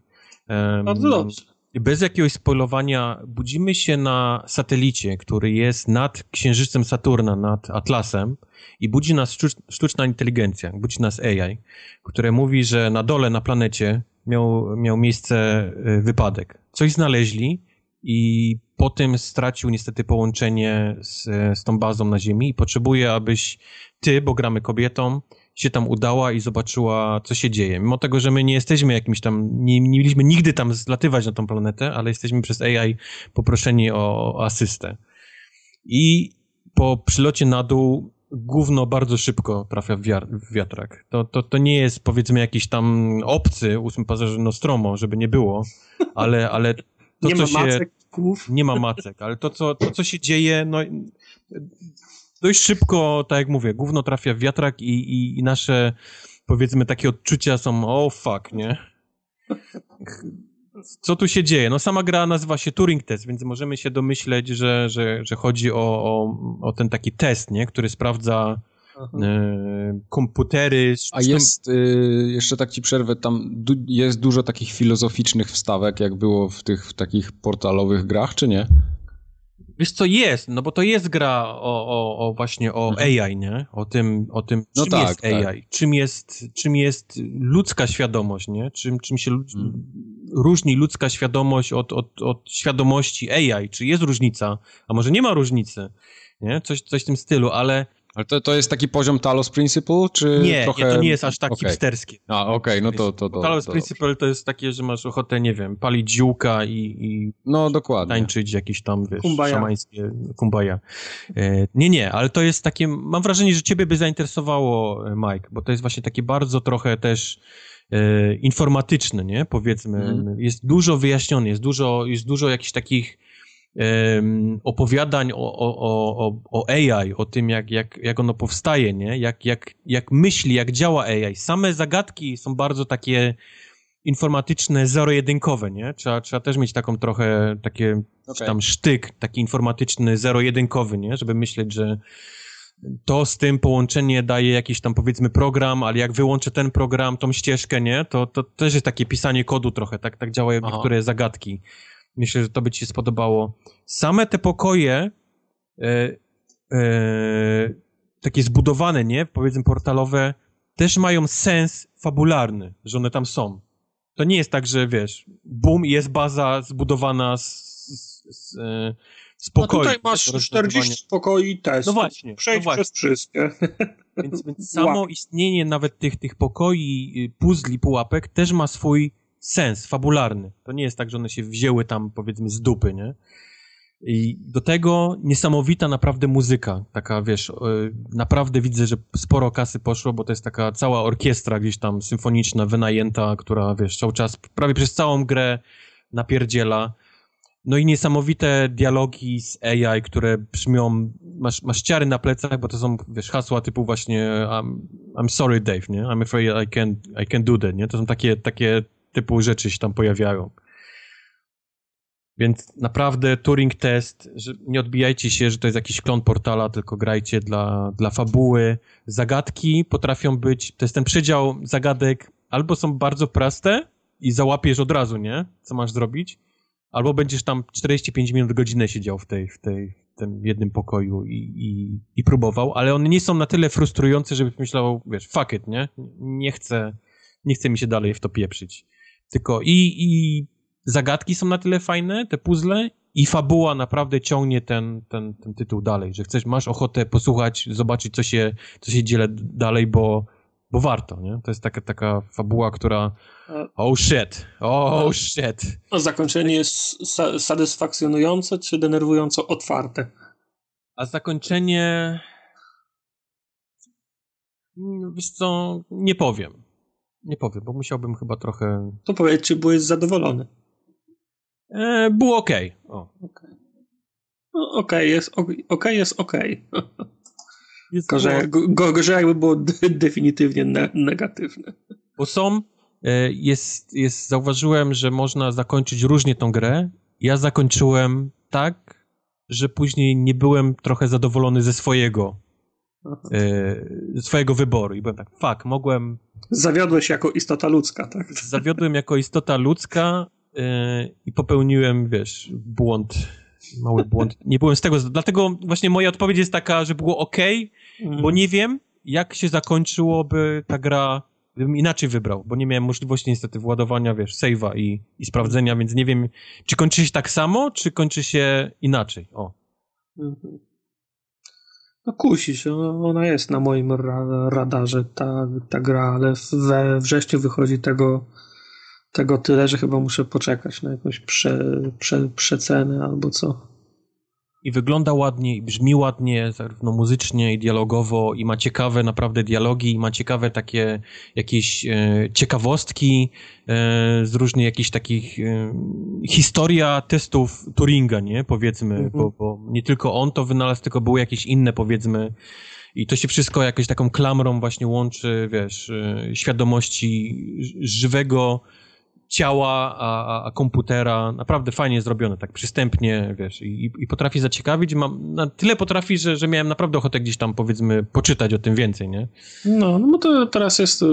Bardzo dobrze. Bez jakiegoś spoilowania, budzimy się na satelicie, który jest nad księżycem Saturna, nad Atlasem i budzi nas sztuczna inteligencja, budzi nas AI, które mówi, że na dole na planecie miał, miał miejsce y, wypadek. Coś znaleźli i po tym stracił niestety połączenie z, z tą bazą na Ziemi i potrzebuje, abyś ty, bo gramy kobietą, się tam udała i zobaczyła, co się dzieje. Mimo tego, że my nie jesteśmy jakimś tam, nie, nie mieliśmy nigdy tam zlatywać na tą planetę, ale jesteśmy przez AI poproszeni o, o asystę. I po przylocie na dół gówno bardzo szybko trafia w, w wiatrak. To, to, to nie jest powiedzmy jakiś tam obcy ósmy pasażer Nostromo, żeby nie było, ale, ale to, nie ma się, macek, Nie ma macek, ale to co, to, co się dzieje, no dość szybko, tak jak mówię, gówno trafia w wiatrak i, i, i nasze, powiedzmy, takie odczucia są, o oh, fuck, nie? Co tu się dzieje? No sama gra nazywa się Turing Test, więc możemy się domyśleć, że, że, że chodzi o, o, o ten taki test, nie? Który sprawdza E, komputery. A jest, y, jeszcze tak ci przerwę, tam du jest dużo takich filozoficznych wstawek, jak było w tych w takich portalowych grach, czy nie? Wiesz co, jest, no bo to jest gra o, o, o właśnie o mhm. AI, nie? O tym, o tym no czym tak, jest AI, tak. czym, jest, czym jest ludzka świadomość, nie? Czym, czym się mhm. różni ludzka świadomość od, od, od świadomości AI, czy jest różnica, a może nie ma różnicy, nie? Coś, coś w tym stylu, ale ale to, to jest taki poziom Talos Principle, czy nie, trochę... Nie, to nie jest aż tak okay. hipsterskie. A, okej, okay, no to... to, to Talos to, Principle to jest takie, że masz ochotę, nie wiem, palić ziółka i, i no, dokładnie. tańczyć jakieś tam, wiesz, kumbaya. szamańskie kumbaja. E, nie, nie, ale to jest takie... Mam wrażenie, że ciebie by zainteresowało, e, Mike, bo to jest właśnie takie bardzo trochę też e, informatyczne, nie? Powiedzmy. Mm. Jest dużo wyjaśnione, jest dużo, jest dużo jakichś takich opowiadań o, o, o, o AI, o tym, jak, jak, jak ono powstaje, nie? Jak, jak, jak myśli, jak działa AI. Same zagadki są bardzo takie informatyczne, zero-jedynkowe, nie? Trzeba, trzeba też mieć taką trochę, takie, okay. tam sztyk, taki informatyczny, zero-jedynkowy, nie? Żeby myśleć, że to z tym połączenie daje jakiś tam powiedzmy program, ale jak wyłączę ten program, tą ścieżkę, nie? To, to też jest takie pisanie kodu trochę, tak, tak działają Aha. niektóre zagadki. Myślę, że to by ci się spodobało. Same te pokoje, e, e, takie zbudowane, nie? Powiedzmy portalowe, też mają sens fabularny, że one tam są. To nie jest tak, że wiesz, bum, jest baza zbudowana z, z, z, e, z pokoi. No tutaj masz 40 pokoi test. No właśnie. Przejdź no właśnie. przez wszystkie. Więc, więc samo istnienie nawet tych, tych pokoi, y, puzli, pułapek też ma swój sens fabularny. To nie jest tak, że one się wzięły tam, powiedzmy, z dupy, nie? I do tego niesamowita naprawdę muzyka, taka wiesz, e, naprawdę widzę, że sporo kasy poszło, bo to jest taka cała orkiestra gdzieś tam symfoniczna, wynajęta, która wiesz, cały czas, prawie przez całą grę napierdziela. No i niesamowite dialogi z AI, które brzmią, masz, masz ciary na plecach, bo to są, wiesz, hasła typu właśnie I'm, I'm sorry Dave, nie? I'm afraid I can't, I can't do that, nie? To są takie, takie typu rzeczy się tam pojawiają. Więc naprawdę Turing test, że nie odbijajcie się, że to jest jakiś klon portala, tylko grajcie dla, dla fabuły. Zagadki potrafią być, to jest ten przedział zagadek, albo są bardzo proste i załapiesz od razu, nie? Co masz zrobić? Albo będziesz tam 45 minut, godzinę siedział w tej, w tej, w tym jednym pokoju i, i, i próbował, ale one nie są na tyle frustrujące, żebyś myślał, wiesz, fuck it, nie? Nie chcę, nie chcę mi się dalej w to pieprzyć. Tylko i, i zagadki są na tyle fajne, te puzzle i fabuła naprawdę ciągnie ten, ten, ten tytuł dalej, że chcesz, masz ochotę posłuchać, zobaczyć, co się, co się dzieje dalej, bo, bo warto, nie? To jest taka, taka fabuła, która oh shit, oh shit. A zakończenie jest sa satysfakcjonujące, czy denerwująco otwarte? A zakończenie... Mm, wiesz co, nie powiem. Nie powiem, bo musiałbym chyba trochę... To powiedz, czy byłeś zadowolony? E, było ok. O. Okay. No, ok, jest ok, jest ok. Jest gorzej, go, gorzej jakby było definitywnie ne negatywne. Bo są, e, jest, jest, zauważyłem, że można zakończyć różnie tą grę. Ja zakończyłem tak, że później nie byłem trochę zadowolony ze swojego e, swojego wyboru i byłem tak, fuck, mogłem... Zawiodłeś jako istota ludzka, tak? Zawiodłem jako istota ludzka yy, i popełniłem, wiesz, błąd, mały błąd. Nie byłem z tego, dlatego właśnie moja odpowiedź jest taka, że było ok, mm. bo nie wiem, jak się zakończyłoby ta gra, gdybym inaczej wybrał, bo nie miałem możliwości niestety władowania, wiesz, save'a i, i sprawdzenia, więc nie wiem, czy kończy się tak samo, czy kończy się inaczej, o. Mhm. No kusi się, ona jest na moim ra radarze, ta, ta gra, ale we wrześniu wychodzi tego, tego tyle, że chyba muszę poczekać na jakąś prze, prze, przecenę albo co. I wygląda ładnie, i brzmi ładnie, zarówno muzycznie i dialogowo, i ma ciekawe naprawdę dialogi, i ma ciekawe takie jakieś e, ciekawostki e, z różnych jakichś takich e, historia testów Turinga, nie? Powiedzmy, mm -hmm. bo, bo nie tylko on to wynalazł, tylko były jakieś inne, powiedzmy, i to się wszystko jakoś taką klamrą właśnie łączy, wiesz, e, świadomości żywego ciała, a, a, komputera. Naprawdę fajnie zrobione, tak przystępnie, wiesz, i, i potrafi zaciekawić. Mam, na tyle potrafi, że, że miałem naprawdę ochotę gdzieś tam, powiedzmy, poczytać o tym więcej, nie? No, no bo to teraz jest, y,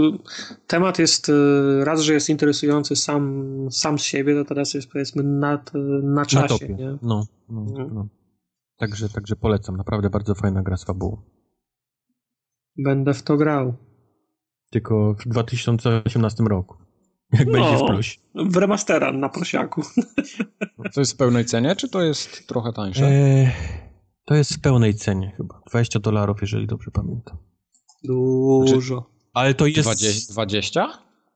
temat jest, y, raz, że jest interesujący sam, sam z siebie, to teraz jest, powiedzmy, na, na czasie, na nie? No, no, mhm. no. Także, także polecam, naprawdę bardzo fajna gra z fabułą. Będę w to grał. Tylko w 2018 roku. Jak no, będzie w pluś. W remastera na prosiaku. To jest w pełnej cenie, czy to jest trochę tańsze? E, to jest w pełnej cenie chyba. 20 dolarów, jeżeli dobrze pamiętam. Dużo. Znaczy, ale to jest... 20? 20?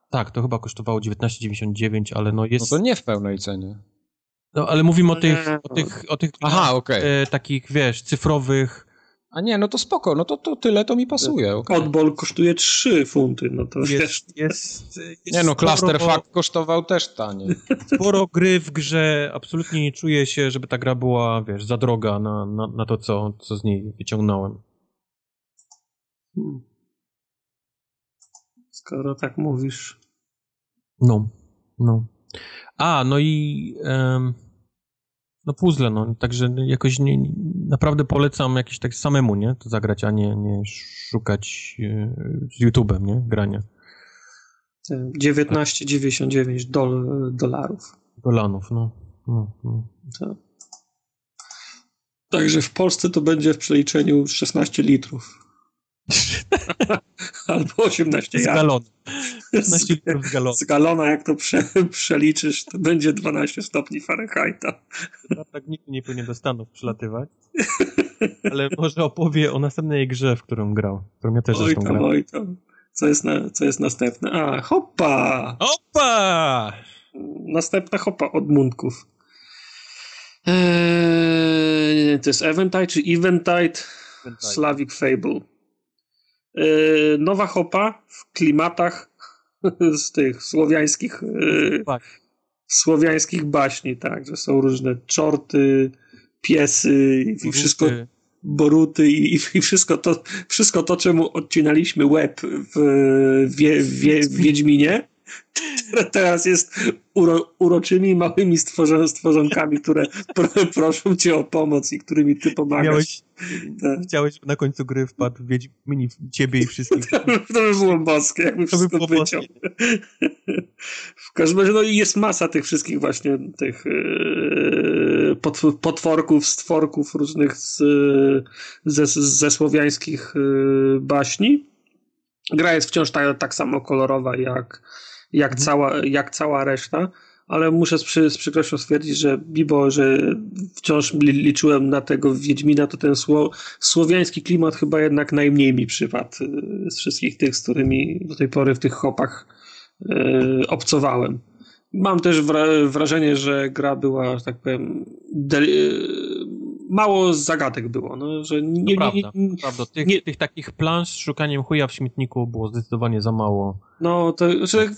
Tak, to chyba kosztowało 19,99, ale no jest... No to nie w pełnej cenie. No, ale mówimy o tych, o tych, o tych Aha, okay. e, takich, wiesz, cyfrowych a nie, no to spoko, no to, to tyle to mi pasuje. Okay. Odbol kosztuje 3 funty, no to jest, jest, jest, jest Nie no, Clusterfuck kosztował też taniej. Sporo gry w grze, absolutnie nie czuję się, żeby ta gra była, wiesz, za droga na, na, na to, co, co z niej wyciągnąłem. Hmm. Skoro tak mówisz. No, no. A, no i... Um, no puzzle, no, także jakoś nie, naprawdę polecam jakieś tak samemu, nie, to zagrać, a nie, nie szukać e, z YouTube'em, nie, grania. 19,99 dol, dolarów. Dolanów, no. no, no. Tak. Także w Polsce to będzie w przeliczeniu 16 litrów. Albo 18 z. 15 litrów z galona. Z galona, jak to prze, przeliczysz, to będzie 12 stopni Fahrenheita. No, tak nikt nie powinien do Stanów przylatywać. Ale może opowie o następnej grze, w którą grał. Którą ja też oj tam, oj tam. Co jest, na, co jest następne? A, hopa! Hopa! Następna hopa od Mundków. Eee, to jest Eventide czy Eventide? Eventide. Slavic Fable. Yy, nowa hopa w klimatach z tych słowiańskich yy, słowiańskich baśni, tak, że są różne czorty, piesy i wszystko boruty i, i, wszystko to, wszystko to, czemu odcinaliśmy łeb w, wie, wie, w Wiedźminie Teraz jest uro, uroczymi, małymi stworzon, stworzonkami, które pro, proszą cię o pomoc i którymi ty pomagasz. Miałeś, tak. Chciałeś, na końcu gry wpadł Wiedźmin ciebie i wszystkich. To, to by było boskie, jakby to wszystko by wyciął. W każdym razie no, jest masa tych wszystkich właśnie tych yy, potworków, stworków różnych z, ze, ze słowiańskich yy, baśni. Gra jest wciąż tak, tak samo kolorowa jak jak, mhm. cała, jak cała reszta. ale muszę z, przy, z przykrością stwierdzić, że Bibo, że wciąż liczyłem na tego Wiedźmina, to ten sło, słowiański klimat chyba jednak najmniej mi przypadł y, z wszystkich tych, z którymi do tej pory w tych hopach yy, obcowałem. Mam też wrażenie, że gra była, że tak powiem, mało zagadek było. No, że nie, to prawda, nie, nie, prawda. Tych, nie, tych takich plansz z szukaniem chuja w śmietniku było zdecydowanie za mało. No, to że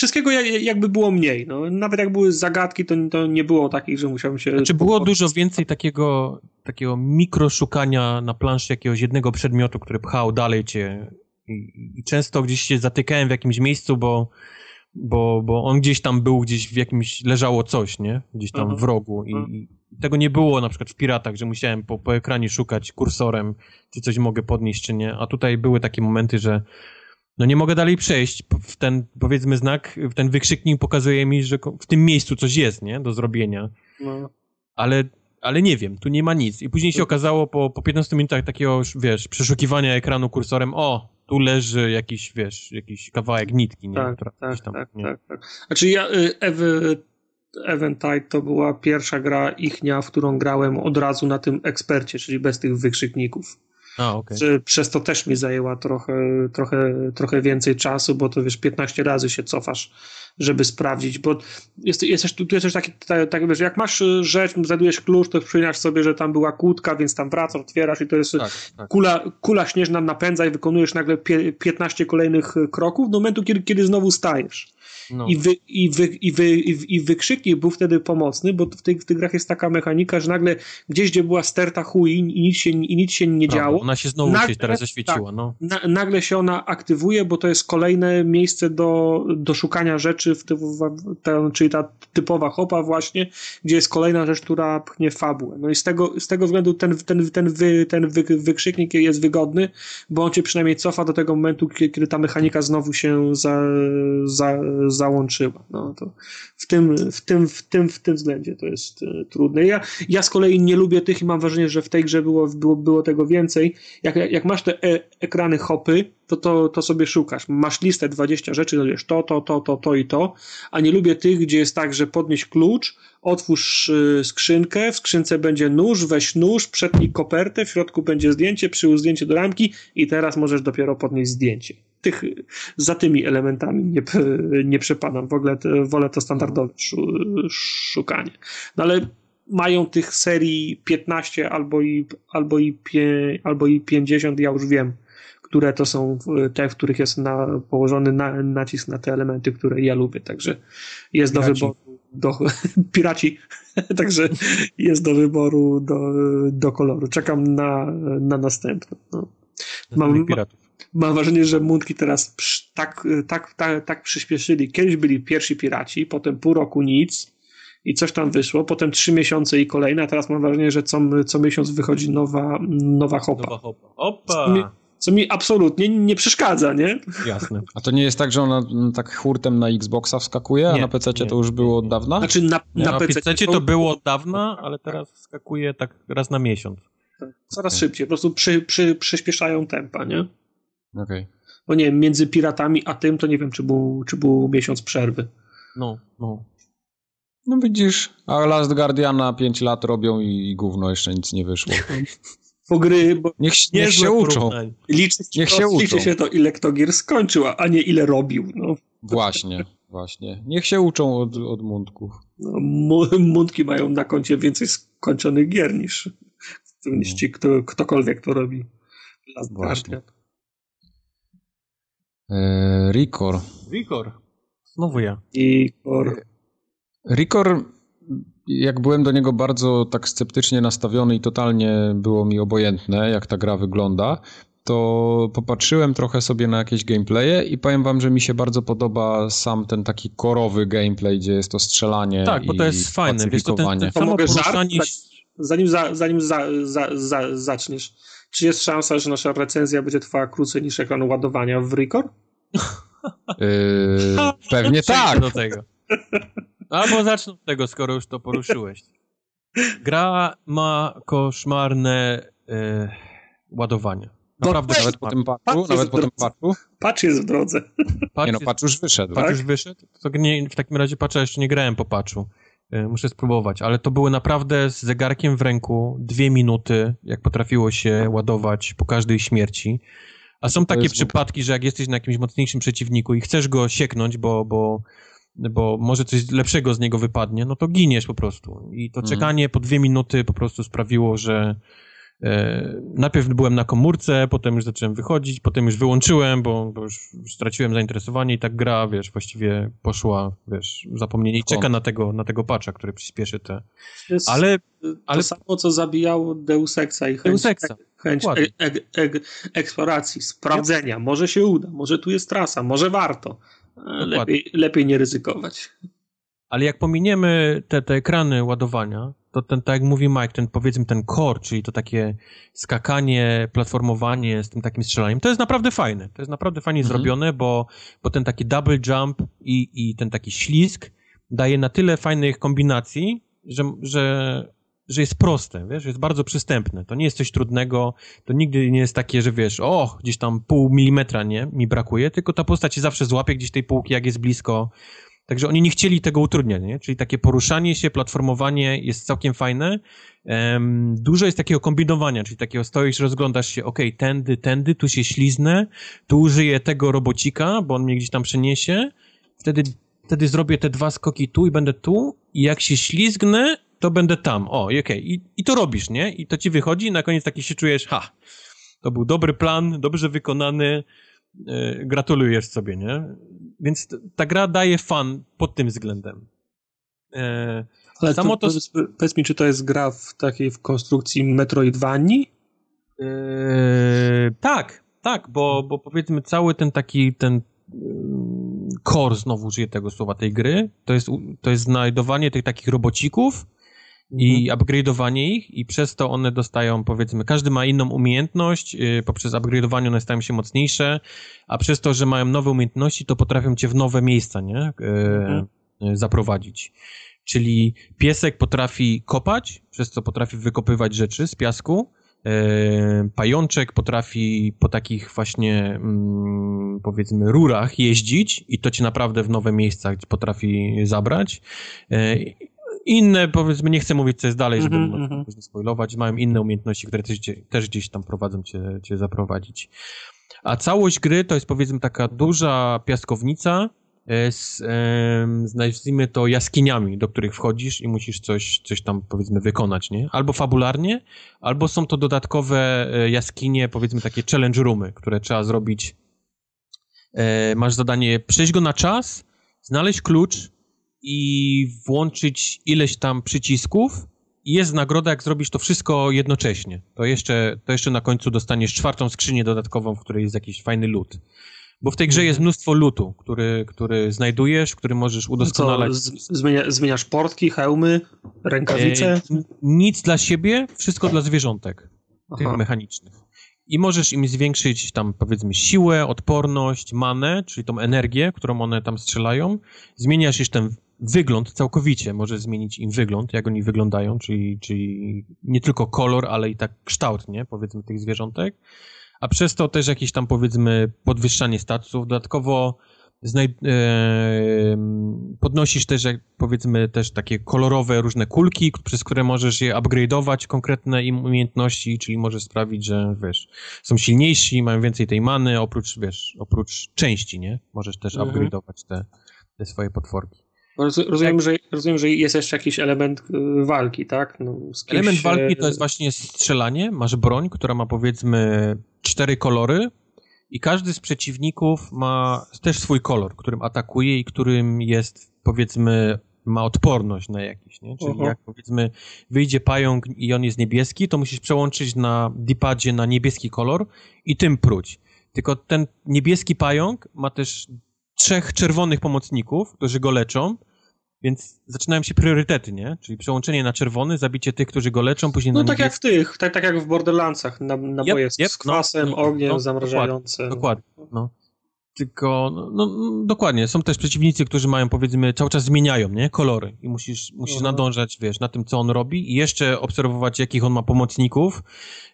wszystkiego jakby było mniej. No. Nawet jak były zagadki, to, to nie było takich, że musiałem się... Znaczy było dużo więcej takiego, takiego mikroszukania na planszy jakiegoś jednego przedmiotu, który pchał dalej cię i, i często gdzieś się zatykałem w jakimś miejscu, bo bo, bo on gdzieś tam był, gdzieś w jakimś, leżało coś, nie? Gdzieś tam w rogu i, i, tego nie było na przykład w Piratach, że musiałem po, po ekranie szukać kursorem, czy coś mogę podnieść, czy nie, a tutaj były takie momenty, że no nie mogę dalej przejść w ten, powiedzmy, znak, w ten wykrzyknik pokazuje mi, że w tym miejscu coś jest, nie? Do zrobienia. No. Ale, ale nie wiem, tu nie ma nic. I później się okazało po, po 15 minutach takiego, wiesz, przeszukiwania ekranu kursorem, o, tu leży jakiś, wiesz, jakiś kawałek nitki, nie? Tak, tak, tam, tak, nie? tak, tak. Znaczy ja, y, Ewy, Eventide to była pierwsza gra ichnia, w którą grałem od razu na tym ekspercie, czyli bez tych wykrzykników. A, okay. Przez to też mi zajęła trochę, trochę, trochę więcej czasu, bo to wiesz, 15 razy się cofasz, żeby sprawdzić, bo jest, jest, tu, tu jest też taki, tak, tak, wiesz, jak masz rzecz, znajdujesz klucz, to przypominasz sobie, że tam była kłódka, więc tam wracasz, otwierasz i to jest tak, tak. Kula, kula śnieżna napędza i wykonujesz nagle 15 kolejnych kroków do momentu, kiedy, kiedy znowu stajesz. No. I, wy, i, wy, i, wy, i, wykrzyknik był wtedy pomocny, bo w tych, w tych grach jest taka mechanika, że nagle gdzieś, gdzie była sterta chuj i nic się, i nic się nie działo. Ona się znowu nagle, się teraz zaświeciła. Tak, no. na, nagle się ona aktywuje, bo to jest kolejne miejsce do, do szukania rzeczy, w, w, czyli ta typowa hopa właśnie, gdzie jest kolejna rzecz, która pchnie fabułę. No i z tego, z tego względu ten, ten, ten, wy, ten wy, wykrzyknik jest wygodny, bo on cię przynajmniej cofa do tego momentu, kiedy ta mechanika znowu się za, za, załączyła. No, to w, tym, w, tym, w, tym, w tym względzie to jest e, trudne. Ja, ja z kolei nie lubię tych i mam wrażenie, że w tej grze było, było, było tego więcej. Jak, jak masz te e ekrany hopy, to, to, to sobie szukasz. Masz listę 20 rzeczy, to to, to, to, to, to i to, a nie lubię tych, gdzie jest tak, że podnieś klucz, otwórz y, skrzynkę, w skrzynce będzie nóż, weź nóż, przetnij kopertę, w środku będzie zdjęcie, przyłóż zdjęcie do ramki i teraz możesz dopiero podnieść zdjęcie. Tych, za tymi elementami nie, nie przepadam. W ogóle wolę to standardowe szukanie. No ale mają tych serii 15 albo i, albo i, albo i 50, ja już wiem, które to są te, w których jest na, położony na, nacisk na te elementy, które ja lubię. Także jest do wyboru. Do, piraci, także jest do wyboru do, do koloru. Czekam na, na następne. No. Mam, mam wrażenie, że mundki teraz tak, tak, tak, tak przyspieszyli. Kiedyś byli pierwsi piraci, potem pół roku nic i coś tam wyszło, potem trzy miesiące i kolejne, a teraz mam wrażenie, że co, co miesiąc wychodzi nowa, nowa hopa. Nowa hopa. Opa! co mi absolutnie nie przeszkadza, nie? Jasne. A to nie jest tak, że ona tak hurtem na Xboxa wskakuje, a na PC to już było od dawna? Znaczy na, na, na PC to było od dawna, ale teraz wskakuje tak raz na miesiąc. Coraz okay. szybciej, po prostu przy, przy, przyspieszają tempa, nie? Okej. Okay. Bo nie wiem, między piratami a tym to nie wiem, czy był, czy był miesiąc przerwy. No, no. No widzisz, a Last Guardiana 5 lat robią i, i gówno jeszcze nic nie wyszło. gry, bo niech, niech się uczą. Liczy, niech to, się liczy uczą. się to, ile kto gier skończył, a nie ile robił. No. Właśnie, właśnie. Niech się uczą od, od mundków. No, mundki mają na koncie więcej skończonych gier niż, niż ci, kto, ktokolwiek to robi. Właśnie. Eee, Rikor. Rikor. Znowu ja. Rikor. Rikor jak byłem do niego bardzo tak sceptycznie nastawiony i totalnie było mi obojętne, jak ta gra wygląda, to popatrzyłem trochę sobie na jakieś gameplaye i powiem wam, że mi się bardzo podoba sam ten taki korowy gameplay, gdzie jest to strzelanie Tak, bo to jest fajne, wiesz, to, ten, ten to mogę poruszanie... Zanim, za, zanim za, za, za, zaczniesz, czy jest szansa, że nasza recenzja będzie trwała krócej niż ekran ładowania w Record? Yy, pewnie tak. Do tego. Albo zacznę od tego, skoro już to poruszyłeś. Gra ma koszmarne e, ładowanie. Naprawdę, No, nawet po tym patch patchu, jest nawet w po tym drodze. patchu. Patch jest w drodze. Patch Nie no, patch już wyszedł. patch tak? już wyszedł? To nie, w takim razie patcha jeszcze nie grałem po patchu. E, Muszę spróbować, ale to były naprawdę z zegarkiem w ręku dwie minuty, jak potrafiło się ładować po każdej śmierci. A są takie przypadki, że jak jesteś na jakimś mocniejszym przeciwniku i chcesz go sieknąć, bo, bo, bo może coś lepszego z niego wypadnie, no to giniesz po prostu. I to Mhm. czekanie po dwie minuty po prostu sprawiło, że najpierw byłem na komórce, potem już zacząłem wychodzić, potem już wyłączyłem, bo, bo już straciłem zainteresowanie i tak gra, wiesz, właściwie poszła, wiesz, zapomnienie i czeka na tego, na tego patcha, który przyspieszy te... Jest Ale to ale- samo, co zabijało Deus Exa i chęć, Deus Exa, chęć e, e, e, eksploracji, sprawdzenia. Może się uda, może tu jest trasa, może warto. E, Lepiej, lepiej nie ryzykować. Ale jak pominiemy te, te ekrany ładowania, to ten, tak jak mówi Mike, ten powiedzmy ten core, czyli to takie skakanie, platformowanie z tym takim strzelaniem, to jest naprawdę fajne. To jest naprawdę fajnie Mhm. zrobione, bo, bo ten taki double jump i, i ten taki ślizg daje na tyle fajnych kombinacji, że, że, że jest proste, wiesz, jest bardzo przystępne. To nie jest coś trudnego, to nigdy nie jest takie, że wiesz, o, gdzieś tam pół milimetra, nie, mi brakuje, tylko ta postać się zawsze złapie gdzieś tej półki, jak jest blisko, Także oni nie chcieli tego utrudniać, nie? Czyli takie poruszanie się, platformowanie jest całkiem fajne. Dużo jest takiego kombinowania, czyli takiego stoisz, rozglądasz się, okej, tędy, tędy, tu się śliznę, tu użyję tego robocika, bo on mnie gdzieś tam przeniesie, wtedy, wtedy zrobię te dwa skoki tu i będę tu i jak się ślizgnę, to będę tam. O, okej, I, i to robisz, nie? I to ci wychodzi i na koniec taki się czujesz, ha, to był dobry plan, dobrze wykonany, e, gratulujesz sobie, nie? Więc ta gra daje fan pod tym względem. E, Ale Samo to, to- powiedz, powiedz mi, czy to jest gra w takiej w konstrukcji Metroidvanii? e, tak, tak, bo, bo powiedzmy cały ten taki, ten ym, core, znowu użyję tego słowa, tej gry, to jest, to jest znajdowanie tych takich robocików i upgrade'owanie ich i przez to one dostają, powiedzmy, każdy ma inną umiejętność, yy, poprzez upgrade'owanie one stają się mocniejsze, a przez to, że mają nowe umiejętności, to potrafią cię w nowe miejsca, nie? Yy, Mhm. yy, zaprowadzić. Czyli piesek potrafi kopać, przez co potrafi wykopywać rzeczy z piasku, pajączek potrafi po takich właśnie, mm, powiedzmy, rurach jeździć i to cię naprawdę w nowe miejsca potrafi zabrać. Inne, powiedzmy, nie chcę mówić, co jest dalej, żeby mm mhm. nie spoilować, mają inne umiejętności, które też, też gdzieś tam prowadzą cię, cię zaprowadzić. A całość gry to jest, powiedzmy, taka duża piaskownica e, z, z nazwijmy to, jaskiniami, do których wchodzisz i musisz coś, coś tam, powiedzmy, wykonać, nie? Albo fabularnie, albo są to dodatkowe e, jaskinie, powiedzmy, takie challenge roomy, które trzeba zrobić. E, masz zadanie przejść go na czas, znaleźć klucz i włączyć ileś tam przycisków i jest nagroda, jak zrobisz to wszystko jednocześnie. To jeszcze, to jeszcze na końcu dostaniesz czwartą skrzynię dodatkową, w której jest jakiś fajny lód. Bo w tej grze jest mnóstwo lutu, który, który znajdujesz, który możesz Co, udoskonalać. z, zmienia, zmieniasz portki, hełmy, rękawice? E, nic dla siebie, wszystko dla zwierzątek tych mechanicznych. I możesz im zwiększyć tam powiedzmy siłę, odporność, manę, czyli tą energię, którą one tam strzelają. Zmieniasz już ten wygląd całkowicie, możesz zmienić im wygląd, jak oni wyglądają, czyli, czyli nie tylko kolor, ale i tak kształt, nie, powiedzmy tych zwierzątek. A przez to też jakieś tam powiedzmy podwyższanie statusów. Dodatkowo znaj- em, podnosisz też, jak powiedzmy, też takie kolorowe różne kulki, przez które możesz je upgrade'ować, konkretne im umiejętności, czyli możesz sprawić, że, wiesz, są silniejsi, mają więcej tej many, oprócz, wiesz, oprócz części, nie? Możesz też Mhm. upgrade'ować te, te swoje potworki. Roz- Rozumiem, że, rozumiem, że jest jeszcze jakiś element y, walki, tak? No, kimś, Element walki e, to jest właśnie strzelanie. Masz broń, która ma powiedzmy cztery kolory i każdy z przeciwników ma też swój kolor, którym atakuje i którym jest powiedzmy ma odporność na jakiś, nie? Czyli Aha. jak powiedzmy wyjdzie pająk i on jest niebieski, to musisz przełączyć na dipadzie na niebieski kolor i tym pruć. Tylko ten niebieski pająk ma też trzech czerwonych pomocników, którzy go leczą, więc zaczynają się priorytety, nie? Czyli przełączenie na czerwony, zabicie tych, którzy go leczą, później No tak jak w tych, tak, tak jak w Borderlandsach, na, naboje Yep, yep, z kwasem, no, ogniem, no, zamrażające. Dokładnie, no. tylko, no, no, dokładnie, są też przeciwnicy, którzy mają, powiedzmy, cały czas zmieniają, nie, kolory i musisz, musisz Aha. nadążać, wiesz, na tym, co on robi i jeszcze obserwować, jakich on ma pomocników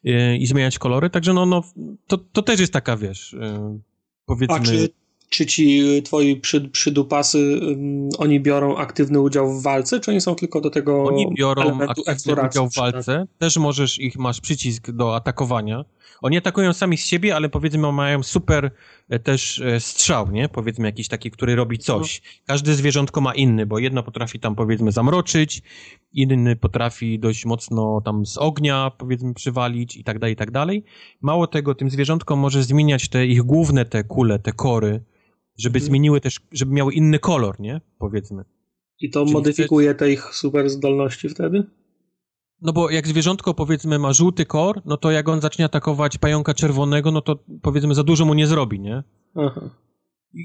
yy, i zmieniać kolory, także no, no to, to też jest taka, wiesz, yy, powiedzmy... A czy, czy ci y, twoi przy, przydupasy, oni biorą aktywny udział w walce, czy oni są tylko do tego Oni biorą aktywny udział w walce, też możesz ich, masz przycisk do atakowania. Oni atakują sami z siebie, ale powiedzmy mają super e, też e, strzał, nie? Powiedzmy jakiś taki, który robi coś. Każde zwierzątko ma inny, bo jedno potrafi tam powiedzmy zamroczyć, inny potrafi dość mocno tam z ognia powiedzmy przywalić i tak dalej, i tak dalej. Mało tego, tym zwierzątkom możesz zmieniać te ich główne te kule, te kory, żeby Mhm. zmieniły też, żeby miały inny kolor, nie? Powiedzmy. I to Czyli modyfikuje te ich super zdolności wtedy? No bo jak zwierzątko powiedzmy ma żółty kor, no to jak on zacznie atakować pająka czerwonego, no to powiedzmy za dużo mu nie zrobi, nie? Aha.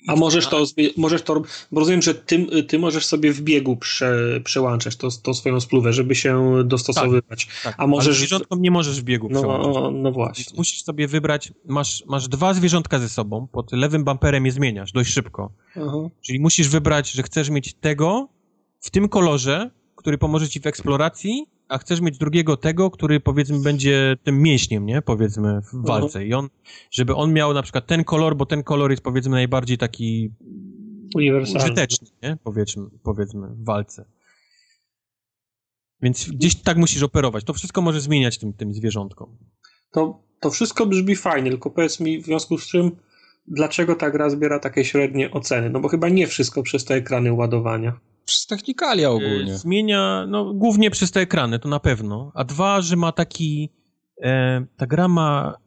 A możesz to, możesz to, bo rozumiem, że ty, ty możesz sobie w biegu prze, przełączać to, to swoją spluwę, żeby się dostosowywać. tak, a możesz- Ale zwierzątkom nie możesz w biegu No, przełączyć. o, no Więc właśnie. musisz sobie wybrać, masz, masz dwa zwierzątka ze sobą, pod lewym bumperem je zmieniasz dość szybko. Aha. Czyli musisz wybrać, że chcesz mieć tego w tym kolorze, który pomoże ci w eksploracji, a chcesz mieć drugiego tego, który powiedzmy będzie tym mięśniem, nie? Powiedzmy w walce. I on, żeby on miał na przykład ten kolor, bo ten kolor jest powiedzmy najbardziej taki Uniwersalny. użyteczny, nie? Powiedzmy, powiedzmy w walce. Więc gdzieś tak musisz operować. To wszystko może zmieniać tym, tym zwierzątkom. To, to wszystko brzmi fajnie, tylko powiedz mi w związku z czym, dlaczego ta gra zbiera takie średnie oceny? No bo chyba nie wszystko przez te ekrany ładowania. Przez technikalia ogólnie. E, Zmienia, no głównie przez te ekrany, to na pewno. A dwa, że ma taki, e, ta gra ma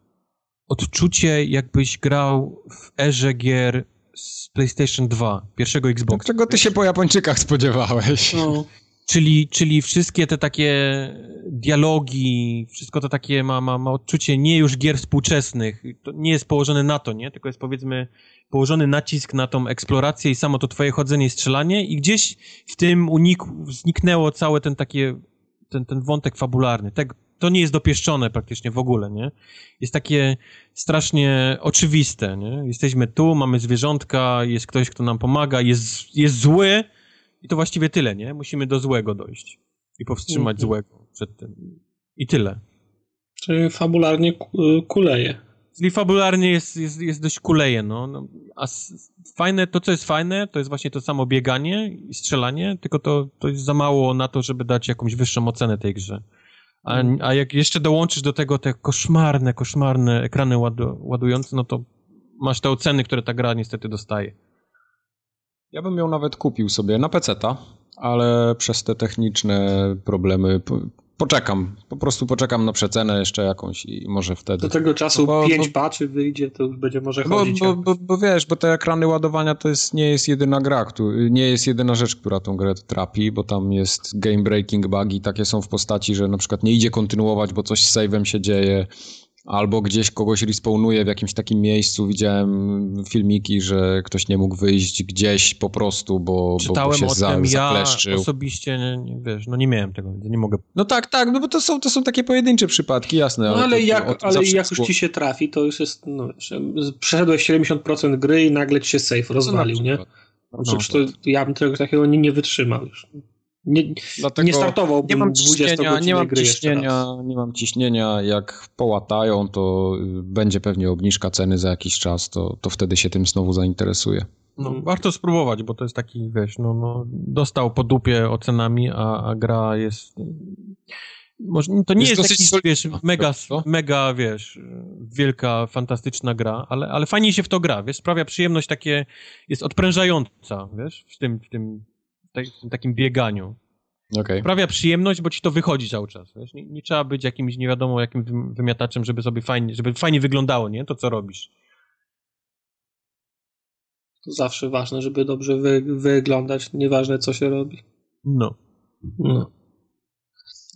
odczucie, jakbyś grał w erze gier z PlayStation 2, pierwszego Xboxa. Czego ty się po Japończykach spodziewałeś? No, Czyli, czyli wszystkie te takie dialogi, wszystko to takie ma, ma, ma odczucie nie już gier współczesnych. To nie jest położone na to, nie? Tylko jest powiedzmy położony nacisk na tą eksplorację i samo to twoje chodzenie i strzelanie i gdzieś w tym unik, zniknęło całe ten takie, ten, ten wątek fabularny. Tak, to nie jest dopieszczone praktycznie w ogóle, nie? Jest takie strasznie oczywiste, nie? Jesteśmy tu, mamy zwierzątka, jest ktoś, kto nam pomaga, jest, jest zły, i to właściwie tyle, nie? Musimy do złego dojść i powstrzymać Mhm. złego przed tym. I tyle. czyli fabularnie ku- kuleje. Czyli fabularnie jest, jest, jest dość kuleje, no. no a fajne, to co jest fajne, to jest właśnie to samo bieganie i strzelanie, tylko to, to jest za mało na to, żeby dać jakąś wyższą ocenę tej grze. A, a jak jeszcze dołączysz do tego te koszmarne, koszmarne ekrany ładu, ładujące, no to masz te oceny, które ta gra niestety dostaje. Ja bym ją nawet kupił sobie na peceta, ale przez te techniczne problemy po, poczekam. Po prostu poczekam na przecenę jeszcze jakąś i może wtedy. Do tego czasu bo- 5 bo- wyjdzie, to już będzie może Bo, chodzić. bo, bo, bo wiesz, bo te ekrany ładowania to jest, nie jest jedyna gra, nie jest jedyna rzecz, która tą grę trapi, bo tam jest game breaking bugi, takie są w postaci, że na przykład nie idzie kontynuować, bo coś z save'em się dzieje, albo gdzieś kogoś respawnuje w jakimś takim miejscu. Widziałem filmiki, że ktoś nie mógł wyjść gdzieś po prostu, bo, bo, bo Czytałem się o za, tym, ja zakleszczył. osobiście, nie, nie, wiesz, no nie miałem tego, nie mogę No tak, tak, no bo to są, to są takie pojedyncze przypadki, jasne. No ale to- jak, ale jak już ci się trafi, to już jest, no przeszedłeś 70% gry i nagle ci się safe rozwalił, No, nie? na przykład. No, Przecież to, ja bym tego takiego nie, nie wytrzymał już. Nie, Dlatego... nie startowałbym Nie mam 20 ciśnienia, nie mam ciśnienia, nie mam ciśnienia. Jak połatają, to y, będzie pewnie obniżka ceny za jakiś czas, to, to wtedy się tym znowu zainteresuję. No, warto spróbować, bo to jest taki, wiesz, no, no dostał po dupie ocenami, a, a gra jest... Może, to nie Jest jest, jakiś, wiesz, mega, co? mega, wiesz, wielka, fantastyczna gra, ale, ale fajnie się w to gra, wiesz, sprawia przyjemność takie, jest odprężająca, wiesz, w tym, w tym, w tym takim bieganiu. Okej. Sprawia przyjemność, bo ci to wychodzi cały czas, wiesz, nie, nie trzeba być jakimś nie wiadomo jakim wym- wymiataczem, żeby sobie fajnie, żeby fajnie wyglądało, nie, to co robisz. To zawsze ważne, żeby dobrze wy, wyglądać, nieważne co się robi. No. No.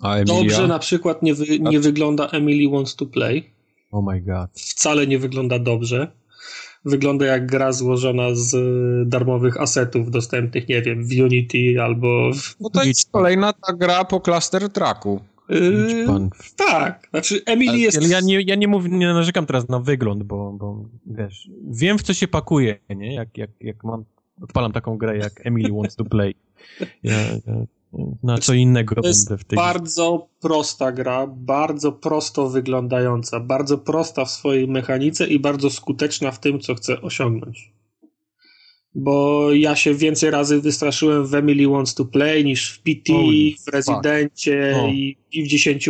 A? Dobrze na przykład nie, wy, nie wygląda Emily Wants to Play. Oh my god. Wcale nie wygląda dobrze. Wygląda jak gra złożona z y, darmowych asetów dostępnych, nie wiem, w Unity albo w... No to jest kolejna ta gra po cluster tracku. Yy. Tak, znaczy Emily jest... Ale ja nie, ja nie, mówię, nie narzekam teraz na wygląd, bo, bo wiesz, wiem w co się pakuje, nie? Jak, jak, jak mam, odpalam taką grę jak Emily Wants to Play. Ja, ja, na co innego to jest będę w tej bardzo prosta gra, bardzo prosto wyglądająca, bardzo prosta w swojej mechanice i bardzo skuteczna w tym, co chce osiągnąć. Bo ja się więcej razy wystraszyłem w Emily Wants to Play niż w PT, w Rezydencie no. i, i, w 10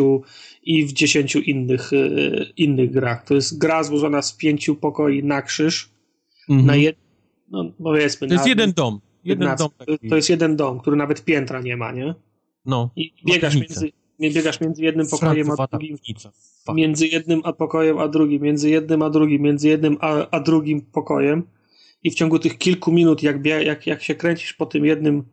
i w 10 innych, y, innych grach. To jest gra złożona z pięciu pokoi na krzyż. Mhm. Na jed... no, powiedzmy, to jest na, jeden dom. Jeden dom taki. To jest jeden dom, który nawet piętra nie ma, nie? No. I biegasz między, biegasz między jednym pokojem a drugim. Między jednym a pokojem a drugim, między jednym a drugim, między jednym a, a drugim pokojem. I w ciągu tych kilku minut, jak, jak, jak się kręcisz po tym jednym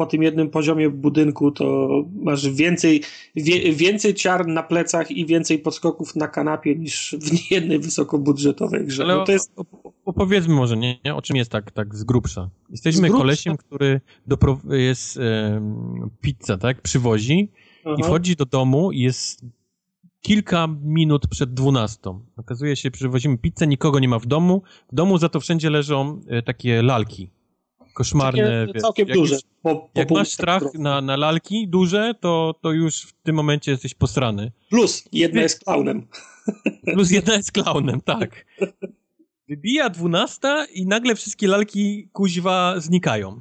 po tym jednym poziomie budynku, to masz więcej, wie, więcej ciar na plecach i więcej podskoków na kanapie niż w niejednej wysokobudżetowej grze. Ale no to jest... opowiedzmy może, nie, nie, o czym jest tak, tak z grubsza. Jesteśmy z grubsza? kolesiem, który jest e, pizza, tak, przywozi Aha. i wchodzi do domu i jest kilka minut przed dwunastą. Okazuje się, przywozimy pizzę, nikogo nie ma w domu. W domu za to wszędzie leżą e, takie lalki koszmarne. Takie całkiem jak duże. po, po jak masz strach na, na lalki duże, to, to już w tym momencie jesteś posrany. Plus jedna jest klaunem. Plus jedna jest klaunem, tak. Wybija dwunasta i nagle wszystkie lalki kuźwa znikają.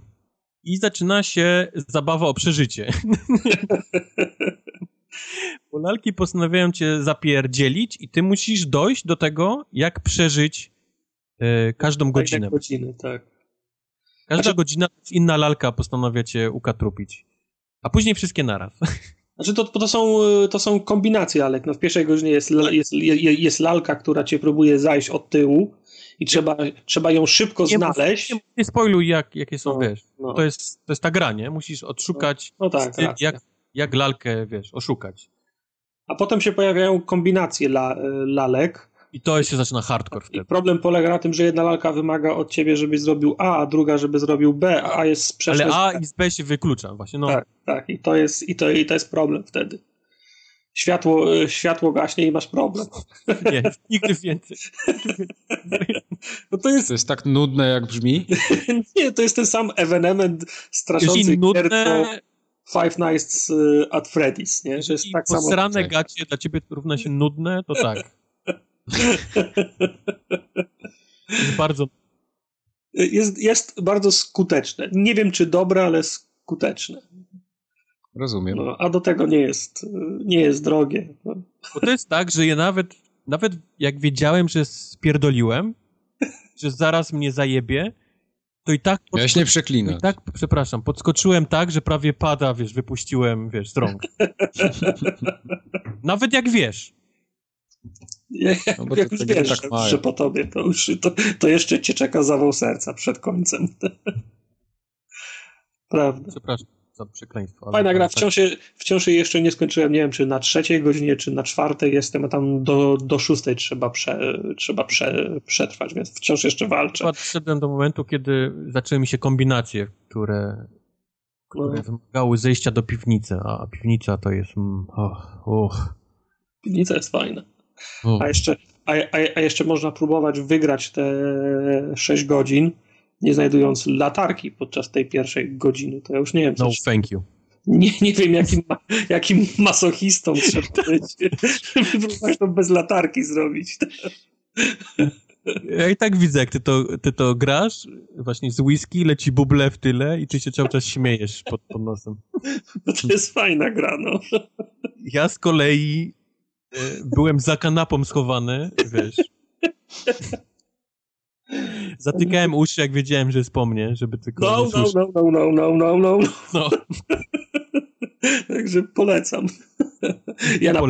I zaczyna się zabawa o przeżycie. Bo lalki postanawiają cię zapierdzielić i ty musisz dojść do tego, jak przeżyć e, każdą godzinę. Godziny, tak. Każda znaczy... godzina inna lalka postanawia cię ukatrupić. A później wszystkie naraz. Znaczy to, to, są, to są kombinacje, ale no w pierwszej godzinie jest, jest, jest lalka, która cię próbuje zajść od tyłu i trzeba, trzeba ją szybko nie, znaleźć. Nie, nie spoiluj, jak, jakie są, no, wiesz. No. To, jest, to jest ta gra, nie? Musisz odszukać, no, no tak, jak, jak lalkę, wiesz, oszukać. A potem się pojawiają kombinacje la, lalek, i to się zaczyna hardcore wtedy. I problem polega na tym, że jedna lalka wymaga od ciebie, żebyś zrobił A, a druga, żeby zrobił B, a A jest sprzeczne. Ale A i z B się wyklucza właśnie, no. Tak, tak. I to jest, i to, i to jest problem wtedy. Światło, e, światło gaśnie i masz problem. Nie, nigdy więcej. No to, jest... to jest tak nudne, jak brzmi? Nie, to jest ten sam evenement straszący nudne... Five Nights e, at Freddy's, nie? Że jest tak samo. Gacie dla ciebie równa się nudne, to tak. Jest bardzo. Jest, jest bardzo skuteczne. Nie wiem, czy dobre, ale skuteczne. Rozumiem. No, a do tego nie jest, nie jest drogie. No. Bo to jest tak, że ja nawet, nawet jak wiedziałem, że spierdoliłem, że zaraz mnie zajebie, to i tak... Miałeś nie przeklinać. I tak, przepraszam, podskoczyłem tak, że prawie pada, wiesz, wypuściłem, wiesz, z rąk. nawet jak wiesz. Jak, no jak już wiesz, tak że po tobie, to już to, to jeszcze cię czeka zawał serca przed końcem. Prawda. Przepraszam za przekleństwo. Fajna gra, tak. wciąż, je, wciąż jej jeszcze nie skończyłem, nie wiem, czy na trzeciej godzinie, czy na czwartej jestem, a tam do, do szóstej trzeba, prze, trzeba prze, przetrwać, więc wciąż jeszcze walczę. Podszedłem do momentu, kiedy zaczęły mi się kombinacje, które, które no. wymagały zejścia do piwnicy, a piwnica to jest... Mm, oh, oh. Piwnica jest fajna. A jeszcze, a, a, a jeszcze można próbować wygrać te 6 godzin, nie znajdując latarki podczas tej pierwszej godziny. To ja już nie wiem. Co no, thank you. Nie, nie wiem, jakim, jakim masochistą trzeba być, żeby próbować to bez latarki zrobić. Ja i tak widzę, jak ty to, ty to grasz, właśnie z whisky, leci buble w tyle i ty się cały czas śmiejesz pod, pod nosem. No to jest fajna gra, no. Ja z kolei byłem za kanapą schowany, wiesz. Zatykałem uszy, jak wiedziałem, że jest po mnie, żeby tylko... No, no, no, no, no, no, no, no. no. Także polecam. Ja na,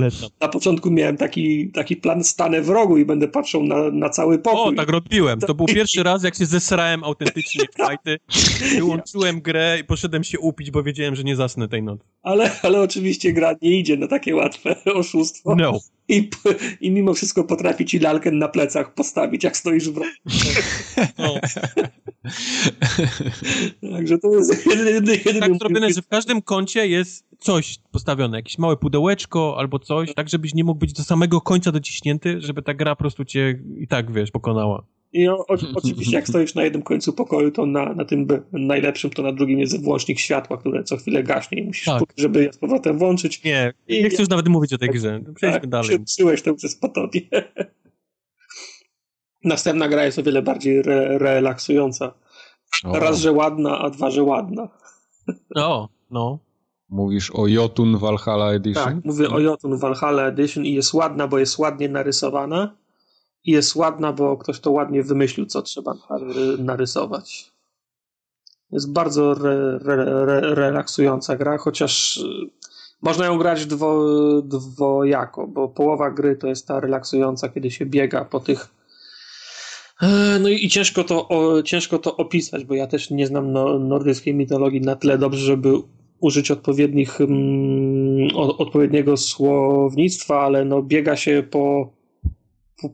na początku miałem taki, taki plan, stanę w rogu i będę patrzył na, na cały pokój. O, tak robiłem. To był pierwszy raz, jak się zesrałem autentycznie w fajty. Wyłączyłem grę i poszedłem się upić, bo wiedziałem, że nie zasnę tej nocy. Ale, ale oczywiście gra nie idzie na takie łatwe oszustwo. No. i, i mimo wszystko potrafi ci lalkę na plecach postawić, jak stoisz w rogu. No. Także to jest jedyny, jedyny Tak zrobione, że w każdym kącie jest coś postawione, jakieś małe pudełeczko albo coś, tak żebyś nie mógł być do samego końca dociśnięty, żeby ta gra po prostu cię i tak, wiesz, pokonała. I o, o, oczywiście jak stoisz na jednym końcu pokoju, to na, na tym najlepszym, to na drugim jest włącznik światła, które co chwilę gaśnie i musisz, tak. pójść, żeby je z powrotem włączyć. Nie, I nie chcę już nawet mówić o tej grze. Przejdźmy tak, dalej. Przyłeś to po tobie. Następna gra jest o wiele bardziej re, relaksująca. O. Raz, że ładna, a dwa, że ładna. O, no. Mówisz o Jotun Valhalla Edition? Tak, mówię o Jotun Valhalla Edition i jest ładna, bo jest ładnie narysowana i jest ładna, bo ktoś to ładnie wymyślił, co trzeba narysować. Jest bardzo re, re, re, relaksująca gra, chociaż y, można ją grać dwo, dwojako, bo połowa gry to jest ta relaksująca, kiedy się biega po tych. E, no i ciężko to, ciężko to opisać, bo ja też nie znam no, nordyckiej mitologii na tyle dobrze, żeby użyć odpowiednich, mm, odpowiedniego słownictwa, ale no biega się po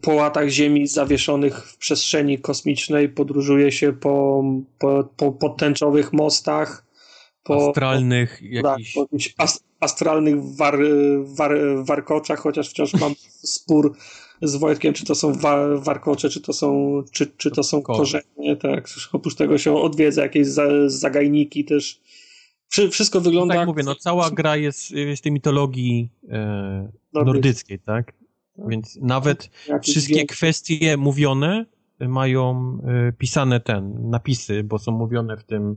po łatach Ziemi zawieszonych w przestrzeni kosmicznej, podróżuje się po, po, po podtęczowych mostach. Po, astralnych po, tak, jakichś... po ast, astralnych war, war, warkoczach, chociaż wciąż mam spór z Wojtkiem, czy to są wa, warkocze, czy to są, czy, czy to są korzenie, tak. Oprócz tego się odwiedza jakieś za, zagajniki też. Wszystko wygląda... No tak mówię, no cała gra jest z tej mitologii e, nordyckiej, tak? Tak. Więc nawet wszystkie kwestie mówione mają y, pisane ten, napisy, bo są mówione w tym,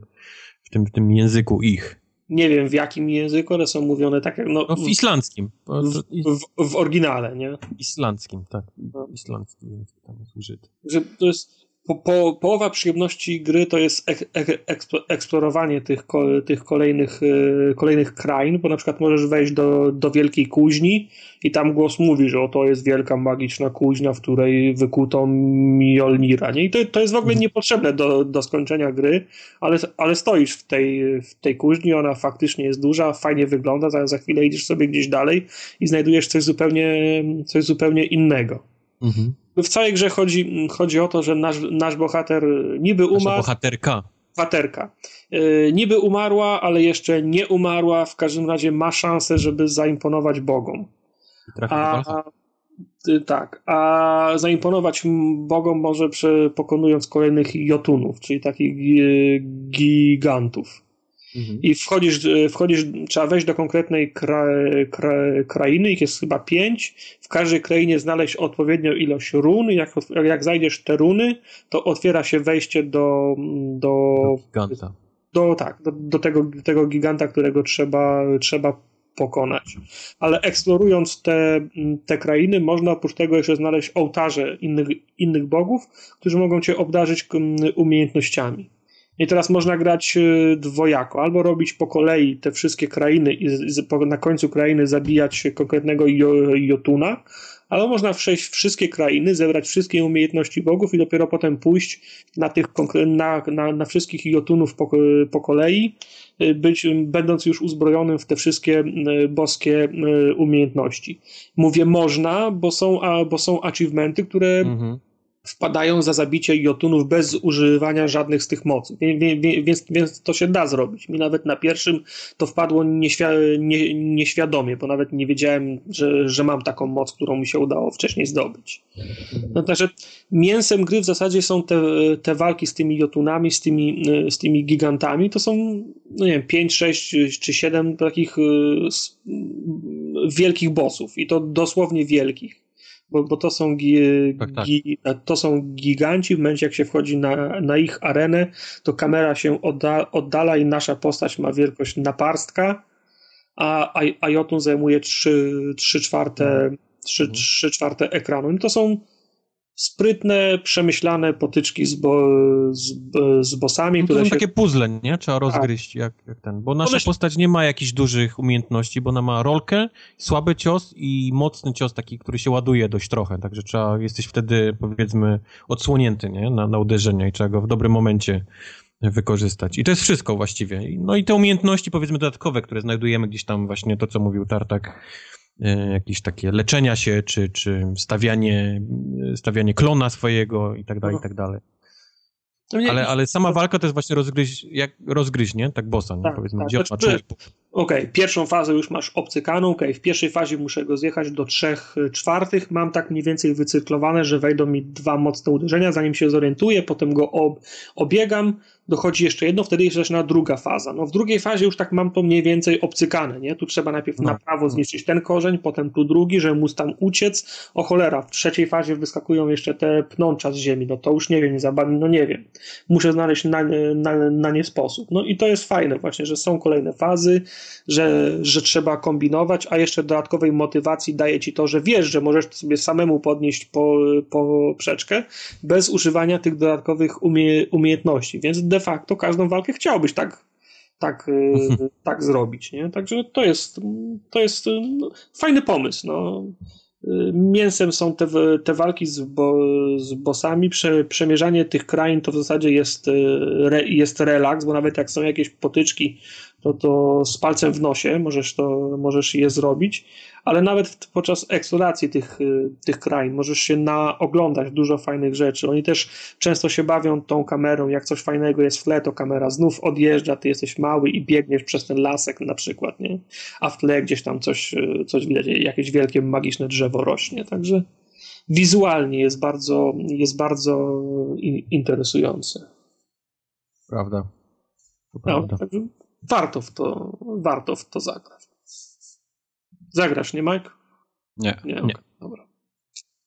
w tym, w tym języku ich. Nie wiem w jakim języku, ale są mówione tak jak. No, no w islandzkim. W, w, w, oryginale, nie? Islandzkim, tak. No. Islandzki język tam jest użyty. Że to jest po, po, połowa przyjemności gry to jest ek, ek, eksplorowanie tych, tych kolejnych, e, kolejnych krain, bo na przykład możesz wejść do, do wielkiej kuźni i tam głos mówi, że oto jest wielka magiczna kuźnia, w której wykuto Mjolnira. Nie? I to, to jest w ogóle mhm. niepotrzebne do, do skończenia gry, ale, ale stoisz w tej, w tej kuźni, ona faktycznie jest duża, fajnie wygląda, za, za chwilę idziesz sobie gdzieś dalej i znajdujesz coś zupełnie, coś zupełnie innego. Mhm w całej grze chodzi, chodzi o to, że nasz, nasz bohater niby umarł. Nasza bohaterka. Bohaterka. Yy, niby umarła, ale jeszcze nie umarła. W każdym razie ma szansę, żeby zaimponować Bogom. A, y, tak, a zaimponować Bogom może pokonując kolejnych Jotunów, czyli takich gigantów. Mhm. I wchodzisz, wchodzisz, trzeba wejść do konkretnej kra, kra, krainy, ich jest chyba pięć. W każdej krainie znaleźć odpowiednią ilość run. Jak, jak znajdziesz te runy, to otwiera się wejście do. Do, do giganta. Do, tak, do, do tego, tego giganta, którego trzeba, trzeba pokonać. Ale eksplorując te, te krainy, można oprócz tego jeszcze znaleźć ołtarze innych, innych bogów, którzy mogą cię obdarzyć umiejętnościami. I teraz można grać y, dwojako, albo robić po kolei te wszystkie krainy i na końcu krainy zabijać konkretnego Jotuna, albo można przejść wszystkie krainy, zebrać wszystkie umiejętności bogów i dopiero potem pójść na tych na, na, na wszystkich Jotunów po, po kolei, y, być, będąc już uzbrojonym w te wszystkie y, boskie umiejętności. Mówię można, bo są, bo są achievementy, które mhm wpadają za zabicie jotunów bez używania żadnych z tych mocy. Więc, więc to się da zrobić. Mi nawet na pierwszym to wpadło nieświ nie, nieświadomie, bo nawet nie wiedziałem, że, że mam taką moc, którą mi się udało wcześniej zdobyć. No, także mięsem gry w zasadzie są te, te walki z tymi jotunami, z tymi, z tymi gigantami. To są, no nie wiem, 5, 6 czy 7 takich y, wielkich bossów i to dosłownie wielkich bo, bo to, są gi, tak, tak. Gi, to są giganci. W momencie, jak się wchodzi na, na ich arenę, to kamera się odda, oddala i nasza postać ma wielkość naparstka, a, a, a Jotun zajmuje 3, 3 czwarte. 3, mhm. 3 czwarte ekranu. I to są sprytne, przemyślane potyczki z, bo, z, z bossami. No to są się... takie puzzle, nie? Trzeba tak. rozgryźć jak, jak ten. Bo nasza postać nie ma jakichś dużych umiejętności, bo ona ma rolkę, słaby cios i mocny cios taki, który się ładuje dość trochę, także trzeba, jesteś wtedy powiedzmy odsłonięty, nie? Na, na uderzenie i trzeba go w dobrym momencie wykorzystać. I to jest wszystko właściwie. No i te umiejętności powiedzmy dodatkowe, które znajdujemy gdzieś tam właśnie to, co mówił Tartak, e, jakieś takie leczenia się, czy, czy stawianie, stawianie klona swojego i tak dalej, i tak dalej. No ale, ale sama walka to jest właśnie rozgryź, jak rozgryź, nie? Tak bossa, nie? Tak, Powiedzmy, tak. gdzie Znaczy, okay, pierwszą fazę już masz obcykaną, okej, okay, w pierwszej fazie muszę go zjechać do trzech y, czwartych, mam tak mniej więcej wycyklowane, że wejdą mi dwa mocne uderzenia, zanim się zorientuję, potem go ob obiegam, dochodzi jeszcze jedno, wtedy zaczyna druga faza. No w drugiej fazie już tak mam to mniej więcej obcykane, nie? Tu trzeba najpierw no. na prawo zniszczyć ten korzeń, potem tu drugi, żeby móc tam uciec. O cholera, w trzeciej fazie wyskakują jeszcze te pnącza z ziemi, no to już nie wiem, nie no nie wiem. Muszę znaleźć na, na, na nie sposób. No i to jest fajne właśnie, że są kolejne fazy, że, że trzeba kombinować, a jeszcze dodatkowej motywacji daje ci to, że wiesz, że możesz sobie samemu podnieść po, po przeczkę bez używania tych dodatkowych umie, umiejętności, więc de facto każdą walkę chciałbyś tak, tak, e, tak zrobić, nie? Także to jest, to jest no, fajny pomysł, no. E, mięsem są te, te walki z, bo, z bossami, Prze, przemierzanie tych krain to w zasadzie jest, e, re, jest relaks, bo nawet jak są jakieś potyczki, to, to z palcem w nosie możesz, to, możesz je zrobić, ale nawet podczas eksploracji tych, y, tych krain możesz się naoglądać dużo fajnych rzeczy. Oni też często się bawią tą kamerą, jak coś fajnego jest w tle, to kamera znów odjeżdża, ty jesteś mały i biegniesz przez ten lasek na przykład, nie? a w tle gdzieś tam coś, y, coś widać, jakieś wielkie magiczne drzewo rośnie, także wizualnie jest bardzo, jest bardzo interesujące. Prawda. To no, prawda. Także warto w to, warto w to zagrać. Zagrasz, nie Mike? Nie. Nie, okay, dobra.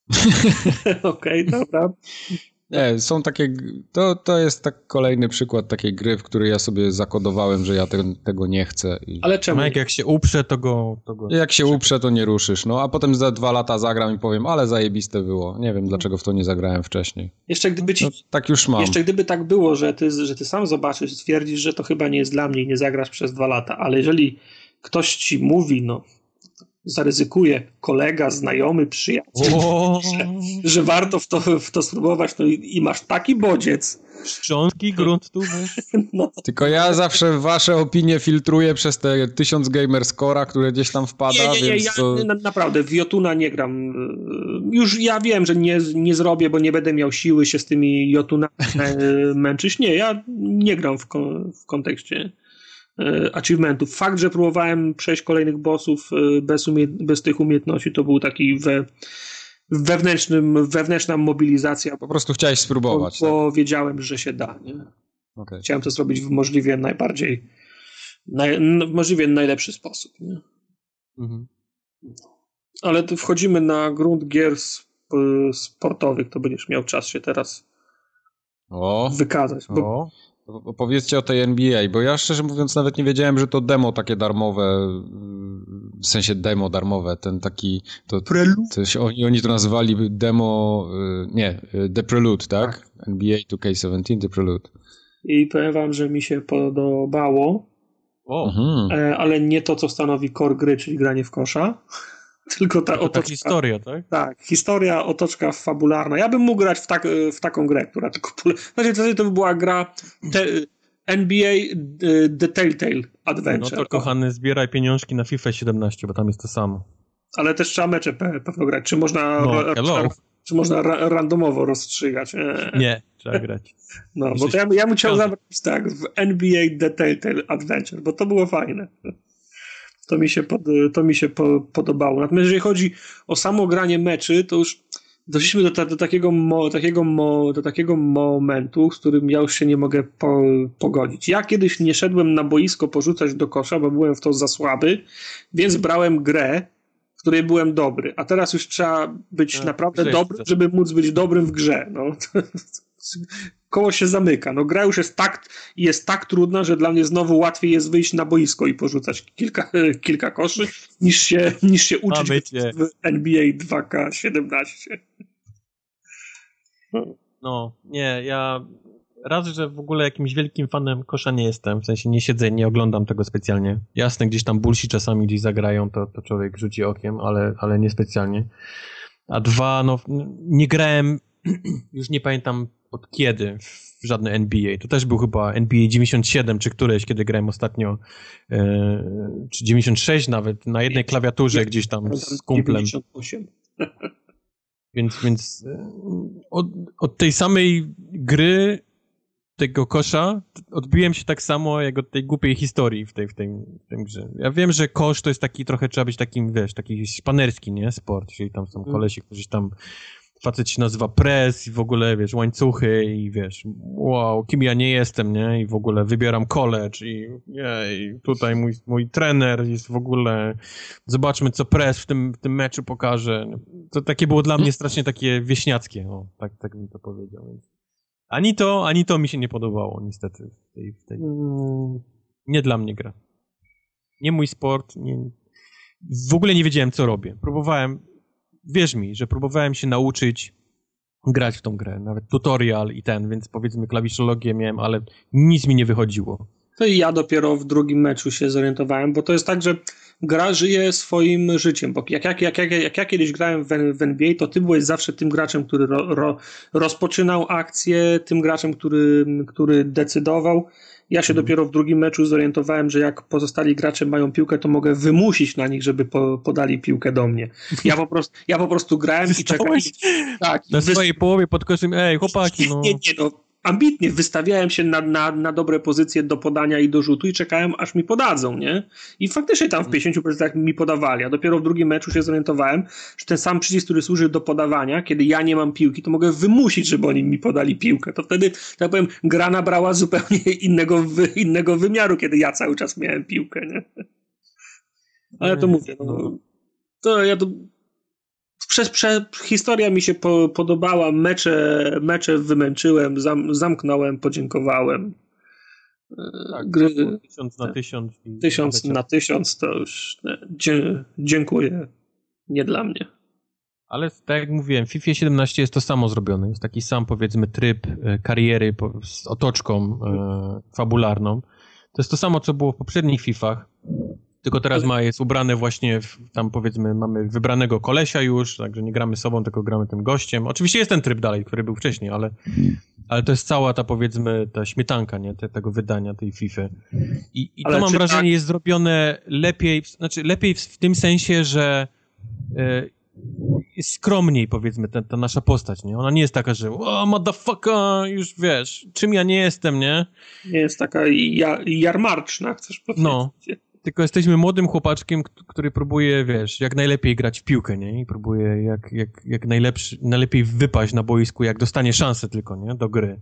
Okej, okay, dobra. Nie, są takie, to, to jest tak kolejny przykład takiej gry, w której ja sobie zakodowałem, że ja te, tego nie chcę. I... Ale czemu? Mike, jak się uprze, to go, to go... Jak się uprze, to nie ruszysz, no a potem za dwa lata zagram i powiem, ale zajebiste było. Nie wiem, dlaczego w to nie zagrałem wcześniej. Jeszcze gdyby ci... No, tak już mam. Jeszcze gdyby tak było, że ty, że ty sam zobaczysz, stwierdzisz, że to chyba nie jest dla mnie i nie zagrasz przez dwa lata, ale jeżeli ktoś ci mówi, no zaryzykuje kolega, znajomy, przyjaciel, że, że, warto w to, w to spróbować, no i, i masz taki bodziec. Szczątki grunt tu no. Tylko ja zawsze wasze opinie filtruję przez te tysiąc gamer scora, które gdzieś tam wpada, nie, nie, nie, więc to... ja naprawdę w Jotuna nie gram. Już ja wiem, że nie, nie zrobię, bo nie będę miał siły się z tymi Jotunami męczyć. Nie, ja nie gram w, w kontekście E, achievementów. Fakt, że próbowałem przejść kolejnych bossów e, bez, bez tych umiejętności, to był taki we, wewnętrznym, wewnętrzna mobilizacja. Po prostu chciałeś spróbować. Bo, bo tak? wiedziałem, że się da. Nie? Okay. Chciałem to zrobić w możliwie najbardziej, naj, w możliwie najlepszy sposób. Nie? Mhm. Ale tu wchodzimy na grunt gier sportowych, to będziesz miał czas się teraz o, wykazać. Bo, o. Opowiedzcie o tej NBA, bo ja szczerze mówiąc nawet nie wiedziałem, że to demo takie darmowe, w sensie demo darmowe, ten taki... To, to się, oni, oni to nazywali demo, y, nie, y, The Prelude, tak? tak. NBA 2K17 The Prelude. I powiem wam, że mi się podobało, o. Mhm. E, ale nie to, co stanowi core gry, czyli granie w kosza. Tylko ta to otoczka. historia, tak? Tak, historia, otoczka fabularna. Ja bym mógł grać w, tak, w taką grę, która tylko. Znaczy, to by była gra te, NBA y, The Telltale Adventure. No to kochany, zbieraj pieniążki na FIFA 17, bo tam jest to samo. Ale też trzeba mecze pewno grać. Czy można, no, czy, czy można ra randomowo rozstrzygać? Nie, nie trzeba grać. No, bo to ja, ja bym chciał zabrać tak w NBA The Telltale Adventure, bo to było fajne. To mi się, pod, to mi się po, podobało. Natomiast jeżeli chodzi o samo granie meczy, to już doszliśmy do, do, takiego, mo, takiego, mo, do takiego momentu, z którym ja już się nie mogę po, pogodzić. Ja kiedyś nie szedłem na boisko porzucać do kosza, bo byłem w to za słaby, więc brałem grę, w której byłem dobry. A teraz już trzeba być no, naprawdę dobry, żeby móc być dobrym w grze. No. koło się zamyka. No gra już jest tak, jest tak trudna, że dla mnie znowu łatwiej jest wyjść na boisko i porzucać kilka, kilka koszy, niż się, niż się uczyć w NBA 2K17. No, nie, ja raz, że w ogóle jakimś wielkim fanem kosza nie jestem, w sensie nie siedzę, nie oglądam tego specjalnie. Jasne, gdzieś tam bulsi czasami gdzieś zagrają, to, to człowiek rzuci okiem, ale, ale nie specjalnie. A dwa, no nie grałem, już nie pamiętam od kiedy w żadne NBA. To też był chyba NBA 97 czy któreś, kiedy grałem ostatnio, e, czy 96 nawet, na jednej klawiaturze gdzieś tam z kumplem. 98. Więc, więc e, od, od tej samej gry tego kosza odbiłem się tak samo jak od tej głupiej historii w tej, w tej, w tej grze. Ja wiem, że kosz to jest taki trochę, trzeba być takim, wiesz, taki szpanerski, nie? Sport, czyli tam są mm. kolesi, którzy tam facet się nazywa pres i w ogóle, wiesz, łańcuchy i wiesz, wow, kim ja nie jestem, nie? I w ogóle wybieram college i, jej, tutaj mój, mój trener jest w ogóle, zobaczmy, co pres w tym, w tym meczu pokaże. To takie było dla mnie strasznie takie wieśniackie, o, tak, tak bym to powiedział, więc ani to, ani to mi się nie podobało, niestety. W tej, w tej... Mm. Nie dla mnie gra. Nie mój sport. Nie... W ogóle nie wiedziałem, co robię. Próbowałem, wierz mi, że próbowałem się nauczyć grać w tą grę. Nawet tutorial i ten, więc powiedzmy klawiszologię miałem, ale nic mi nie wychodziło. To i ja dopiero w drugim meczu się zorientowałem, bo to jest tak, że gra żyje swoim życiem, bo jak, jak, jak, jak, jak ja kiedyś grałem w, w NBA, to ty byłeś zawsze tym graczem, który ro, ro, rozpoczynał akcję, tym graczem, który, który decydował. Ja się mhm. dopiero w drugim meczu zorientowałem, że jak pozostali gracze mają piłkę, to mogę wymusić na nich, żeby po, podali piłkę do mnie. Ja po prostu, ja po prostu grałem i czekałem. Tak, na swojej połowie pod koszem, ej chłopaki, no. Nie, nie, no ambitnie wystawiałem się na, na, na dobre pozycje do podania i do rzutu i czekałem, aż mi podadzą, nie? I faktycznie tam w 50% mi podawali, a dopiero w drugim meczu się zorientowałem, że ten sam przycisk, który służy do podawania, kiedy ja nie mam piłki, to mogę wymusić, żeby oni mi podali piłkę. To wtedy, tak powiem, gra nabrała zupełnie innego, innego wymiaru, kiedy ja cały czas miałem piłkę, nie? Ale to mówię, no, to ja to przez, przez, historia mi się po, podobała, mecze, mecze wymęczyłem, zam, zamknąłem, podziękowałem. Tak, Gry, tysiąc na tysiąc. Tysiąc na tysiąc to już dzie, dziękuję. Nie dla mnie. Ale tak jak mówiłem, w FIFA 17 jest to samo zrobione. Jest taki sam, powiedzmy, tryb e, kariery z otoczką e, fabularną. To jest to samo, co było w poprzednich FIFach. Tylko teraz ma, jest ubrane właśnie, w, tam powiedzmy mamy wybranego kolesia już, także nie gramy sobą, tylko gramy tym gościem. Oczywiście jest ten tryb dalej, który był wcześniej, ale, ale to jest cała ta powiedzmy ta śmietanka, nie, Te, tego wydania tej FIFA. I, i to mam wrażenie tak... jest zrobione lepiej, znaczy lepiej w, w tym sensie, że jest skromniej, powiedzmy, ta, ta, nasza postać, nie? Ona nie jest taka, że o, motherfucker, już wiesz, czym ja nie jestem, nie? Nie jest taka ja, jarmarczna, chcesz powiedzieć. No tylko jesteśmy młodym chłopaczkiem, który próbuje, wiesz, jak najlepiej grać w piłkę, nie? I próbuje jak, jak, jak najlepszy, najlepiej wypaść na boisku, jak dostanie szansę tylko, nie? Do gry.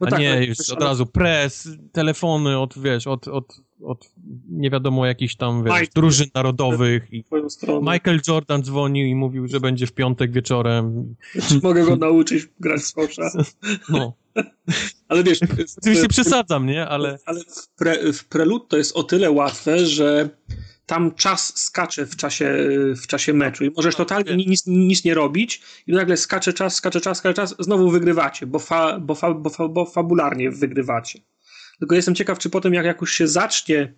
No A tak, nie, już od razu pres, telefony od, wiesz, od, od, od nie wiadomo jakichś tam, wiesz, Mike, drużyn narodowych. I Michael Jordan dzwonił i mówił, że będzie w piątek wieczorem. Czy mogę go nauczyć grać w kosza? No. Ale wiesz... Oczywiście przesadzam, nie? Ale, ale w, pre, w Prelude to jest o tyle łatwe, że tam czas skacze w czasie, w czasie meczu i możesz totalnie nic, nic nie robić i nagle skacze czas, skacze czas, skacze czas, znowu wygrywacie, bo, fa, bo, fa, bo, fa, bo fabularnie wygrywacie. Tylko jestem ciekaw, czy potem jak, jak już się zacznie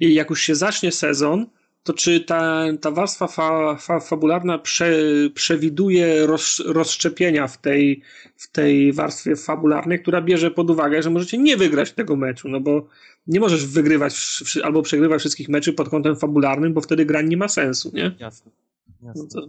jak już się zacznie sezon, to czy ta, ta warstwa fa, fa, fabularna prze, przewiduje roz, rozszczepienia w tej, w tej warstwie fabularnej, która bierze pod uwagę, że możecie nie wygrać tego meczu, no bo nie możesz wygrywać albo przegrywać wszystkich meczy pod kątem fabularnym, bo wtedy gra nie ma sensu, nie? Jasne. Jasne. No to,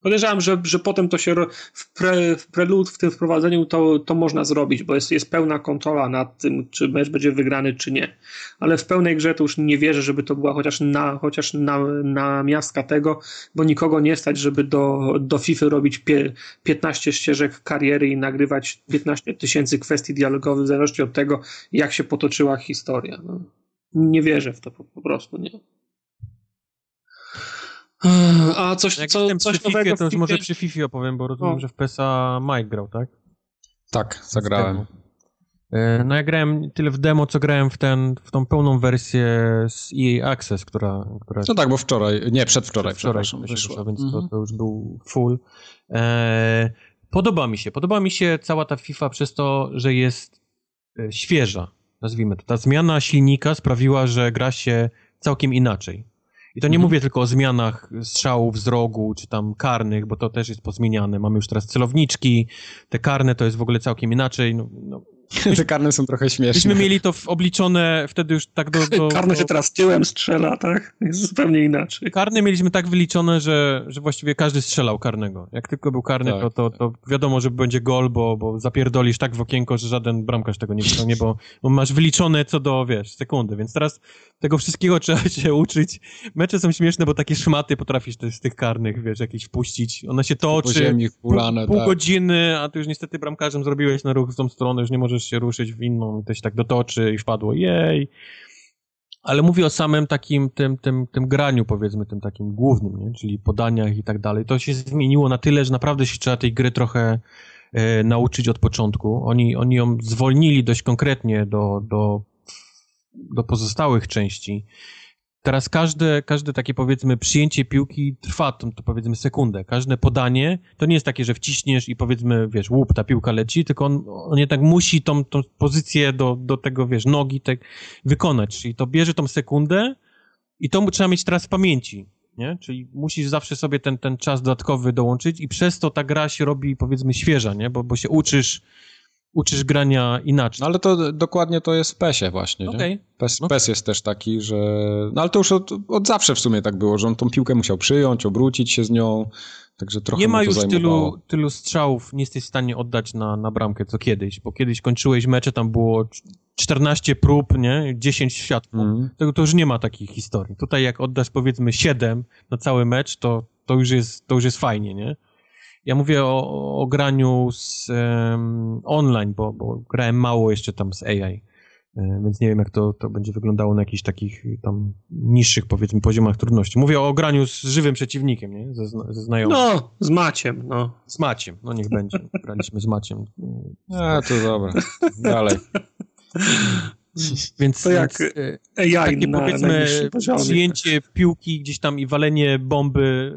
Podejrzewam, że, że potem to się w, pre, w prelude, w tym wprowadzeniu to, to można zrobić, bo jest, jest pełna kontrola nad tym, czy mecz będzie wygrany, czy nie. Ale w pełnej grze to już nie wierzę, żeby to była chociaż na, chociaż na, na miastka tego, bo nikogo nie stać, żeby do, do FIFA robić pie, 15 ścieżek kariery i nagrywać 15 tysięcy kwestii dialogowych w zależności od tego, jak się potoczyła historia. No, nie wierzę w to po, po prostu, nie. A coś, Jak co, coś przy nowego FIFA, to już może przy FIFA opowiem, bo rozumiem, o. że w PESA Mike grał, tak? Tak, zagrałem. E, no ja grałem tyle w demo, co grałem w, ten, w tą pełną wersję z EA Access, która... która no tak, bo wczoraj, nie, przedwczoraj, wczoraj, przepraszam, wyszła. Więc mhm. to, to, już był full. E, podoba mi się, podoba mi się cała ta FIFA przez to, że jest e, świeża, nazwijmy to. Ta zmiana silnika sprawiła, że gra się całkiem inaczej. I to nie mhm. mówię tylko o zmianach strzałów z rogu, czy tam karnych, bo to też jest pozmieniane. Mamy już teraz celowniczki, te karne to jest w ogóle całkiem inaczej. No, no, Te karne są trochę śmieszne. Myśmy mieli to obliczone wtedy już tak do... do Karne do... się teraz tyłem strzela, tak? Jest zupełnie inaczej. Karne mieliśmy tak wyliczone, że, że właściwie każdy strzelał karnego. Jak tylko był karny, tak, to, to, to wiadomo, że będzie gol, bo, bo zapierdolisz tak w okienko, że żaden bramkarz tego nie wyciągnie, bo, bo masz wyliczone co do, wiesz, sekundy. Więc teraz tego wszystkiego trzeba się uczyć. Mecze są śmieszne, bo takie szmaty potrafisz też z tych karnych, wiesz, jakieś wpuścić. Ona się toczy, ziemi, hulane, pół, pół tak. godziny, a ty już niestety bramkarzem zrobiłeś na ruch w tą stronę, już nie możesz się ruszyć w inną, to się tak dotoczy i wpadło, jej. Ale mówię o samym takim, tym, tym, tym graniu, powiedzmy, tym takim głównym, nie? czyli podaniach i tak dalej. To się zmieniło na tyle, że naprawdę się trzeba tej gry trochę e, nauczyć od początku. Oni, oni ją zwolnili dość konkretnie do, do do pozostałych części. Teraz każde, każde takie powiedzmy przyjęcie piłki trwa to, to powiedzmy sekundę. Każde podanie to nie jest takie, że wciśniesz i powiedzmy, wiesz, łup, ta piłka leci, tylko on, on jednak musi tą, tą pozycję do, do tego, wiesz, nogi tak wykonać. Czyli to bierze tą sekundę i to trzeba mieć teraz w pamięci, nie? Czyli musisz zawsze sobie ten, ten czas dodatkowy dołączyć i przez to ta gra się robi powiedzmy świeża, nie? Bo, bo się uczysz uczysz grania inaczej. No ale to dokładnie to jest w PESie właśnie, okay. PES, no. PES jest też taki, że... No ale to już od, od zawsze w sumie tak było, że on tą piłkę musiał przyjąć, obrócić się z nią, także trochę Nie ma już tylu, tylu strzałów, nie jesteś w stanie oddać na, na bramkę, co kiedyś, bo kiedyś kończyłeś mecze, tam było 14 prób, nie? 10 światło. Mm. To, to już nie ma takich historii. Tutaj jak oddasz powiedzmy 7 na cały mecz, to, to, już, jest, to już jest fajnie, nie? Ja mówię o, o graniu z um, online, bo, bo grałem mało jeszcze tam z AI, e, więc nie wiem, jak to, to będzie wyglądało na jakichś takich tam niższych, powiedzmy, poziomach trudności. Mówię o graniu z żywym przeciwnikiem, nie? Ze, ze znajomym. No, z Maciem, no. Z Maciem, no niech będzie. Graliśmy z Maciem. A, to dobra. Dalej. Więc, to jak więc, AI takie, na powiedzmy przyjęcie piłki gdzieś tam i walenie bomby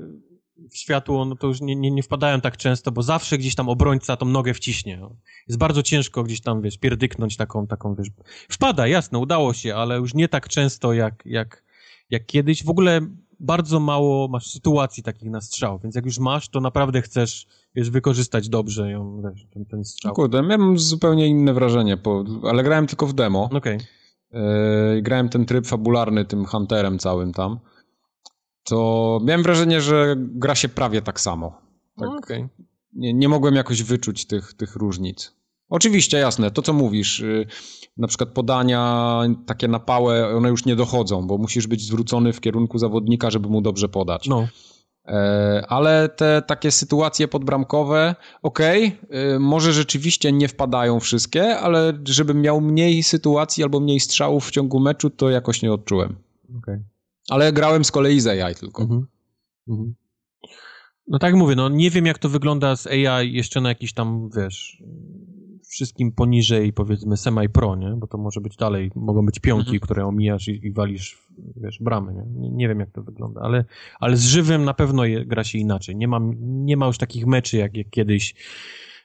w światło, no to już nie, nie, nie wpadają tak często, bo zawsze gdzieś tam obrońca tą nogę wciśnie. Jest bardzo ciężko gdzieś tam, wiesz, pierdyknąć taką, taką, wiesz... Wpada, jasne, udało się, ale już nie tak często jak, jak, jak kiedyś. W ogóle bardzo mało masz sytuacji takich na strzał, więc jak już masz, to naprawdę chcesz, wiesz, wykorzystać dobrze ją, wiesz, ten, ten strzał. Kurde, miałem zupełnie inne wrażenie, po, ale grałem tylko w demo. Okej. Okay. Yy, grałem ten tryb fabularny tym Hunterem całym tam to miałem wrażenie, że gra się prawie tak samo. Tak, okay. nie, nie mogłem jakoś wyczuć tych, tych różnic. Oczywiście, jasne, to co mówisz, yy, na przykład podania takie na pałę, one już nie dochodzą, bo musisz być zwrócony w kierunku zawodnika, żeby mu dobrze podać. No. E, ale te takie sytuacje podbramkowe, okej, okay, może rzeczywiście nie wpadają wszystkie, ale żebym miał mniej sytuacji albo mniej strzałów w ciągu meczu, to jakoś nie odczułem. Okay. Ale grałem z kolei z AI tylko. Mhm. Mhm. No tak mówię, no nie wiem jak to wygląda z AI jeszcze na jakiś tam, wiesz, wszystkim poniżej powiedzmy semi-pro, nie? Bo to może być dalej, mogą być pionki, mhm. które omijasz i, i, walisz, wiesz, bramy, nie? nie? nie? wiem jak to wygląda, ale, ale z żywym na pewno je, gra się inaczej. Nie ma, nie ma już takich meczy jak, jak kiedyś,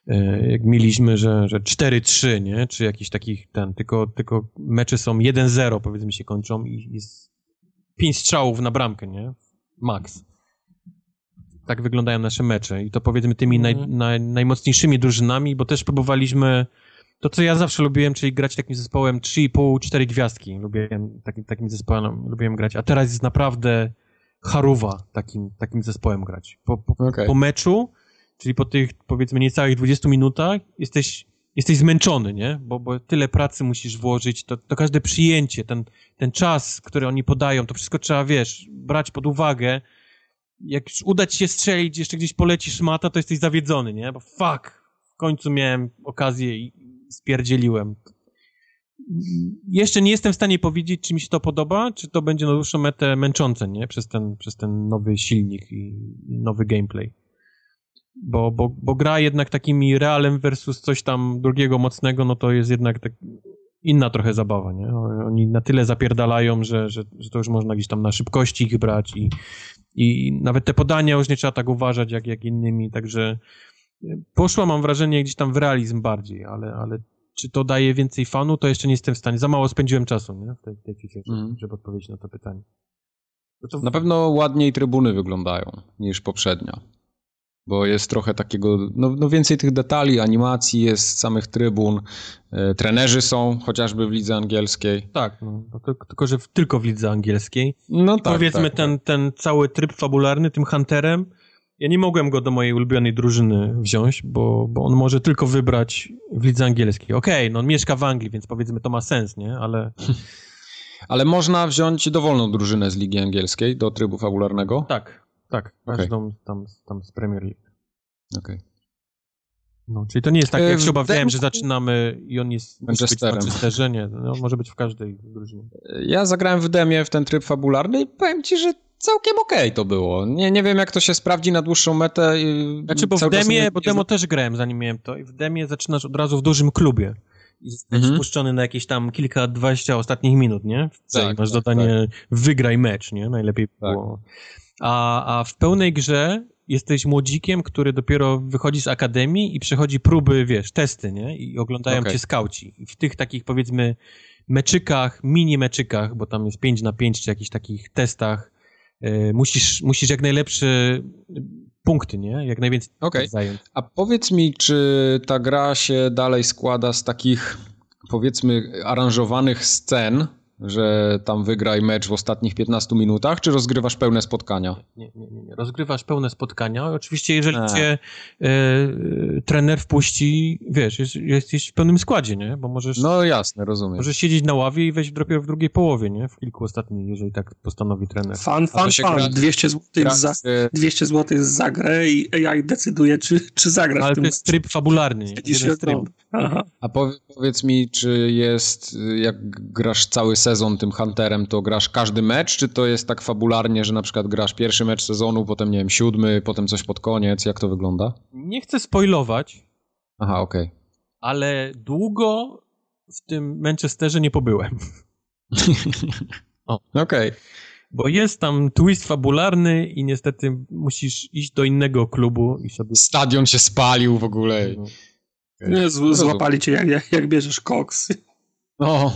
e, jak mieliśmy, że, że 4-3, nie? Czy jakiś takich ten, tylko, tylko mecze są 1-0 powiedzmy się kończą i jest pięć strzałów na bramkę, nie? Max. Tak wyglądają nasze mecze i to powiedzmy tymi naj, mhm. naj, najmocniejszymi drużynami, bo też próbowaliśmy to, co ja zawsze lubiłem, czyli grać takim zespołem 3,5, 4 gwiazdki. Lubiłem takim, takim zespołem, lubiłem grać, a teraz jest naprawdę haruwa takim, takim zespołem grać. Po, po, okay. po meczu, czyli po tych powiedzmy niecałych 20 minutach jesteś jesteś zmęczony, nie? Bo, bo tyle pracy musisz włożyć, to, to każde przyjęcie, ten, ten czas, który oni podają, to wszystko trzeba, wiesz, brać pod uwagę. Jak uda ci się strzelić, jeszcze gdzieś poleci szmata, to jesteś zawiedzony, nie? Bo fuck, w końcu miałem okazję i spierdzieliłem. Jeszcze nie jestem w stanie powiedzieć, czy mi się to podoba, czy to będzie na dłuższą metę męczące, nie? Przez ten, przez ten nowy silnik i nowy gameplay bo, bo, bo gra jednak takimi realem versus coś tam drugiego mocnego, no to jest jednak tak inna trochę zabawa, nie? Oni na tyle zapierdalają, że, że, że to już można gdzieś tam na szybkości ich brać i, i nawet te podania już nie trzeba tak uważać jak, jak innymi, także poszło mam wrażenie gdzieś tam w realizm bardziej, ale, ale czy to daje więcej fanu, to jeszcze nie jestem w stanie. Za mało spędziłem czasu nie? w tej, tej FIFA, mm. żeby odpowiedzieć na to pytanie. To... Na pewno ładniej trybuny wyglądają niż poprzednia. Bo jest trochę takiego, no, no więcej tych detali, animacji jest, samych trybun, e, trenerzy są, chociażby w lidze angielskiej. Tak, no, tylko że w, tylko w lidze angielskiej. No tak, Powiedzmy tak, ten, tak. ten cały tryb fabularny, tym Hunterem, ja nie mogłem go do mojej ulubionej drużyny wziąć, bo, bo on może tylko wybrać w lidze angielskiej. Okej, okay, no on mieszka w Anglii, więc powiedzmy to ma sens, nie? Ale... Ale można wziąć dowolną drużynę z ligi angielskiej do trybu fabularnego? Tak, tak. Każdą okay. tam, tam z Premier League. Okej. Okay. No, czyli to nie jest tak, jak się obawiałem, że zaczynamy i on jest Manchesterem. Manchesterze, nie. No, może być w każdej drużynie. Ja zagrałem w demie w ten tryb fabularny i powiem ci, że całkiem okej okay to było. Nie, nie wiem, jak to się sprawdzi na dłuższą metę. Znaczy, bo w demie, nie, bo demo też grałem, zanim miałem to i w demie zaczynasz od razu w dużym klubie i zostać mhm. na jakieś tam kilka, dwadzieścia ostatnich minut, nie? Tak, masz tak, dodanie tak. wygraj mecz, nie? Najlepiej tak. było. A, a w pełnej grze jesteś młodzikiem, który dopiero wychodzi z akademii i przechodzi próby, wiesz, testy, nie? I oglądają okay. cię skauci. I w tych takich, powiedzmy, meczykach, mini meczykach, bo tam jest 5 na 5 czy jakichś takich testach, yy, musisz, musisz jak najlepsze punkty, nie? Jak najwięcej okay. zająć. A powiedz mi, czy ta gra się dalej składa z takich, powiedzmy, aranżowanych scen, że tam wygraj mecz w ostatnich 15 minutach, czy rozgrywasz pełne spotkania? Nie, nie, nie. nie. Rozgrywasz pełne spotkania. Oczywiście, jeżeli A. cię e, trener wpuści, wiesz, jest, jesteś w pełnym składzie, nie? Bo możesz... No jasne, rozumiem. Możesz siedzieć na ławie i wejść dopiero w drugiej połowie, nie? W kilku ostatnich, jeżeli tak postanowi trener. Fan, fan, fan. Gra... 200 zł za, 200 zł za grę i AI decyduje, czy, czy zagrasz Ale to jest tryb fabularny. Nie? Tryb. A powiedz mi, czy jest, jak grasz cały sezon tym Hunterem, to grasz każdy mecz, czy to jest tak fabularnie, że na przykład grasz pierwszy mecz sezonu, potem nie wiem, siódmy, potem coś pod koniec, jak to wygląda? Nie chcę spoilować. Aha, okej. Okay. Ale długo w tym Manchesterze nie pobyłem. Okej. Okay. Bo jest tam twist fabularny i niestety musisz iść do innego klubu i sobie... Stadion się spalił w ogóle. No. Nie, z, złapali cię jak, jak, jak bierzesz koks. No,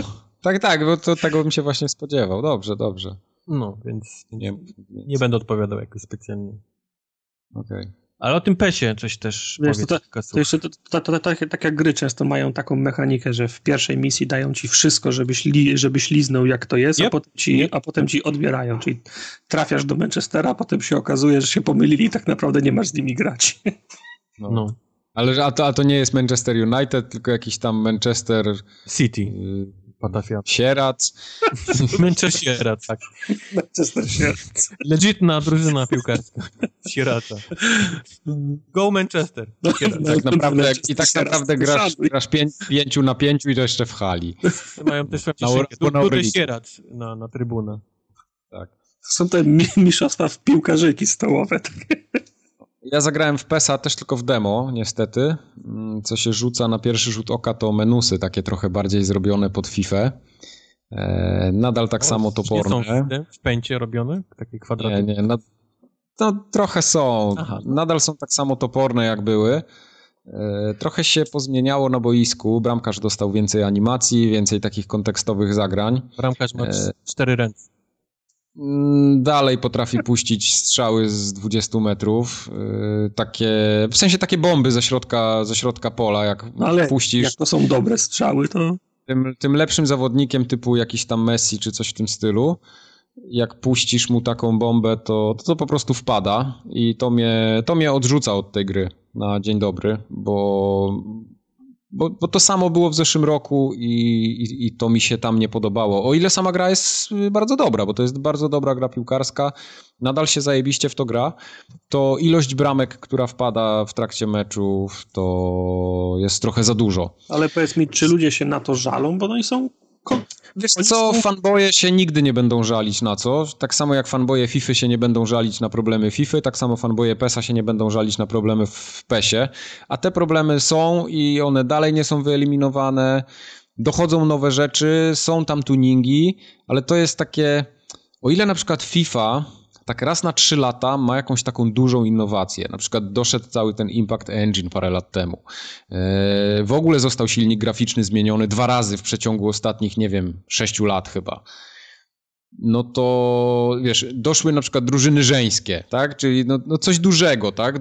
tak, tak, bo to tego bym się właśnie spodziewał. Dobrze, dobrze. No, więc nie, więc... nie będę odpowiadał jakoś specjalnie. Okej. Okay. Ale o tym PESie coś też Wiesz, to, to, to, jeszcze to, to, to, to, tak jak gry często mają taką mechanikę, że w pierwszej misji dają ci wszystko, żebyś, li, żebyś liznął jak to jest, yep. a, potem ci, yep. a potem ci odbierają. Czyli trafiasz do Manchestera, a potem się okazuje, że się pomylili i tak naprawdę nie masz z nimi grać. No. no. Ale a to, a to nie jest Manchester United, tylko jakiś tam Manchester City. Y Patafia. Sierat. Manchester Sierat, tak. Manchester Sierat. Legitna drużyna piłkarska. Sierata. Go Manchester. Sierat. Tak naprawdę, I tak naprawdę grasz, grasz pięć, pięciu na pięciu i to jeszcze w hali. Mają też duży Sierat na, na trybunę. Tak. To są te mistrzostwa w piłkarzyki stołowe. Ja zagrałem w PESA też tylko w demo, niestety. Mm, co się rzuca na pierwszy rzut oka to menusy, takie trochę bardziej zrobione pod FIFA. E, nadal tak o, samo toporne. Nie są w, w pęcie robione? Takie kwadraty? Nie, nie. No, no trochę są. Aha. Nadal są tak samo toporne jak były. E, trochę się pozmieniało na boisku. Bramkarz dostał więcej animacji, więcej takich kontekstowych zagrań. Bramkarz ma e, cztery ręce. Mm, dalej potrafi puścić strzały z 20 metrów. Y, takie, w sensie takie bomby ze środka, ze środka pola, jak no Ale puścisz. Jak to są dobre strzały, to. Tym, tym lepszym zawodnikiem typu jakiś tam Messi czy coś w tym stylu, jak puścisz mu taką bombę, to, to, to po prostu wpada i to mnie, to mnie odrzuca od tej gry na dzień dobry, bo bo, bo to samo było w zeszłym roku i, i, i, to mi się tam nie podobało. O ile sama gra jest y, bardzo dobra, bo to jest bardzo dobra gra piłkarska, nadal się zajebiście w to gra, to ilość bramek, która wpada w trakcie meczów, to jest trochę za dużo. Ale powiedz mi, czy ludzie się na to żalą, bo oni są Wiesz co, fanboje się nigdy nie będą żalić na co. Tak samo jak fanboje FIFA się nie będą żalić na problemy FIFA, tak samo fanboje PESa się nie będą żalić na problemy w PESie. A te problemy są i one dalej nie są wyeliminowane. Dochodzą nowe rzeczy, są tam tuningi, ale to jest takie... O ile na przykład FIFA tak raz na trzy lata ma jakąś taką dużą innowację. Na przykład doszedł cały ten Impact Engine parę lat temu. E, w ogóle został silnik graficzny zmieniony dwa razy w przeciągu ostatnich, nie wiem, sześciu lat chyba. no to wiesz, doszły na przykład drużyny żeńskie, tak? Czyli no, no coś dużego, tak?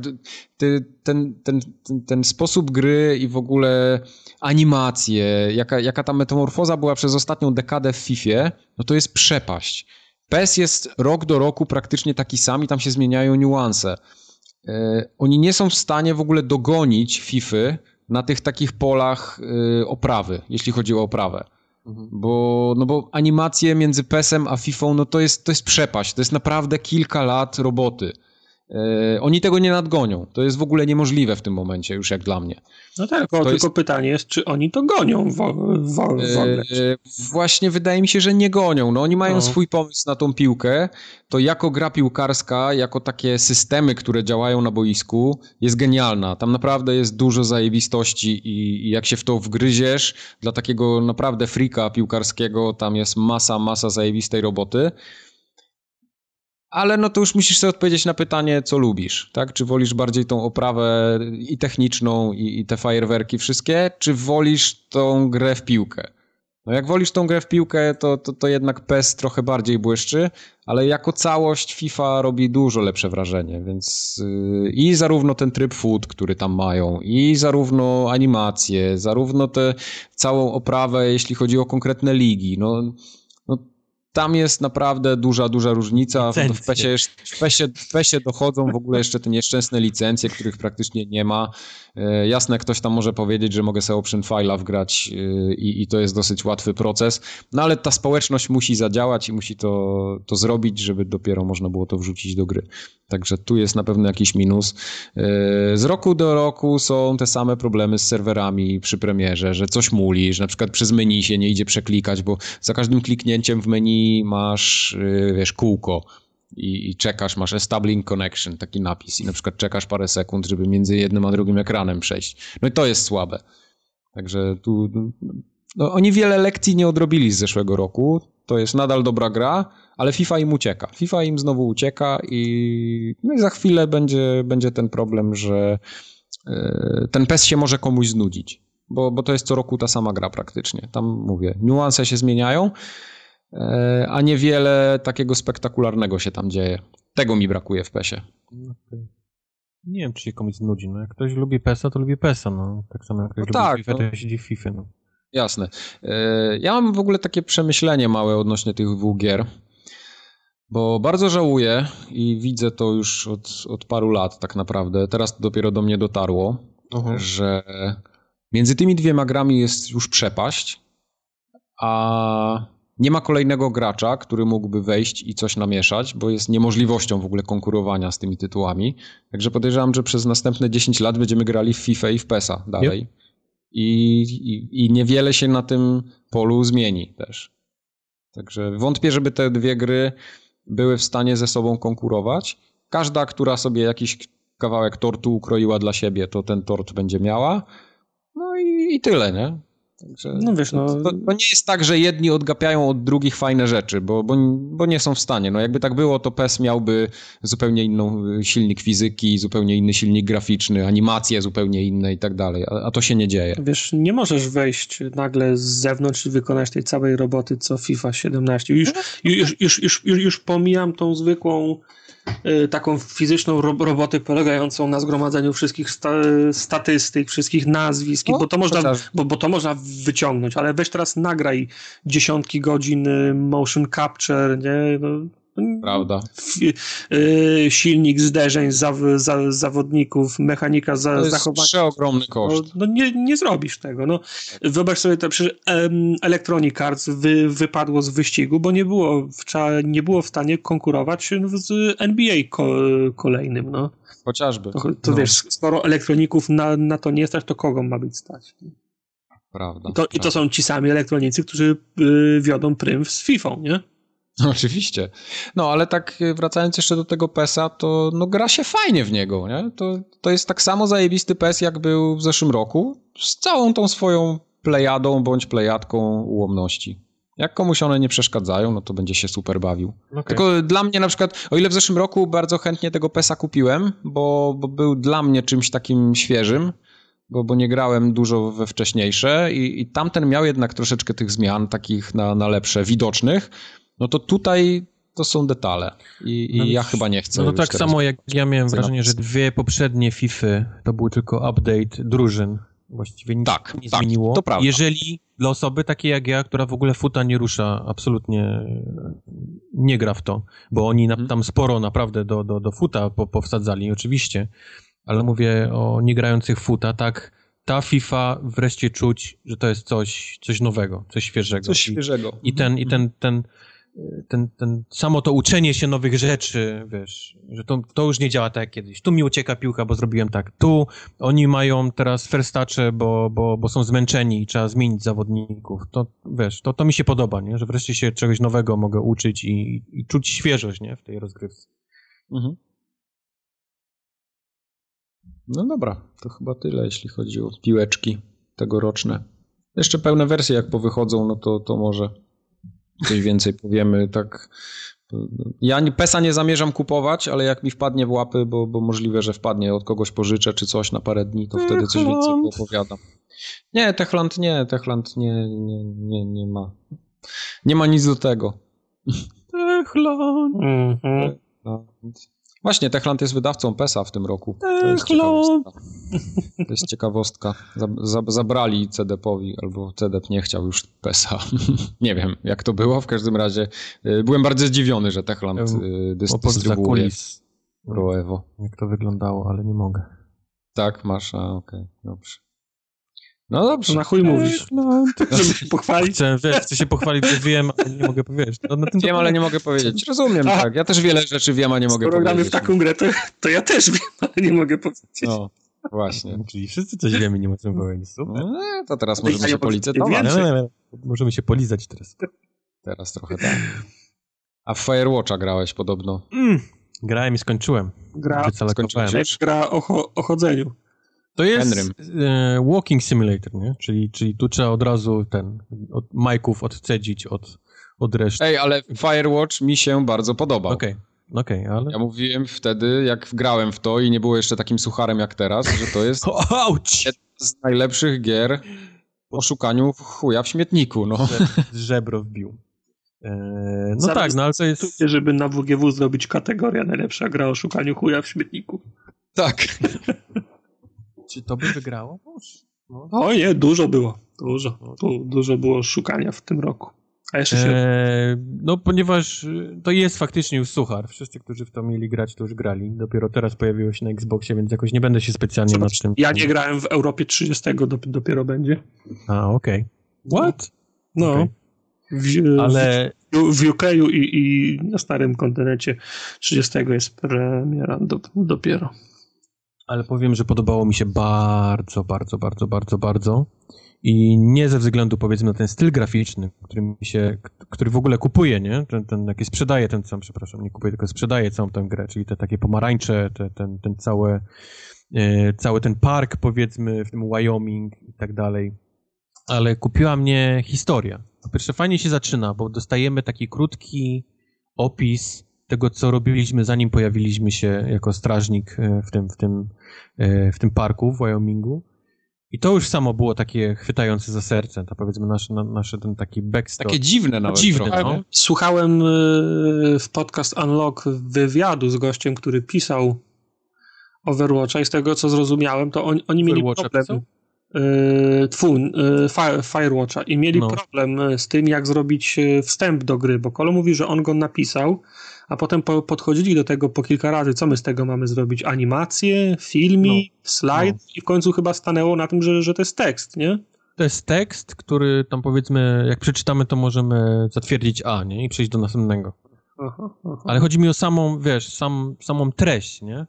Ty, ten, ten, ten, ten, sposób gry i w ogóle animacje, jaka, jaka ta metamorfoza była przez ostatnią dekadę w FIFA, no to jest przepaść. PES jest rok do roku praktycznie taki sam i tam się zmieniają niuanse. E, oni nie są w stanie w ogóle dogonić FIFA na tych takich polach e, oprawy, jeśli chodzi o oprawę. Mhm. Bo, no bo animacje między PESem a FIFA, no to jest, to jest przepaść. To jest naprawdę kilka lat roboty. E, oni tego nie nadgonią. To jest w ogóle niemożliwe w tym momencie, już jak dla mnie. No tak, tylko jest... pytanie jest, czy oni to gonią w, w, w ogóle? E, właśnie wydaje mi się, że nie gonią. No, oni mają no. swój pomysł na tą piłkę. To jako gra piłkarska, jako takie systemy, które działają na boisku, jest genialna. Tam naprawdę jest dużo zajebistości i, i jak się w to wgryziesz, dla takiego naprawdę frika piłkarskiego, tam jest masa, masa zajebistej roboty ale no to już musisz sobie odpowiedzieć na pytanie, co lubisz, tak? Czy wolisz bardziej tą oprawę i techniczną i, i te fajerwerki wszystkie, czy wolisz tą grę w piłkę? No jak wolisz tą grę w piłkę, to, to, to jednak PES trochę bardziej błyszczy, ale jako całość FIFA robi dużo lepsze wrażenie, więc yy, i zarówno ten tryb food, który tam mają, i zarówno animacje, zarówno tę całą oprawę, jeśli chodzi o konkretne ligi, no tam jest naprawdę duża, duża różnica. W PESie, w, PESie, w PESie dochodzą w ogóle jeszcze te nieszczęsne licencje, których praktycznie nie ma. E, jasne, ktoś tam może powiedzieć, że mogę sobie option file'a wgrać e, i, i, to jest dosyć łatwy proces, no ale ta społeczność musi zadziałać i musi to, to zrobić, żeby dopiero można było to wrzucić do gry. Także tu jest na pewno jakiś minus. E, z roku do roku są te same problemy z serwerami przy premierze, że coś muli, że na przykład przez menu się nie idzie przeklikać, bo za każdym kliknięciem w menu masz, wiesz, kółko i, i, czekasz, masz establishing connection, taki napis i na przykład czekasz parę sekund, żeby między jednym a drugim ekranem przejść. No i to jest słabe. Także tu no, oni wiele lekcji nie odrobili z zeszłego roku. To jest nadal dobra gra, ale FIFA im ucieka. FIFA im znowu ucieka i, no i za chwilę będzie, będzie ten problem, że yy, ten PES się może komuś znudzić. Bo, bo to jest co roku ta sama gra praktycznie. Tam mówię, niuanse się zmieniają, a niewiele takiego spektakularnego się tam dzieje. Tego mi brakuje w PESie. Okay. Nie wiem, czy się komuś nudzi. No, jak ktoś lubi PESa, to lubi PESa. No. Tak samo jak ktoś no lubi tak, FIFA, no. to siedzi w FIFA. No. Jasne. E, ja mam w ogóle takie przemyślenie małe odnośnie tych dwóch gier, bo bardzo żałuję i widzę to już od, od paru lat tak naprawdę. Teraz dopiero do mnie dotarło, że między tymi dwiema grami jest już przepaść, a nie ma kolejnego gracza, który mógłby wejść i coś namieszać, bo jest niemożliwością w ogóle konkurowania z tymi tytułami. Także podejrzewam, że przez następne 10 lat będziemy grali w FIFA i w PESA dalej. Yep. I, i, I niewiele się na tym polu zmieni też. Także wątpię, żeby te dwie gry były w stanie ze sobą konkurować. Każda, która sobie jakiś kawałek tortu ukroiła dla siebie, to ten tort będzie miała. No i, i tyle, nie? Także no wiesz, no... To, to, nie jest tak, że jedni odgapiają od drugich fajne rzeczy, bo, bo, bo nie są w stanie. No jakby tak było, to PES miałby zupełnie inną y, silnik fizyki, zupełnie inny silnik graficzny, animacje zupełnie inne i tak dalej, a, a to się nie dzieje. Wiesz, nie możesz wejść nagle z zewnątrz i wykonać tej całej roboty, co FIFA 17. Już, już, już, już, już, już pomijam tą zwykłą taką fizyczną ro robotę polegającą na zgromadzeniu wszystkich sta statystyk, wszystkich nazwisk, bo, to można, bo, bo, to można wyciągnąć, ale weź teraz nagraj dziesiątki godzin y, motion capture, nie? No, Prawda. Y, silnik zderzeń za, za, zawodników, mechanika za, to jest zachowania. przeogromny koszt. No, no, nie, nie zrobisz tego. No. Wyobraź sobie, to przecież um, Electronic Arts wy, wypadło z wyścigu, bo nie było, w, nie było w stanie konkurować z NBA ko, kolejnym. No. Chociażby. To, to no. wiesz, skoro elektroników na, na to nie stać, to kogo ma być stać? Prawda. To, I to są ci sami elektronicy, którzy y, wiodą prym z FIFA, nie? No, oczywiście. No, ale tak y, wracając jeszcze do tego PESa, to no, gra się fajnie w niego, nie? To, to jest tak samo zajebisty PES, jak był w zeszłym roku, z całą tą swoją plejadą bądź plejadką ułomności. Jak komuś one nie przeszkadzają, no to będzie się super bawił. Okay. Tylko dla mnie na przykład, o ile w zeszłym roku bardzo chętnie tego PESa kupiłem, bo, bo był dla mnie czymś takim świeżym, bo, bo nie grałem dużo we wcześniejsze i, i tamten miał jednak troszeczkę tych zmian takich na, na lepsze, widocznych, No to tutaj to są detale i, i No ja chyba nie chcę. No to tak samo jak ja miałem wrażenie, że dwie poprzednie FIFA to był tylko update drużyn. Właściwie nic Tak, nie tak, zmieniło. to prawda. Jeżeli dla osoby takiej jak ja, która w ogóle futa nie rusza, absolutnie nie gra w to, bo oni Mhm. tam sporo naprawdę do, do, do futa po, powsadzali, oczywiście, ale mówię o niegrających futa, tak, ta FIFA wreszcie czuć, że to jest coś, coś nowego, coś świeżego. Coś I- świeżego. i ten, i ten, ten, ten, ten, samo to uczenie się nowych rzeczy, wiesz, że to, to już nie działa tak jak kiedyś. Tu mi ucieka piłka, bo zrobiłem tak. Tu oni mają teraz ferstacze, bo, bo, bo są zmęczeni i trzeba zmienić zawodników. To, wiesz, to, to mi się podoba, nie? Że wreszcie się czegoś nowego mogę uczyć i, i czuć świeżość, nie? W tej rozgrywce. Mhm. No dobra, to chyba tyle, jeśli chodzi o piłeczki tegoroczne. Jeszcze pełne wersje, jak powychodzą, no to, to może coś więcej powiemy. Tak. Ja PESA nie zamierzam kupować, ale jak mi wpadnie w łapy, bo, bo możliwe, że wpadnie, od kogoś pożyczę czy coś na parę dni, to wtedy coś więcej Techland. opowiadam. Nie, Techland nie, Techland nie, nie, nie, nie ma. Nie ma nic do tego. Techland, Mhm. No. Właśnie, Techland jest wydawcą PESA w tym roku. To jest ciekawostka. To jest ciekawostka. Zab, zab, zabrali CDP-owi, albo CDP nie chciał już PESA. nie wiem, jak to było. W każdym razie y, byłem bardzo zdziwiony, że Techland y, dystrybuuje kulis, Pro Evo. jak to wyglądało, ale nie mogę. Tak, masz, a okej, dobrze. No To dobrze. na chuj mówisz, Techland. żeby się pochwalić. Chcę, wiesz, chcę się pochwalić, że wiem, ale nie mogę powiedzieć. No, na tym to Wiem, ale nie mogę powiedzieć. Rozumiem, Aha. tak. Ja też wiele rzeczy wiem, a nie mogę Skoro gramy powiedzieć. w taką grę, to, to ja też wiem, ale nie mogę powiedzieć. No, właśnie. Czyli wszyscy coś wiemy, nie możemy powiedzieć. Super. No, to teraz możemy się policytować. Nie, nie, nie. Możemy się polizać teraz. Teraz trochę tak. A w Firewatcha grałeś podobno. Mm. Grałem i skończyłem. Gra, skończyłeś? gra o, o chodzeniu. To jest e, walking simulator, nie? Czyli, czyli tu trzeba od razu ten, od majków odcedzić od, od reszty. Ej, ale Firewatch mi się bardzo podobał. Okej, okej, ale... Ja mówiłem wtedy, jak grałem w to i nie było jeszcze takim sucharem jak teraz, że to jest z najlepszych gier o szukaniu chuja w śmietniku, no. Żebro wbił. E, no Zaraz tak, no ale to jest... Czuję, żeby na WGW zrobić kategoria najlepsza gra o szukaniu chuja w śmietniku. Tak. Czy to by wygrało? No. O nie, dużo było. Dużo. Tu, dużo było szukania w tym roku. A jeszcze się... E, no, ponieważ y, to jest faktycznie już suchar. Wszyscy, którzy w to mieli grać, to już grali. Dopiero teraz pojawiło się na Xboxie, więc jakoś nie będę się specjalnie nad Zobacz, tym... ja nie grałem w Europie 30, dop- dopiero będzie. A, okej. What? No. Okej. W, Ale w, w UK i, i na starym kontynencie 30 jest premiera do, dopiero. Ale powiem, że podobało mi się bardzo, bardzo, bardzo, bardzo, bardzo. I nie ze względu, powiedzmy, na ten styl graficzny, który mi się, który w ogóle kupuje, nie? Ten, ten jaki sprzedaje ten sam, przepraszam, nie kupuje, tylko sprzedaje całą tę grę, czyli te takie pomarańcze, te, ten, ten cały, e, cały ten park, powiedzmy, w tym Wyoming i tak dalej. Ale kupiła mnie historia. Po pierwsze, fajnie się zaczyna, bo dostajemy taki krótki opis tego, co robiliśmy, zanim pojawiliśmy się jako strażnik e, w tym, w tym, e, w tym parku w Wyomingu. I to już samo było takie chwytające za serce, to powiedzmy nasz, na, nasze ten taki backstory. Takie dziwne nawet Dziwne, trochę. no. Słuchałem y, w podcast Unlock wywiadu z gościem, który pisał Overwatcha i z tego co zrozumiałem, to on, oni mieli problem. pisał? y, Twun, y, Fire, Firewatcha i mieli No. problem z tym, jak zrobić wstęp do gry, bo Kolo mówi, że on go napisał, a potem po, podchodzili do tego po kilka razy, co my z tego mamy zrobić? Animacje, filmik, slajd no. i w końcu chyba stanęło na tym, że, że to jest tekst, nie? To jest tekst, który tam powiedzmy, jak przeczytamy, to możemy zatwierdzić A, nie? I przejść do następnego. Aha, aha. Ale chodzi mi o samą, wiesz, sam, samą treść, nie?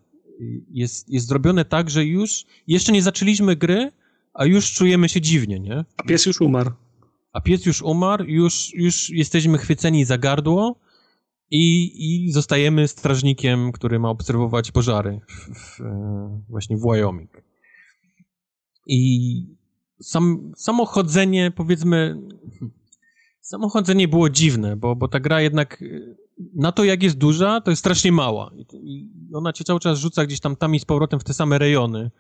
Jest, jest zrobione tak, że już, jeszcze nie zaczęliśmy gry, a już czujemy się dziwnie, nie? A pies już umarł. A pies już umarł, już, już jesteśmy chwyceni za gardło i, i zostajemy strażnikiem, który ma obserwować pożary w, w, e, właśnie w Wyoming. I sam, samo chodzenie, powiedzmy, samo chodzenie było dziwne, bo, bo ta gra jednak e, na to, jak jest duża, to jest strasznie mała. I, I ona cię cały czas rzuca gdzieś tam tam i z powrotem w te same rejony.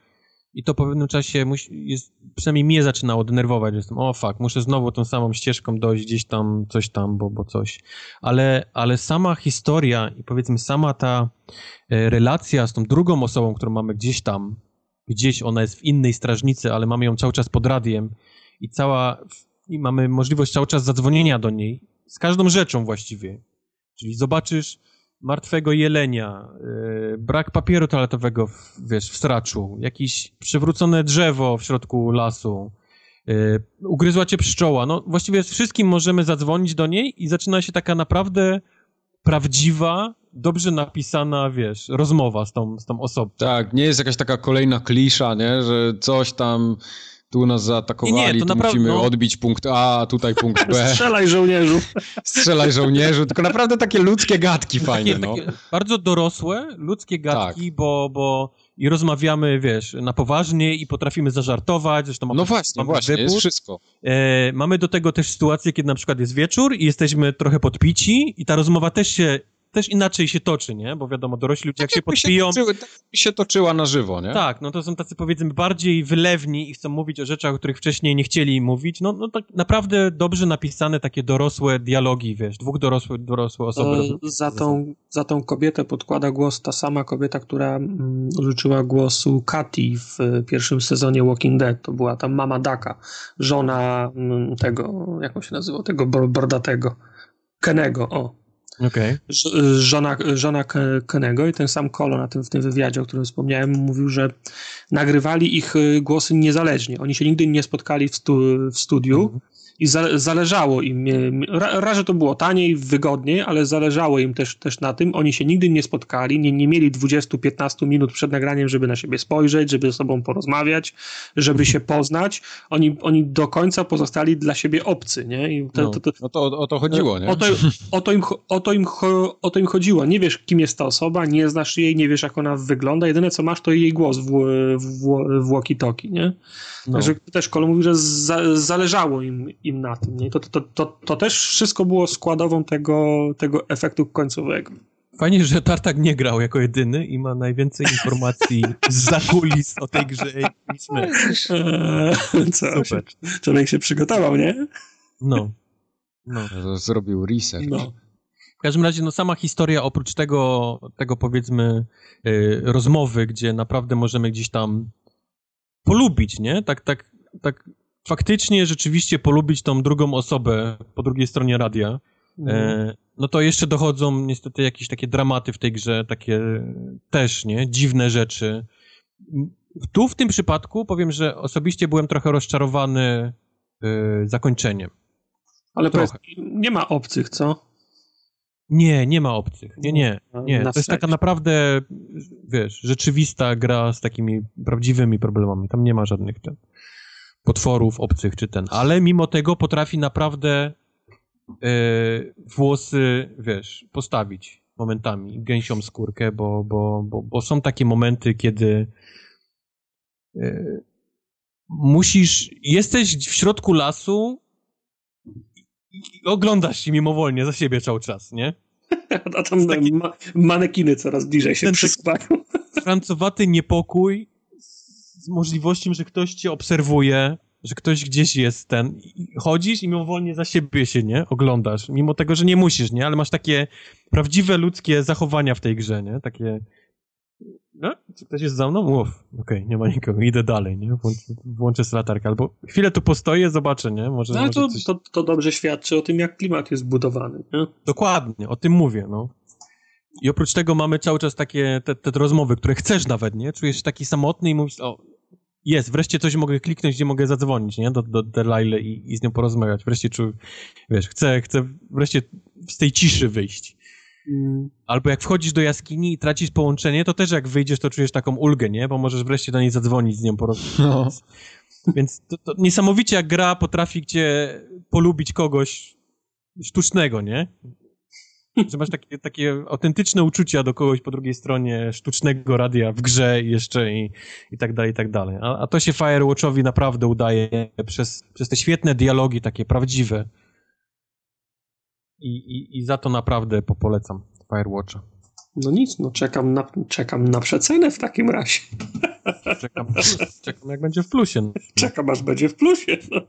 I to po pewnym czasie musi, jest, przynajmniej mnie zaczynało denerwować, jestem, o fuck, muszę znowu tą samą ścieżką dojść gdzieś tam, coś tam, bo, bo coś. Ale, ale sama historia i powiedzmy sama ta e, relacja z tą drugą osobą, którą mamy gdzieś tam, gdzieś ona jest w innej strażnicy, ale mamy ją cały czas pod radiem i cała, i mamy możliwość cały czas zadzwonienia do niej, z każdą rzeczą właściwie. Czyli zobaczysz martwego jelenia, yy, brak papieru toaletowego w, wiesz, w straczu, jakieś przewrócone drzewo w środku lasu, yy, ugryzła cię pszczoła. No właściwie z wszystkim możemy zadzwonić do niej i zaczyna się taka naprawdę prawdziwa, dobrze napisana, wiesz, rozmowa z tą, z tą osobą. Tak, nie jest jakaś taka kolejna klisza, nie, że coś tam tu nas zaatakowali, nie, nie, to tu naprawdę, musimy no... odbić punkt A, tutaj punkt B. Strzelaj żołnierzu. Strzelaj żołnierzu, tylko naprawdę takie ludzkie gadki fajne, takie, no. Takie bardzo dorosłe, ludzkie gadki, tak. bo, bo i rozmawiamy, wiesz, na poważnie i potrafimy zażartować, zresztą mamy, No właśnie, mamy właśnie, jest wszystko. E, mamy do tego też sytuację, kiedy na przykład jest wieczór i jesteśmy trochę podpici i ta rozmowa też się też inaczej się toczy, nie? Bo wiadomo, dorośli ludzie jak, tak się podpiją... Się, toczyły, tak się toczyła na żywo, nie? Tak, no to są tacy powiedzmy bardziej wylewni i chcą mówić o rzeczach, o których wcześniej nie chcieli mówić. No, no tak naprawdę dobrze napisane takie dorosłe dialogi, wiesz, dwóch dorosłych, dorosłe osoby. E, za, tą, za tą kobietę podkłada głos ta sama kobieta, która mm, użyczyła głosu Katy w pierwszym sezonie Walking Dead. To była tam mama Daka, żona mm, tego, jak on się nazywał, tego bordatego. Kenego, o. Okay. Żona, żona Kenego i ten sam Kolo na tym, w tym wywiadzie, o którym wspomniałem, mówił, że nagrywali ich y, głosy niezależnie. Oni się nigdy nie spotkali w, stu, w studiu. Mm -hmm i za, zależało im, raz, że to było taniej, wygodniej, ale zależało im też, też na tym. Oni się nigdy nie spotkali, nie, nie mieli 20-15 minut przed nagraniem, żeby na siebie spojrzeć, żeby ze sobą porozmawiać, żeby się poznać. Oni, oni do końca pozostali dla siebie obcy, nie? I to, no, to, to, no to o, to chodziło, nie? O to, o, to im, o, to im, o to im chodziło. Nie wiesz, kim jest ta osoba, nie znasz jej, nie wiesz, jak ona wygląda. Jedyne, co masz, to jej głos w, w, w walkie-talkie, nie? No. Także też Kolo mówi, że za, zależało im, im na tym. Nie? To, to, to, to też wszystko było składową tego, tego efektu końcowego. Fajnie, że Tartak nie grał jako jedyny i ma najwięcej informacji z kulis o tej grze niż my. Eee, co, Super. Człowiek się przygotował, nie? No. no. Zrobił research. No. W każdym razie, no sama historia, oprócz tego, tego powiedzmy, yy, rozmowy, gdzie naprawdę możemy gdzieś tam polubić, nie? Tak, tak, tak faktycznie rzeczywiście polubić tą drugą osobę po drugiej stronie radia, mm. e, no to jeszcze dochodzą niestety jakieś takie dramaty w tej grze, takie też, nie? Dziwne rzeczy. Tu w tym przypadku powiem, że osobiście byłem trochę rozczarowany e, zakończeniem. Ale powiedz, nie ma obcych, co? Nie, nie ma obcych. Nie, nie, nie. To jest taka naprawdę, wiesz, rzeczywista gra z takimi prawdziwymi problemami. Tam nie ma żadnych ten, potworów obcych czy ten. Ale mimo tego potrafi naprawdę yy, włosy, wiesz, postawić momentami. Gęsią skórkę, bo, bo, bo, bo są takie momenty, kiedy yy, musisz, jesteś w środku lasu i oglądasz się mimowolnie za siebie cały czas, nie? A tam taki... ma manekiny coraz bliżej się przysuwają. Francowaty niepokój z możliwością, że ktoś cię obserwuje, że ktoś gdzieś jest ten. Chodzisz i mimowolnie za siebie się, nie? Oglądasz. Mimo tego, że nie musisz, nie? Ale masz takie prawdziwe ludzkie zachowania w tej grze, nie? Takie no, czy ktoś jest za mną? Mów. Okej, okay, nie ma nikogo, idę dalej, nie? Włączę, włączę latarkę, albo chwilę tu postoję, zobaczę, nie? Może, no, może to, coś... to, to dobrze świadczy o tym, jak klimat jest budowany, nie? Dokładnie, o tym mówię, no. I oprócz tego mamy cały czas takie te, te rozmowy, które chcesz nawet, nie? Czujesz się taki samotny i mówisz, o, jest, wreszcie coś mogę kliknąć, gdzie mogę zadzwonić, nie? Do, do Delaile i, i z nią porozmawiać. Wreszcie czuję, wiesz, chcę, chcę wreszcie z tej ciszy wyjść. Albo jak wchodzisz do jaskini i tracisz połączenie, to też jak wyjdziesz, to czujesz taką ulgę, nie? Bo możesz wreszcie do niej zadzwonić, z nią porozmawiać. No. Więc to, to niesamowicie jak gra potrafi cię polubić kogoś sztucznego, nie? Że masz takie, takie autentyczne uczucia do kogoś po drugiej stronie sztucznego radia w grze jeszcze i, i tak dalej, i tak dalej. A, a to się Firewatchowi naprawdę udaje przez, przez te świetne dialogi, takie prawdziwe. I, i, i za to naprawdę popolecam Firewatcha. No nic, no czekam na, czekam na przecenę w takim razie. Czekam, czekam jak będzie w plusie. No. Czekam aż będzie w plusie. No.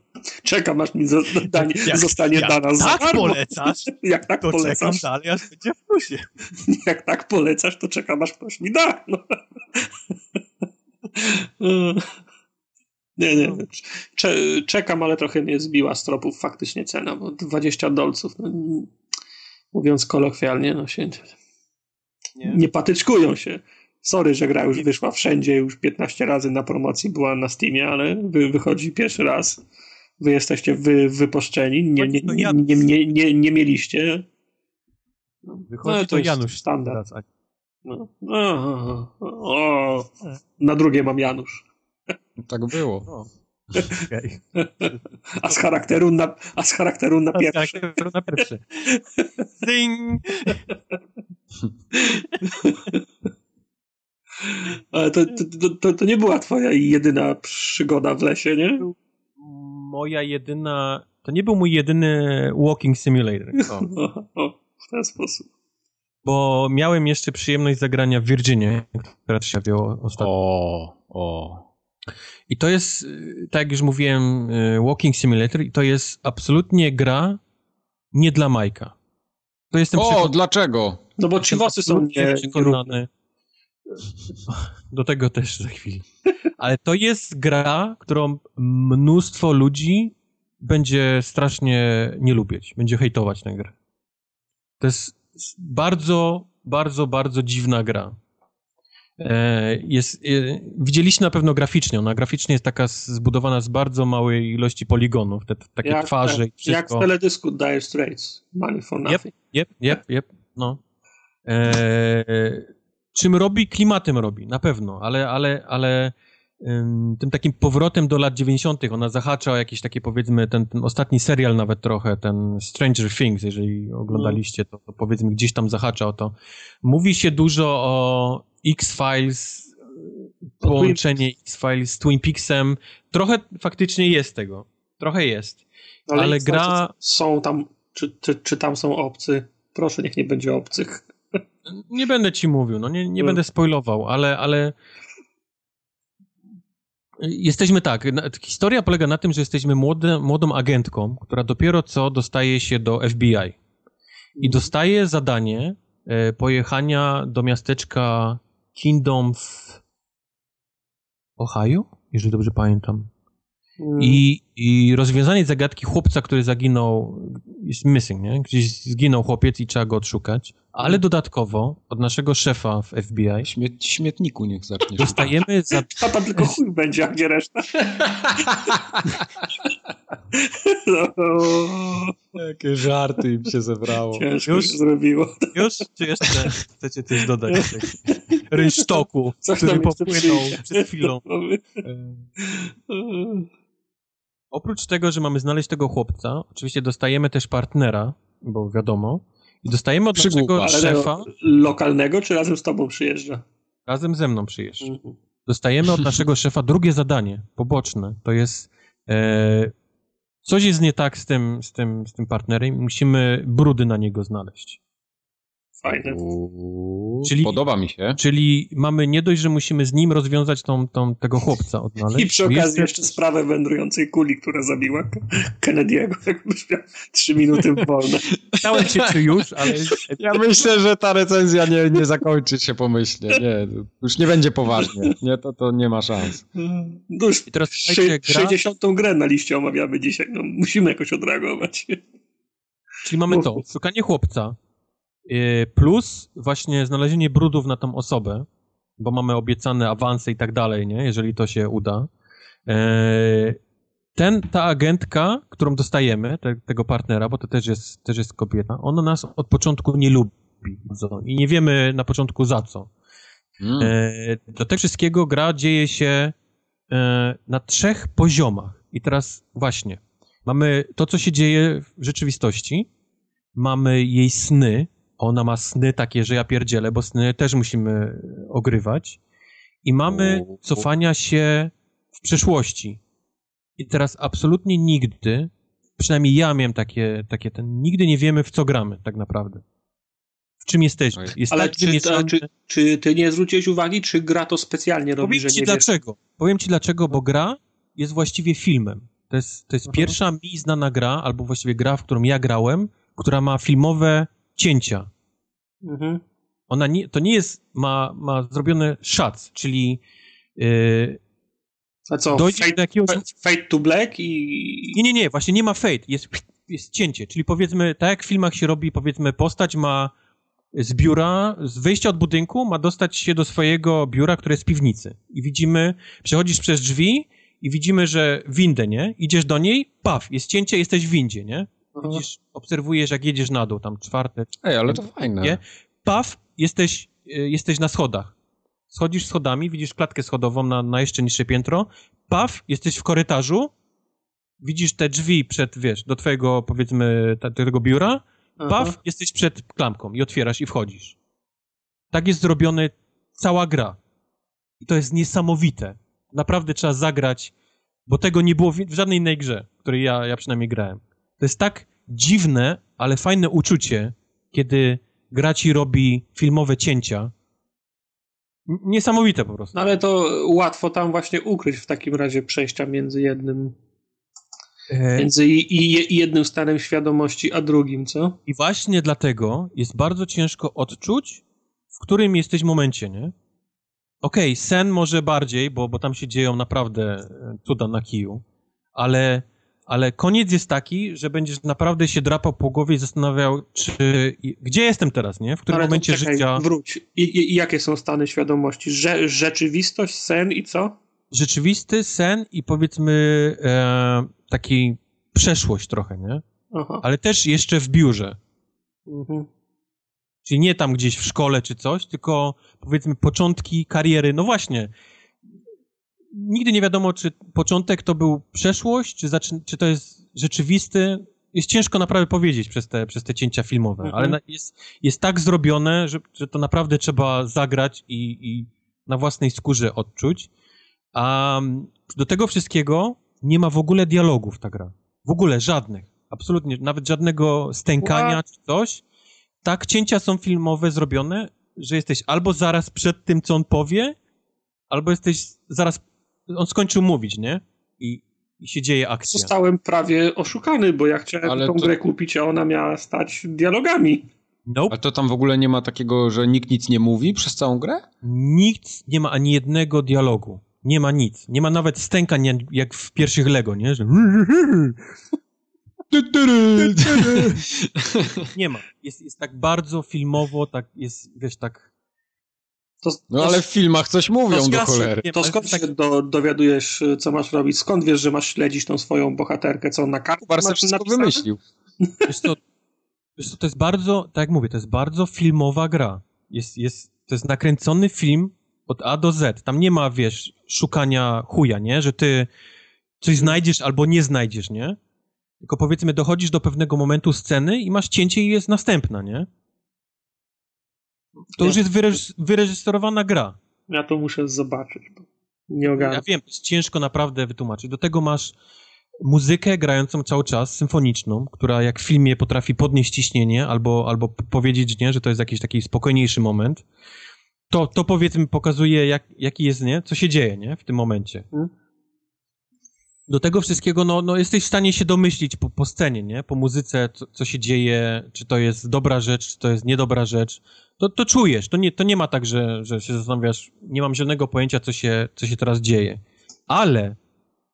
Czekam aż mi zostanie, Jak- zostanie jak dana za tak darmo. polecasz, Jak tak To czekam polecasz, dalej, aż będzie w plusie. jak tak polecasz, to czekam aż ktoś mi da. No. Nie, nie. Cze czekam, ale trochę mnie zbiła z tropów faktycznie cena, bo 20 dolców, no, mówiąc kolokwialnie, no się Nie? nie patyczkują się. Sorry, że gra już wyszła wszędzie, już 15 razy na promocji była na Steamie, ale wy, wychodzi pierwszy raz. Wy jesteście wy, wyposzczeni, nie, nie, To nie, nie, nie, nie, nie mieliście. No, Wychodzi ale to jest Janusz Standard. teraz, a No. O, o, o. Na drugie mam Janusz. Tak było. O, okej. A z charakteru na, a z charakteru na pierwszy. Tak, na pierwszy. Zing! Ale to, to, to, to, nie była twoja jedyna przygoda w lesie, nie? Moja jedyna... To nie był mój jedyny walking simulator. O. O, o, w ten sposób. Bo miałem jeszcze przyjemność zagrania w Virginie, która się wzięła ostatnio. O, o. I to jest, tak jak już mówiłem, y, Walking Simulator i to jest absolutnie gra nie dla Majka. To jestem O, dlaczego? No bo jestem ciwosy są nie, przekonany. Do tego też za chwilę. Ale to jest gra, którą mnóstwo ludzi będzie strasznie nie lubić, będzie hejtować tę grę. To jest bardzo, bardzo, bardzo dziwna gra. E, Jest, e, widzieliście na pewno graficznie. Ona graficznie jest taka zbudowana z bardzo małej ilości poligonów, te, takie jak, twarze i wszystko. jak z teledysku Dire Straits. Money for nothing. Jep, jep, jep, no. Eee, czym robi? Klimatem robi, na pewno, ale, ale, ale ym, tym takim powrotem do lat 90. ona zahacza o jakieś takie powiedzmy, ten, ten ostatni serial nawet trochę, ten Stranger Things, jeżeli oglądaliście, to, to powiedzmy gdzieś tam zahacza o to. Mówi się dużo o X-Files, połączenie X-Files z Twin Peaksem. Trochę faktycznie jest tego. Trochę jest. Ale jak gra- Są tam, czy, czy, czy tam są obcy? Proszę, niech nie będzie obcych. Nie będę ci mówił, no nie, nie Mm. będę spoilował, ale, ale jesteśmy tak, historia polega na tym, że jesteśmy młode, młodą agentką, która dopiero co dostaje się do FBI i dostaje zadanie e, pojechania do miasteczka Kingdom w Ohio, jeżeli dobrze pamiętam. Mm. I, I rozwiązanie zagadki chłopca, który zaginął, jest missing, nie? Gdzieś zginął chłopiec i trzeba go odszukać. Ale dodatkowo od naszego szefa w FBI Śmie śmietniku niech zaczniesz. dostajemy za... A tam tylko chuj będzie, a gdzie reszta? Jakie żarty im się zebrało. ciężko Już? się zrobiło. Już? Czy jeszcze chcecie coś dodać? Coś który popłynął przed chwilą. Oprócz tego, że mamy znaleźć tego chłopca, oczywiście dostajemy też partnera, bo wiadomo, i dostajemy od Przygłupa. naszego szefa, lokalnego, czy razem z tobą przyjeżdża? razem ze mną przyjeżdża. dostajemy od naszego szefa drugie zadanie, poboczne. To jest e, coś jest nie tak z tym, z tym, z tym partnerem musimy brudy na niego znaleźć. Fajne. Czyli- Podoba mi się. Czyli mamy nie dość, że musimy z nim rozwiązać tą, tą, tego chłopca odnaleźć. I przy okazji jeszcze sprawę wędrującej kuli, która zabiła Kennedy'ego, jakbyś miał trzy minuty wolne. Pytałem się, czy już, ale Ja myślę, że ta recenzja nie, nie zakończy się pomyślnie. Nie, już nie będzie poważnie. Nie, to, to nie ma szans. No już I teraz szy- słuchajcie, gra- 60. grę na liście omawiamy dzisiaj. No, musimy jakoś odreagować. Czyli mamy to, szukanie chłopca, plus właśnie znalezienie brudów na tą osobę, bo mamy obiecane awanse i tak dalej, nie? Jeżeli to się uda. Yy, Ten, ta agentka, którą dostajemy, te, tego partnera, bo to też jest, też jest kobieta, ona nas od początku nie lubi i nie wiemy na początku za co. Mm. E, do tego wszystkiego gra dzieje się e, na trzech poziomach. I teraz właśnie, mamy to, co się dzieje w rzeczywistości, mamy jej sny, ona ma sny takie, że ja pierdzielę, bo sny też musimy ogrywać i mamy cofania się w przeszłości. I teraz absolutnie nigdy, przynajmniej ja miałem takie, takie ten, nigdy nie wiemy w co gramy tak naprawdę. w czym jesteśmy. Jest Ale tak czy, wymieszany... a, czy, czy ty nie zwróciłeś uwagi, czy gra to specjalnie robi, Powiem że ci nie wiesz? dlaczego. Powiem ci dlaczego, bo gra jest właściwie filmem. To jest, to jest Aha. pierwsza mi znana gra, albo właściwie gra, w którą ja grałem, która ma filmowe cięcia. Mhm. Ona nie, to nie jest, ma, ma zrobione shots, czyli yy, A co, dojdzie fade, do jakiegoś... fade- fade to black i... Nie, nie, nie, właśnie nie ma fade, jest, jest cięcie, czyli powiedzmy, tak jak w filmach się robi, powiedzmy, postać ma z biura, z wyjścia od budynku, ma dostać się do swojego biura, które jest w piwnicy. I widzimy, przechodzisz przez drzwi i widzimy, że windę, nie? Idziesz do niej, paf, jest cięcie, jesteś w windzie, nie? Aha. Widzisz, obserwujesz, jak jedziesz na dół, tam czwarte, Ej, ale to fajne. Nie? paf, jesteś, y, jesteś na schodach. Schodzisz schodami, widzisz klatkę schodową na, na jeszcze niższe piętro, paf, jesteś w korytarzu, widzisz te drzwi przed, wiesz, do twojego, powiedzmy, tego biura, paf, jesteś przed klamką i otwierasz i wchodzisz. Tak jest zrobiony cała gra. I to jest niesamowite. Naprawdę trzeba zagrać, bo tego nie było w w żadnej innej grze, w której ja, ja przynajmniej grałem. To jest tak dziwne, ale fajne uczucie, kiedy gra ci robi filmowe cięcia. Niesamowite po prostu. No ale to łatwo tam właśnie ukryć w takim razie przejścia między jednym, E, między i, i, i jednym stanem świadomości, a drugim, co? I właśnie dlatego jest bardzo ciężko odczuć, w którym jesteś momencie, nie? Okej, sen może bardziej, bo, bo tam się dzieją naprawdę e, cuda na kiju, ale, ale koniec jest taki, że będziesz naprawdę się drapał po głowie i zastanawiał, czy gdzie jestem teraz, nie? W którym ale momencie czekaj, życia Wróć. I, i, I jakie są stany świadomości? Rze, rzeczywistość, sen i co? rzeczywisty sen i powiedzmy e, taki przeszłość trochę, nie? Aha. Ale też jeszcze w biurze. Mhm. Czyli nie tam gdzieś w szkole czy coś, tylko powiedzmy początki kariery. No właśnie. Nigdy nie wiadomo, czy początek to był przeszłość, czy, czy to jest rzeczywisty. Jest ciężko naprawdę powiedzieć przez te, przez te cięcia filmowe, Mhm. ale jest, jest tak zrobione, że, że to naprawdę trzeba zagrać i, i na własnej skórze odczuć. A mm, do tego wszystkiego nie ma w ogóle dialogów ta gra. W ogóle żadnych. Absolutnie. Nawet żadnego stękania What? czy coś. Tak cięcia są filmowe zrobione, że jesteś albo zaraz przed tym, co on powie, albo jesteś zaraz... On skończył mówić, nie? I, i się dzieje akcja. Zostałem prawie oszukany, bo ja chciałem Ale tą to- grę kupić, a ona miała stać dialogami. Nope. A to tam w ogóle nie ma takiego, że nikt nic nie mówi przez całą grę? Nikt, nie ma ani jednego dialogu. Nie ma nic. Nie ma nawet stękań jak- w pierwszych Lego, nie? Że... Nie ma. Jest, jest tak bardzo filmowo, tak jest, wiesz, tak... To, No to, ale w filmach coś mówią to do cholery. Nie, to skąd tak- się do, dowiadujesz, co masz robić? Skąd wiesz, że masz śledzić tą swoją bohaterkę? Co na kartce masz wszystko napisane? wymyślił. Wiesz co, wiesz co, to jest bardzo, tak jak mówię, to jest bardzo filmowa gra. Jest, jest, to jest nakręcony film od A do Z. Tam nie ma, wiesz, szukania chuja, nie? Że ty coś znajdziesz albo nie znajdziesz, nie? Tylko powiedzmy, dochodzisz do pewnego momentu sceny i masz cięcie i jest następna, nie? To już jest wyreż wyreżyserowana gra. Ja to muszę zobaczyć. Bo nie Ja ogarnę. wiem, jest ciężko naprawdę wytłumaczyć. Do tego masz muzykę grającą cały czas, symfoniczną, która jak w filmie potrafi podnieść ciśnienie albo, albo powiedzieć, nie, że to jest jakiś taki spokojniejszy moment. To, to powiedzmy pokazuje, jak, jaki jest, nie, co się dzieje, nie, w tym momencie. Mhm. Do tego wszystkiego, no, no jesteś w stanie się domyślić po, po scenie, nie, po muzyce, co, co się dzieje, czy to jest dobra rzecz, czy to jest niedobra rzecz. To, to czujesz, to nie, to nie ma tak, że, że się zastanawiasz, nie mam zielonego pojęcia, co się, co się teraz dzieje. Ale,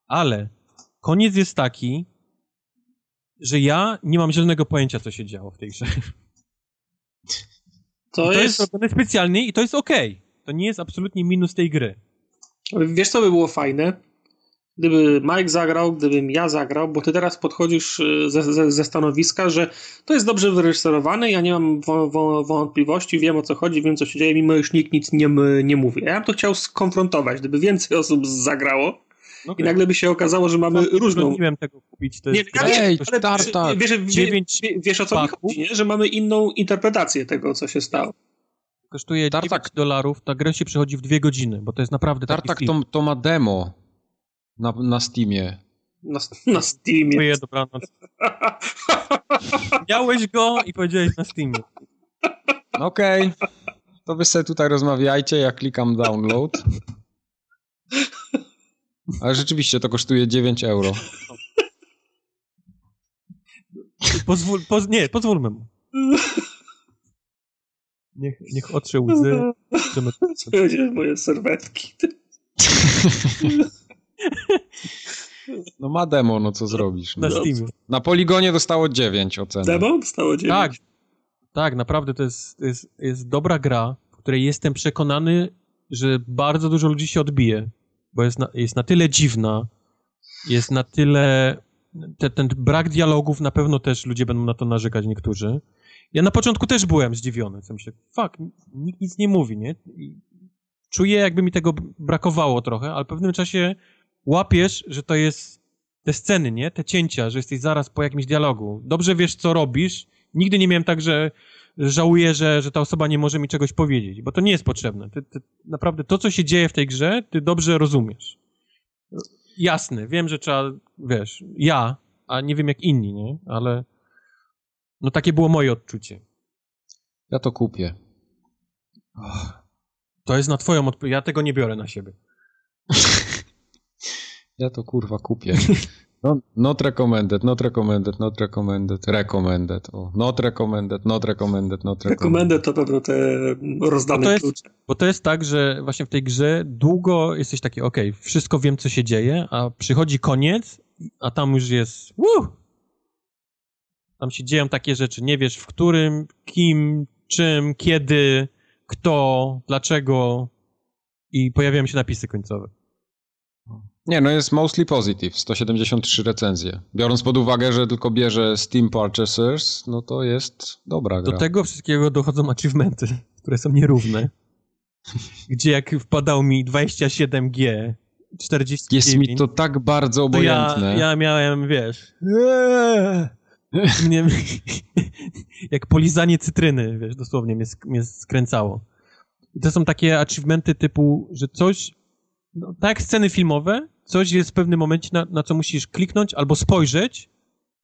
ale, koniec jest taki, że ja nie mam zielonego pojęcia, co się działo w tej grze. To, To jest robione specjalnie i to jest okej. To nie jest absolutnie minus tej gry. Wiesz, co by było fajne? Gdyby Mike zagrał, gdybym ja zagrał, bo ty teraz podchodzisz y, ze, ze, ze stanowiska, że to jest dobrze wyreżyserowane, ja nie mam wo, wo, wątpliwości, wiem o co chodzi, wiem co się dzieje, mimo iż nikt nic nie, nie mówi. Ja bym to chciał skonfrontować, gdyby więcej osób zagrało i nagle by się okazało, że mamy różną... Nie tego kupić. To Nie, jest ja wiem, Ej, ale tartak. wiesz, wiesz, Dziewięć wiesz, wiesz o co mi paków. chodzi, nie? że mamy inną interpretację tego, co się stało. kosztuje Tartak. 9 dolarów, ta gra się przechodzi w dwie godziny, bo to jest naprawdę Tartak to, to ma demo na, na Steamie. Na, na Steamie. Dziękuję, dobranoc. Miałeś go i powiedziałeś na Steamie. Okej. Okay. To wy sobie tutaj rozmawiajcie, ja klikam download. Ale rzeczywiście to kosztuje 9 euro. Pozwól, poz, nie, pozwólmy mu. Niech, niech otrze łzy. Moje serwetki? No ma demo, no co zrobisz? No. Na Steamie. Na Poligonie dostało 9 ocen. Demo? Dostało 9? Tak, tak, naprawdę to jest, jest, jest dobra gra, w której jestem przekonany, że bardzo dużo ludzi się odbije, bo jest na, jest na tyle dziwna, jest na tyle... Te, ten brak dialogów na pewno też ludzie będą na to narzekać niektórzy. Ja na początku też byłem zdziwiony, co myślę, fuck, nikt nic nie mówi, nie? I czuję, jakby mi tego brakowało trochę, ale w pewnym czasie łapiesz, że to jest te sceny, nie? Te cięcia, że jesteś zaraz po jakimś dialogu. Dobrze wiesz, co robisz. Nigdy nie miałem tak, że żałuję, że, że ta osoba nie może mi czegoś powiedzieć, bo to nie jest potrzebne. Ty, ty, naprawdę to, co się dzieje w tej grze, ty dobrze rozumiesz. Jasne, wiem, że trzeba, wiesz, ja, a nie wiem jak inni, nie? Ale no takie było moje odczucie. Ja to kupię. To jest na twoją odpowiedź. Ja tego nie biorę na siebie. ja to kurwa kupię. No, not recommended, not recommended, not recommended, recommended. O, not recommended, not recommended, not recommended. Recommended to pewno te rozdane bo to jest, klucze. Bo to jest tak, że właśnie w tej grze długo jesteś taki, ok, wszystko wiem, co się dzieje, a przychodzi koniec, a tam już jest, woo! Tam się dzieją takie rzeczy, nie wiesz w którym, kim, czym, kiedy, kto, dlaczego i pojawiają się napisy końcowe. Nie, no jest mostly positive, 173 recenzje. Biorąc pod uwagę, że tylko bierze Steam Purchasers, no to jest dobra gra. Do tego wszystkiego dochodzą achievementy, które są nierówne. Gdzie jak wpadał mi 27G, 49... Jest mi to tak bardzo obojętne. Ja, ja miałem, wiesz... mnie, jak polizanie cytryny, wiesz, dosłownie mnie, mnie skręcało. I to są takie achievementy typu, że coś, no, tak jak sceny filmowe, coś jest w pewnym momencie, na, na co musisz kliknąć albo spojrzeć.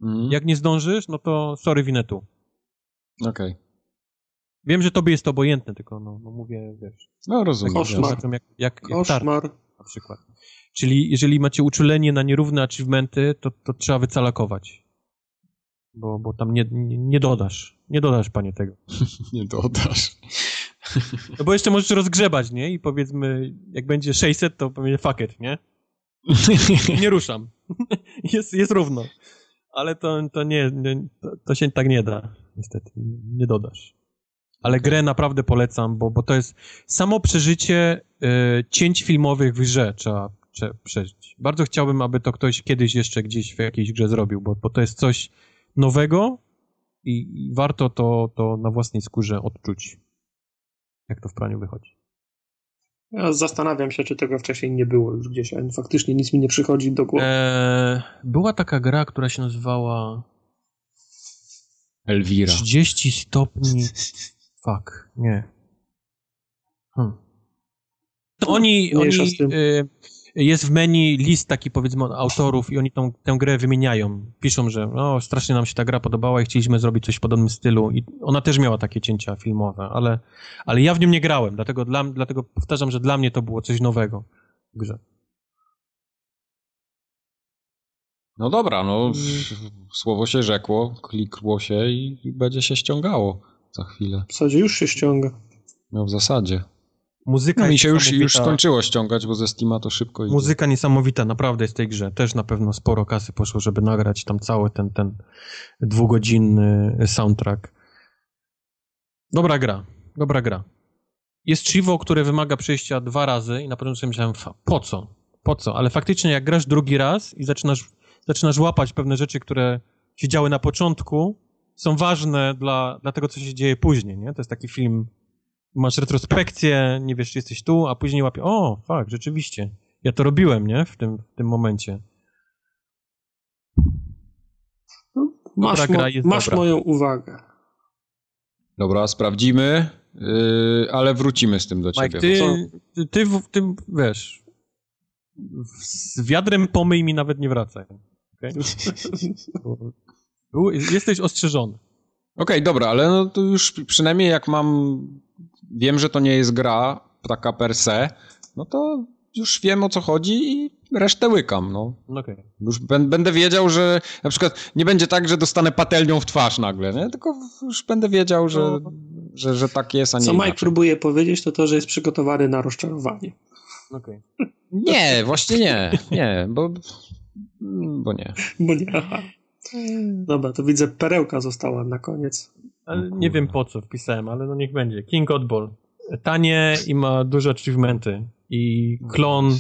Mm. Jak nie zdążysz, no to sorry, winetu. Okej. Okay. Wiem, że tobie jest to obojętne, tylko no, no mówię, wiesz. No rozumiem. Koszmar. Jak, jak, jak Koszmar. Na przykład. Czyli jeżeli macie uczulenie na nierówne achievementy, to, to trzeba wycalakować. Bo, bo tam nie, nie, nie dodasz. Nie dodasz, panie, tego. nie dodasz. No bo jeszcze możesz rozgrzebać, nie? I powiedzmy, jak będzie 600, to powiedzmy fuck it, nie? Nie ruszam. jest, jest równo. Ale to, to nie, nie to, to, się tak nie da, niestety. Nie dodasz. Ale grę naprawdę polecam, bo, bo to jest samo przeżycie y, cięć filmowych w grze trzeba prze, przeżyć. Bardzo chciałbym, aby to ktoś kiedyś jeszcze gdzieś w jakiejś grze zrobił, bo, bo to jest coś nowego i, i warto to, to na własnej skórze odczuć, jak to w praniu wychodzi. Ja zastanawiam się, czy tego wcześniej nie było już gdzieś, ale faktycznie nic mi nie przychodzi do głowy. Eee, była taka gra, która się nazywała Elvira. 30 stopni. Fuck, nie. Hmm. To oni, oni y, jest w menu list taki powiedzmy autorów i oni tą, tę grę wymieniają. Piszą, że no, strasznie nam się ta gra podobała i chcieliśmy zrobić coś w podobnym stylu. I ona też miała takie cięcia filmowe, ale, ale ja w nim nie grałem, dlatego, dla, dlatego powtarzam, że dla mnie to było coś nowego w grze. No dobra, no słowo się rzekło, klikło się i będzie się ściągało za chwilę. W zasadzie już się ściąga. No w zasadzie. Muzyka no, mi się już, już skończyło ściągać, bo ze Steama to szybko idzie. Muzyka niesamowita, naprawdę jest w tej grze. Też na pewno sporo kasy poszło, żeby nagrać tam cały ten, ten dwugodzinny soundtrack. Dobra gra, dobra gra. Jest Chivo, które wymaga przejścia dwa razy i na początku sobie myślałem, po co? Po co? Ale faktycznie jak grasz drugi raz i zaczynasz, zaczynasz łapać pewne rzeczy, które się działy na początku, są ważne dla, dla tego, co się dzieje później, nie? To jest taki film masz retrospekcję, nie wiesz, czy jesteś tu, a później łapie, o, fakt, rzeczywiście, ja to robiłem, nie, w tym, w tym momencie. No, masz, mo masz moją uwagę. Dobra, sprawdzimy, yy, ale wrócimy z tym do Mike, ciebie. Ty, ty, ty, ty, wiesz, z wiadrem pomyj mi nawet nie wracaj. Okay? jesteś ostrzeżony. okay, dobra, ale no to już przynajmniej jak mam, wiem, że to nie jest gra taka per se, no to już wiem o co chodzi i resztę łykam, no. Okay. Już będę wiedział, że na przykład nie będzie tak, że dostanę patelnią w twarz nagle, nie? tylko już będę wiedział, że, no. że, że tak jest, a nie Co Mike inaczej. próbuje powiedzieć, to to, że jest przygotowany na rozczarowanie. Okay. Nie, właśnie nie, nie, bo, bo nie. Bo nie, aha. Dobra, to widzę, perełka została na koniec. Ale nie wiem po co wpisałem, ale no niech będzie. King Oddball. Tanie i ma duże achievementy. I klon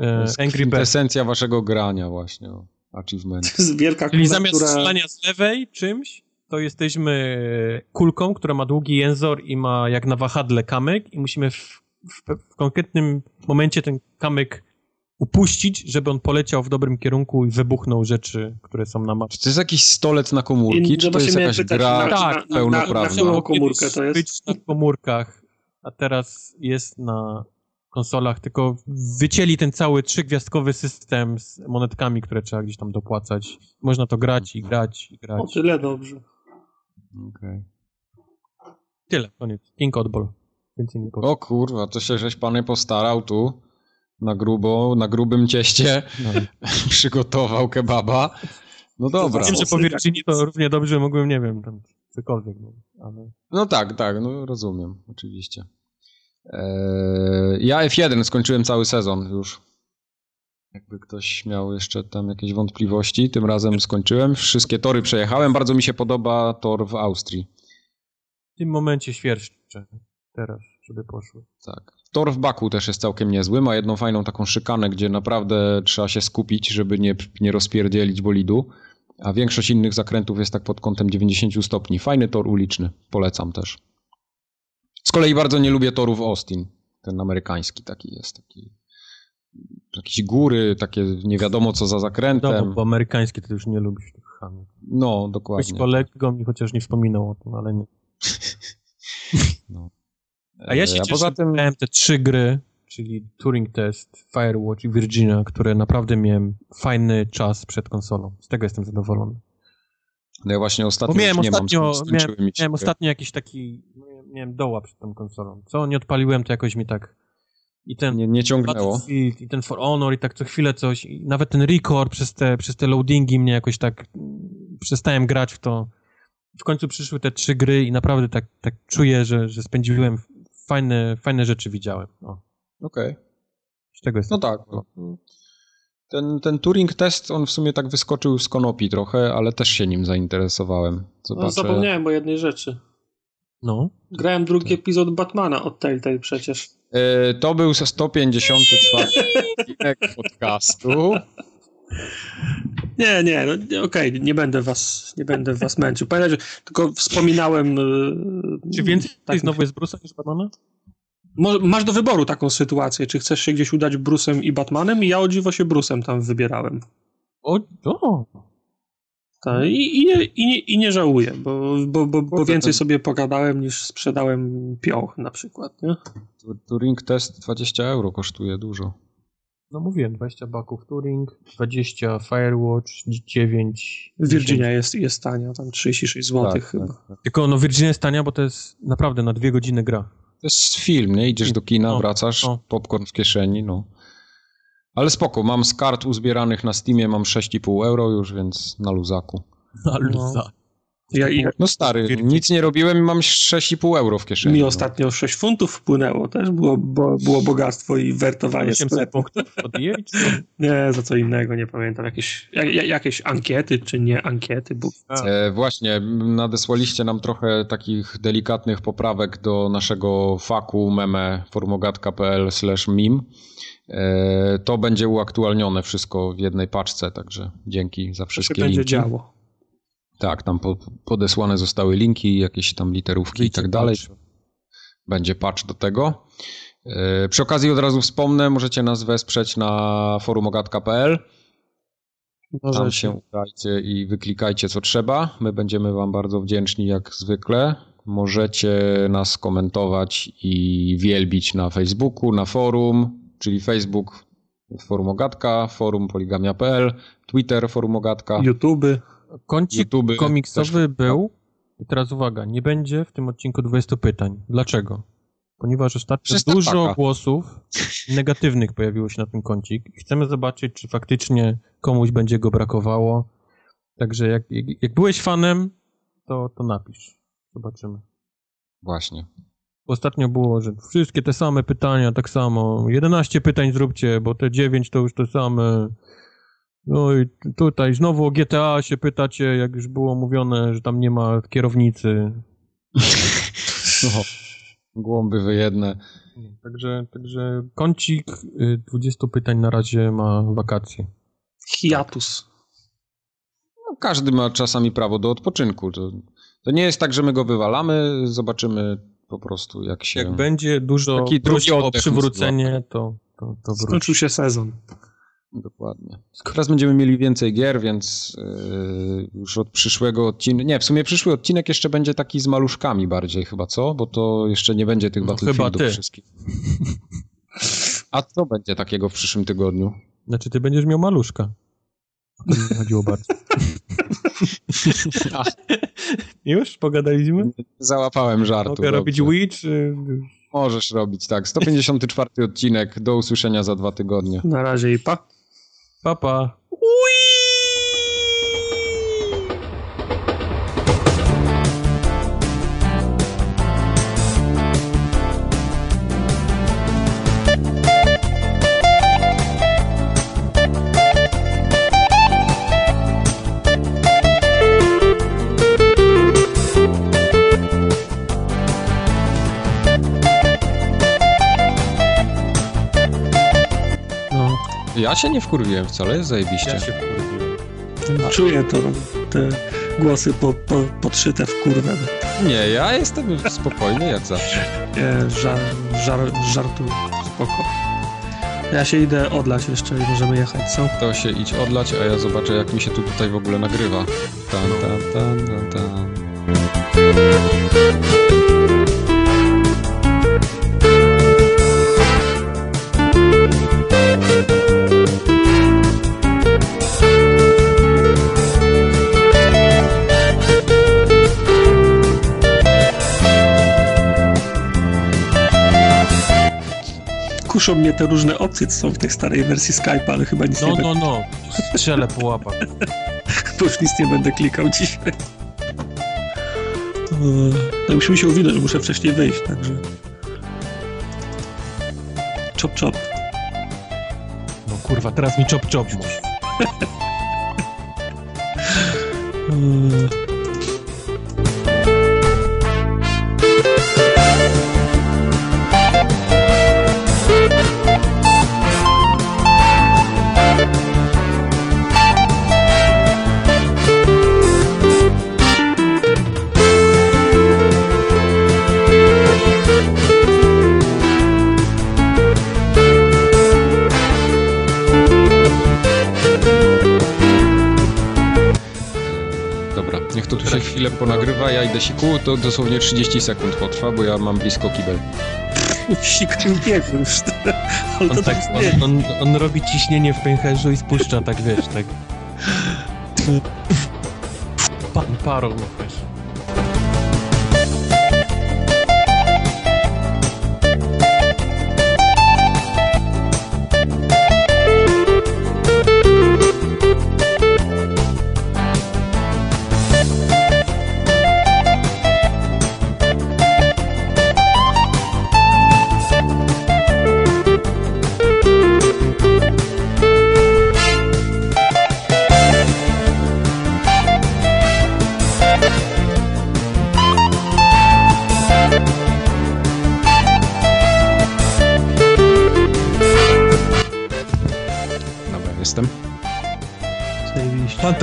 e, Angry Birds. esencja waszego grania właśnie. O, achievement. To jest wielka Czyli kula, zamiast która... strzelania z lewej czymś, to jesteśmy kulką, która ma długi jęzor i ma jak na wahadle kamyk i musimy w, w, w konkretnym momencie ten kamyk upuścić, żeby on poleciał w dobrym kierunku i wybuchnął rzeczy, które są na mapie. Czy to jest jakiś stolec na komórki, I, czy to jest jakaś pytać, gra na, tak, na, na, na, na którą komórkę to jest? Być na komórkach, a teraz jest na konsolach, tylko wycięli ten cały trzygwiazdkowy system z monetkami, które trzeba gdzieś tam dopłacać. Można to grać i grać i grać. O tyle dobrze. Okay. Tyle, koniec. King Oddball. Więcej nie powiem. O kurwa, to się żeś panie postarał tu na grubo, na grubym cieście. No. Przygotował kebaba. No dobra. Wiem, że po Virginii to równie dobrze mogłem, nie wiem, tam cokolwiek. No, ale... no tak, tak, no rozumiem, oczywiście. Eee, ja F1 skończyłem cały sezon już. Jakby ktoś miał jeszcze tam jakieś wątpliwości, tym razem skończyłem. Wszystkie tory przejechałem. Bardzo mi się podoba tor w Austrii. W tym momencie świerszczę teraz, żeby poszły. Tak. Tor w Baku też jest całkiem niezły. Ma jedną fajną taką szykanę, gdzie naprawdę trzeba się skupić, żeby nie, nie rozpierdzielić bolidu. A większość innych zakrętów jest tak pod kątem 90 stopni. Fajny tor uliczny. Polecam też. Z kolei bardzo nie lubię torów Austin. Ten amerykański taki jest. Taki, jakieś góry, takie nie wiadomo co za zakrętem. No, bo, amerykański to już nie lubisz tych hamów. No, dokładnie. Być kolegą mi chociaż nie wspominał o tym, ale nie. no. A ja się A poza tym miałem te trzy gry, czyli Turing Test, Firewatch i Virginia, które naprawdę miałem fajny czas przed konsolą. Z tego jestem zadowolony. No ja właśnie ostatnio Bo miałem nie ostatnio, mam, miałem, miałem ostatnio jakiś taki, miałem doła przed tą konsolą. Co nie odpaliłem, to jakoś mi tak i ten nie, nie ciągnęło. I ten For Honor i tak co chwilę coś. I nawet ten record przez te, przez te loadingi mnie jakoś tak przestałem grać w to. W końcu przyszły te trzy gry i naprawdę tak, tak czuję, że, że spędziłem fajne, fajne rzeczy widziałem. Okej. Okay. Z tego jest. No tak. No. Ten, ten Turing test, on w sumie tak wyskoczył z konopi trochę, ale też się nim zainteresowałem. Zobaczę. No, zapomniałem o jednej rzeczy. No. Grałem drugi epizod Batmana od Telltale przecież. Yy, to był 154 odcinek podcastu. Nie, nie, no, okej, okay, nie będę was, nie będę was męczył. Pamiętaj, że tylko wspominałem... Yy, Czy więcej tak, znowu jest Bruce'a niż Batmana? Masz do wyboru taką sytuację, czy chcesz się gdzieś udać Bruce'em i Batmanem i ja o dziwo się Bruce'em tam wybierałem. O, o. Tak, i, i, nie, i, nie, i nie żałuję, bo, bo, bo, bo więcej sobie pogadałem niż sprzedałem pioch na przykład, nie? Turing test 20 euro kosztuje dużo. No mówiłem, 20 baków Turing, 20 Firewatch, 9... Virginia jest, jest tania, tam 36 zł tak, chyba. Tak, tak. Tylko no Virginia jest tania, bo to jest naprawdę na dwie godziny gra. To jest film, nie? Idziesz do kina, no, wracasz, no. popcorn w kieszeni, no. Ale spoko, mam z kart uzbieranych na Steamie, mam 6,5 euro już, więc na luzaku. Na luzaku. No. Ja, ja, no stary, nic nie robiłem i mam 6,5 euro w kieszeni. Mi ostatnio 6 funtów wpłynęło, też było, bo, było bogactwo i wertowanie sklepu. nie, za co innego, nie pamiętam. Jakieś, jak, jakieś ankiety, czy nie ankiety. Bo... E, właśnie, nadesłaliście nam trochę takich delikatnych poprawek do naszego faku meme formogatka.pl slash meme. E, to będzie uaktualnione wszystko w jednej paczce, także dzięki za wszystkie to się linki. będzie działo. Tak, tam po, podesłane zostały linki, jakieś tam literówki i tak dalej. Patch. Będzie patch do tego. E, przy okazji od razu wspomnę, możecie nas wesprzeć na forumogatka.pl. Tam się udajcie i wyklikajcie co trzeba. My będziemy wam bardzo wdzięczni jak zwykle. Możecie nas komentować i wielbić na Facebooku, na forum, czyli Facebook Forum Ogatka, forum poligamia.pl, Twitter Forum Ogatka. YouTube. Kącik YouTube komiksowy też... był I teraz uwaga, nie będzie w tym odcinku 20 pytań. Dlaczego? Ponieważ ostatnio dużo taka. głosów negatywnych pojawiło się na ten kącik. Chcemy zobaczyć, czy faktycznie komuś będzie go brakowało. Także jak, jak, jak byłeś fanem, to, to napisz. Zobaczymy. Właśnie. Ostatnio było, że wszystkie te same pytania, tak samo. 11 pytań zróbcie, bo te 9 to już te same. No i tutaj znowu o GTA się pytacie, jak już było mówione, że tam nie ma kierownicy. No, głąby wyjedne. Także, także kącik y, 20 pytań na razie ma wakacje. Hiatus. No, każdy ma czasami prawo do odpoczynku. To, to nie jest tak, że my go wywalamy, zobaczymy po prostu jak się... Jak będzie dużo drugi o przywrócenie, to, to, to wróci. Skończył się sezon. Dokładnie. Teraz będziemy mieli więcej gier, więc yy, już od przyszłego odcinka... Nie, w sumie przyszły odcinek jeszcze będzie taki z maluszkami bardziej chyba, co? Bo to jeszcze nie będzie tych No, Battlefieldów chyba ty. wszystkich. A co będzie takiego w przyszłym tygodniu? Znaczy, ty będziesz miał maluszka. O to mi chodziło bardzo. Już? Pogadaliśmy? Załapałem żartu. Mogę robić. Wii, czy... Możesz robić, tak. 154 odcinek, do usłyszenia za dwa tygodnie. Na razie i pa. Papa. No, Ja się nie wkurwiłem wcale, jest zajebiście. Ja się wkurwiłem. czuję to, te głosy po, po, podszyte w kurwę. Nie, ja jestem spokojny jak zawsze. Nie, żar, żar, żartu, spoko. Ja się idę odlać jeszcze i możemy jechać, co? To się idź odlać, a ja zobaczę jak mi się tu tutaj w ogóle nagrywa. Tan, tan, tan, tan, tan. Kuszą mnie te różne opcje, co są w tej starej wersji Skype'a, ale chyba nic No, nie no, no. Strzelę po łapach. bo już nic nie będę klikał dzisiaj. No musimy się uwinąć, muszę wcześniej wyjść, także... Chop chop. No kurwa, teraz mi chop chop mów. Ponagrywa, ja idę siku, to dosłownie 30 sekund potrwa, bo ja mam blisko kibel. Sikł biegł już. To On, tak, tak on, on, on robi ciśnienie w pęcherzu i spuszcza, tak wiesz, tak. Pan parą, no wiesz.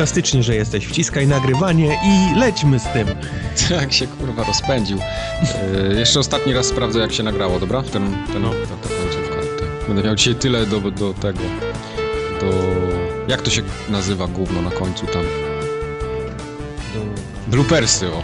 Fantastycznie, że jesteś. Wciskaj nagrywanie i lećmy z tym. Jak się kurwa rozpędził. E, jeszcze ostatni raz sprawdzę jak się nagrało, dobra? Ten, ten, No. ta, ta końcówka. Tak. Będę miał dzisiaj tyle do, do tego, do... Jak to się nazywa gówno na końcu tam? Bloopersy, o.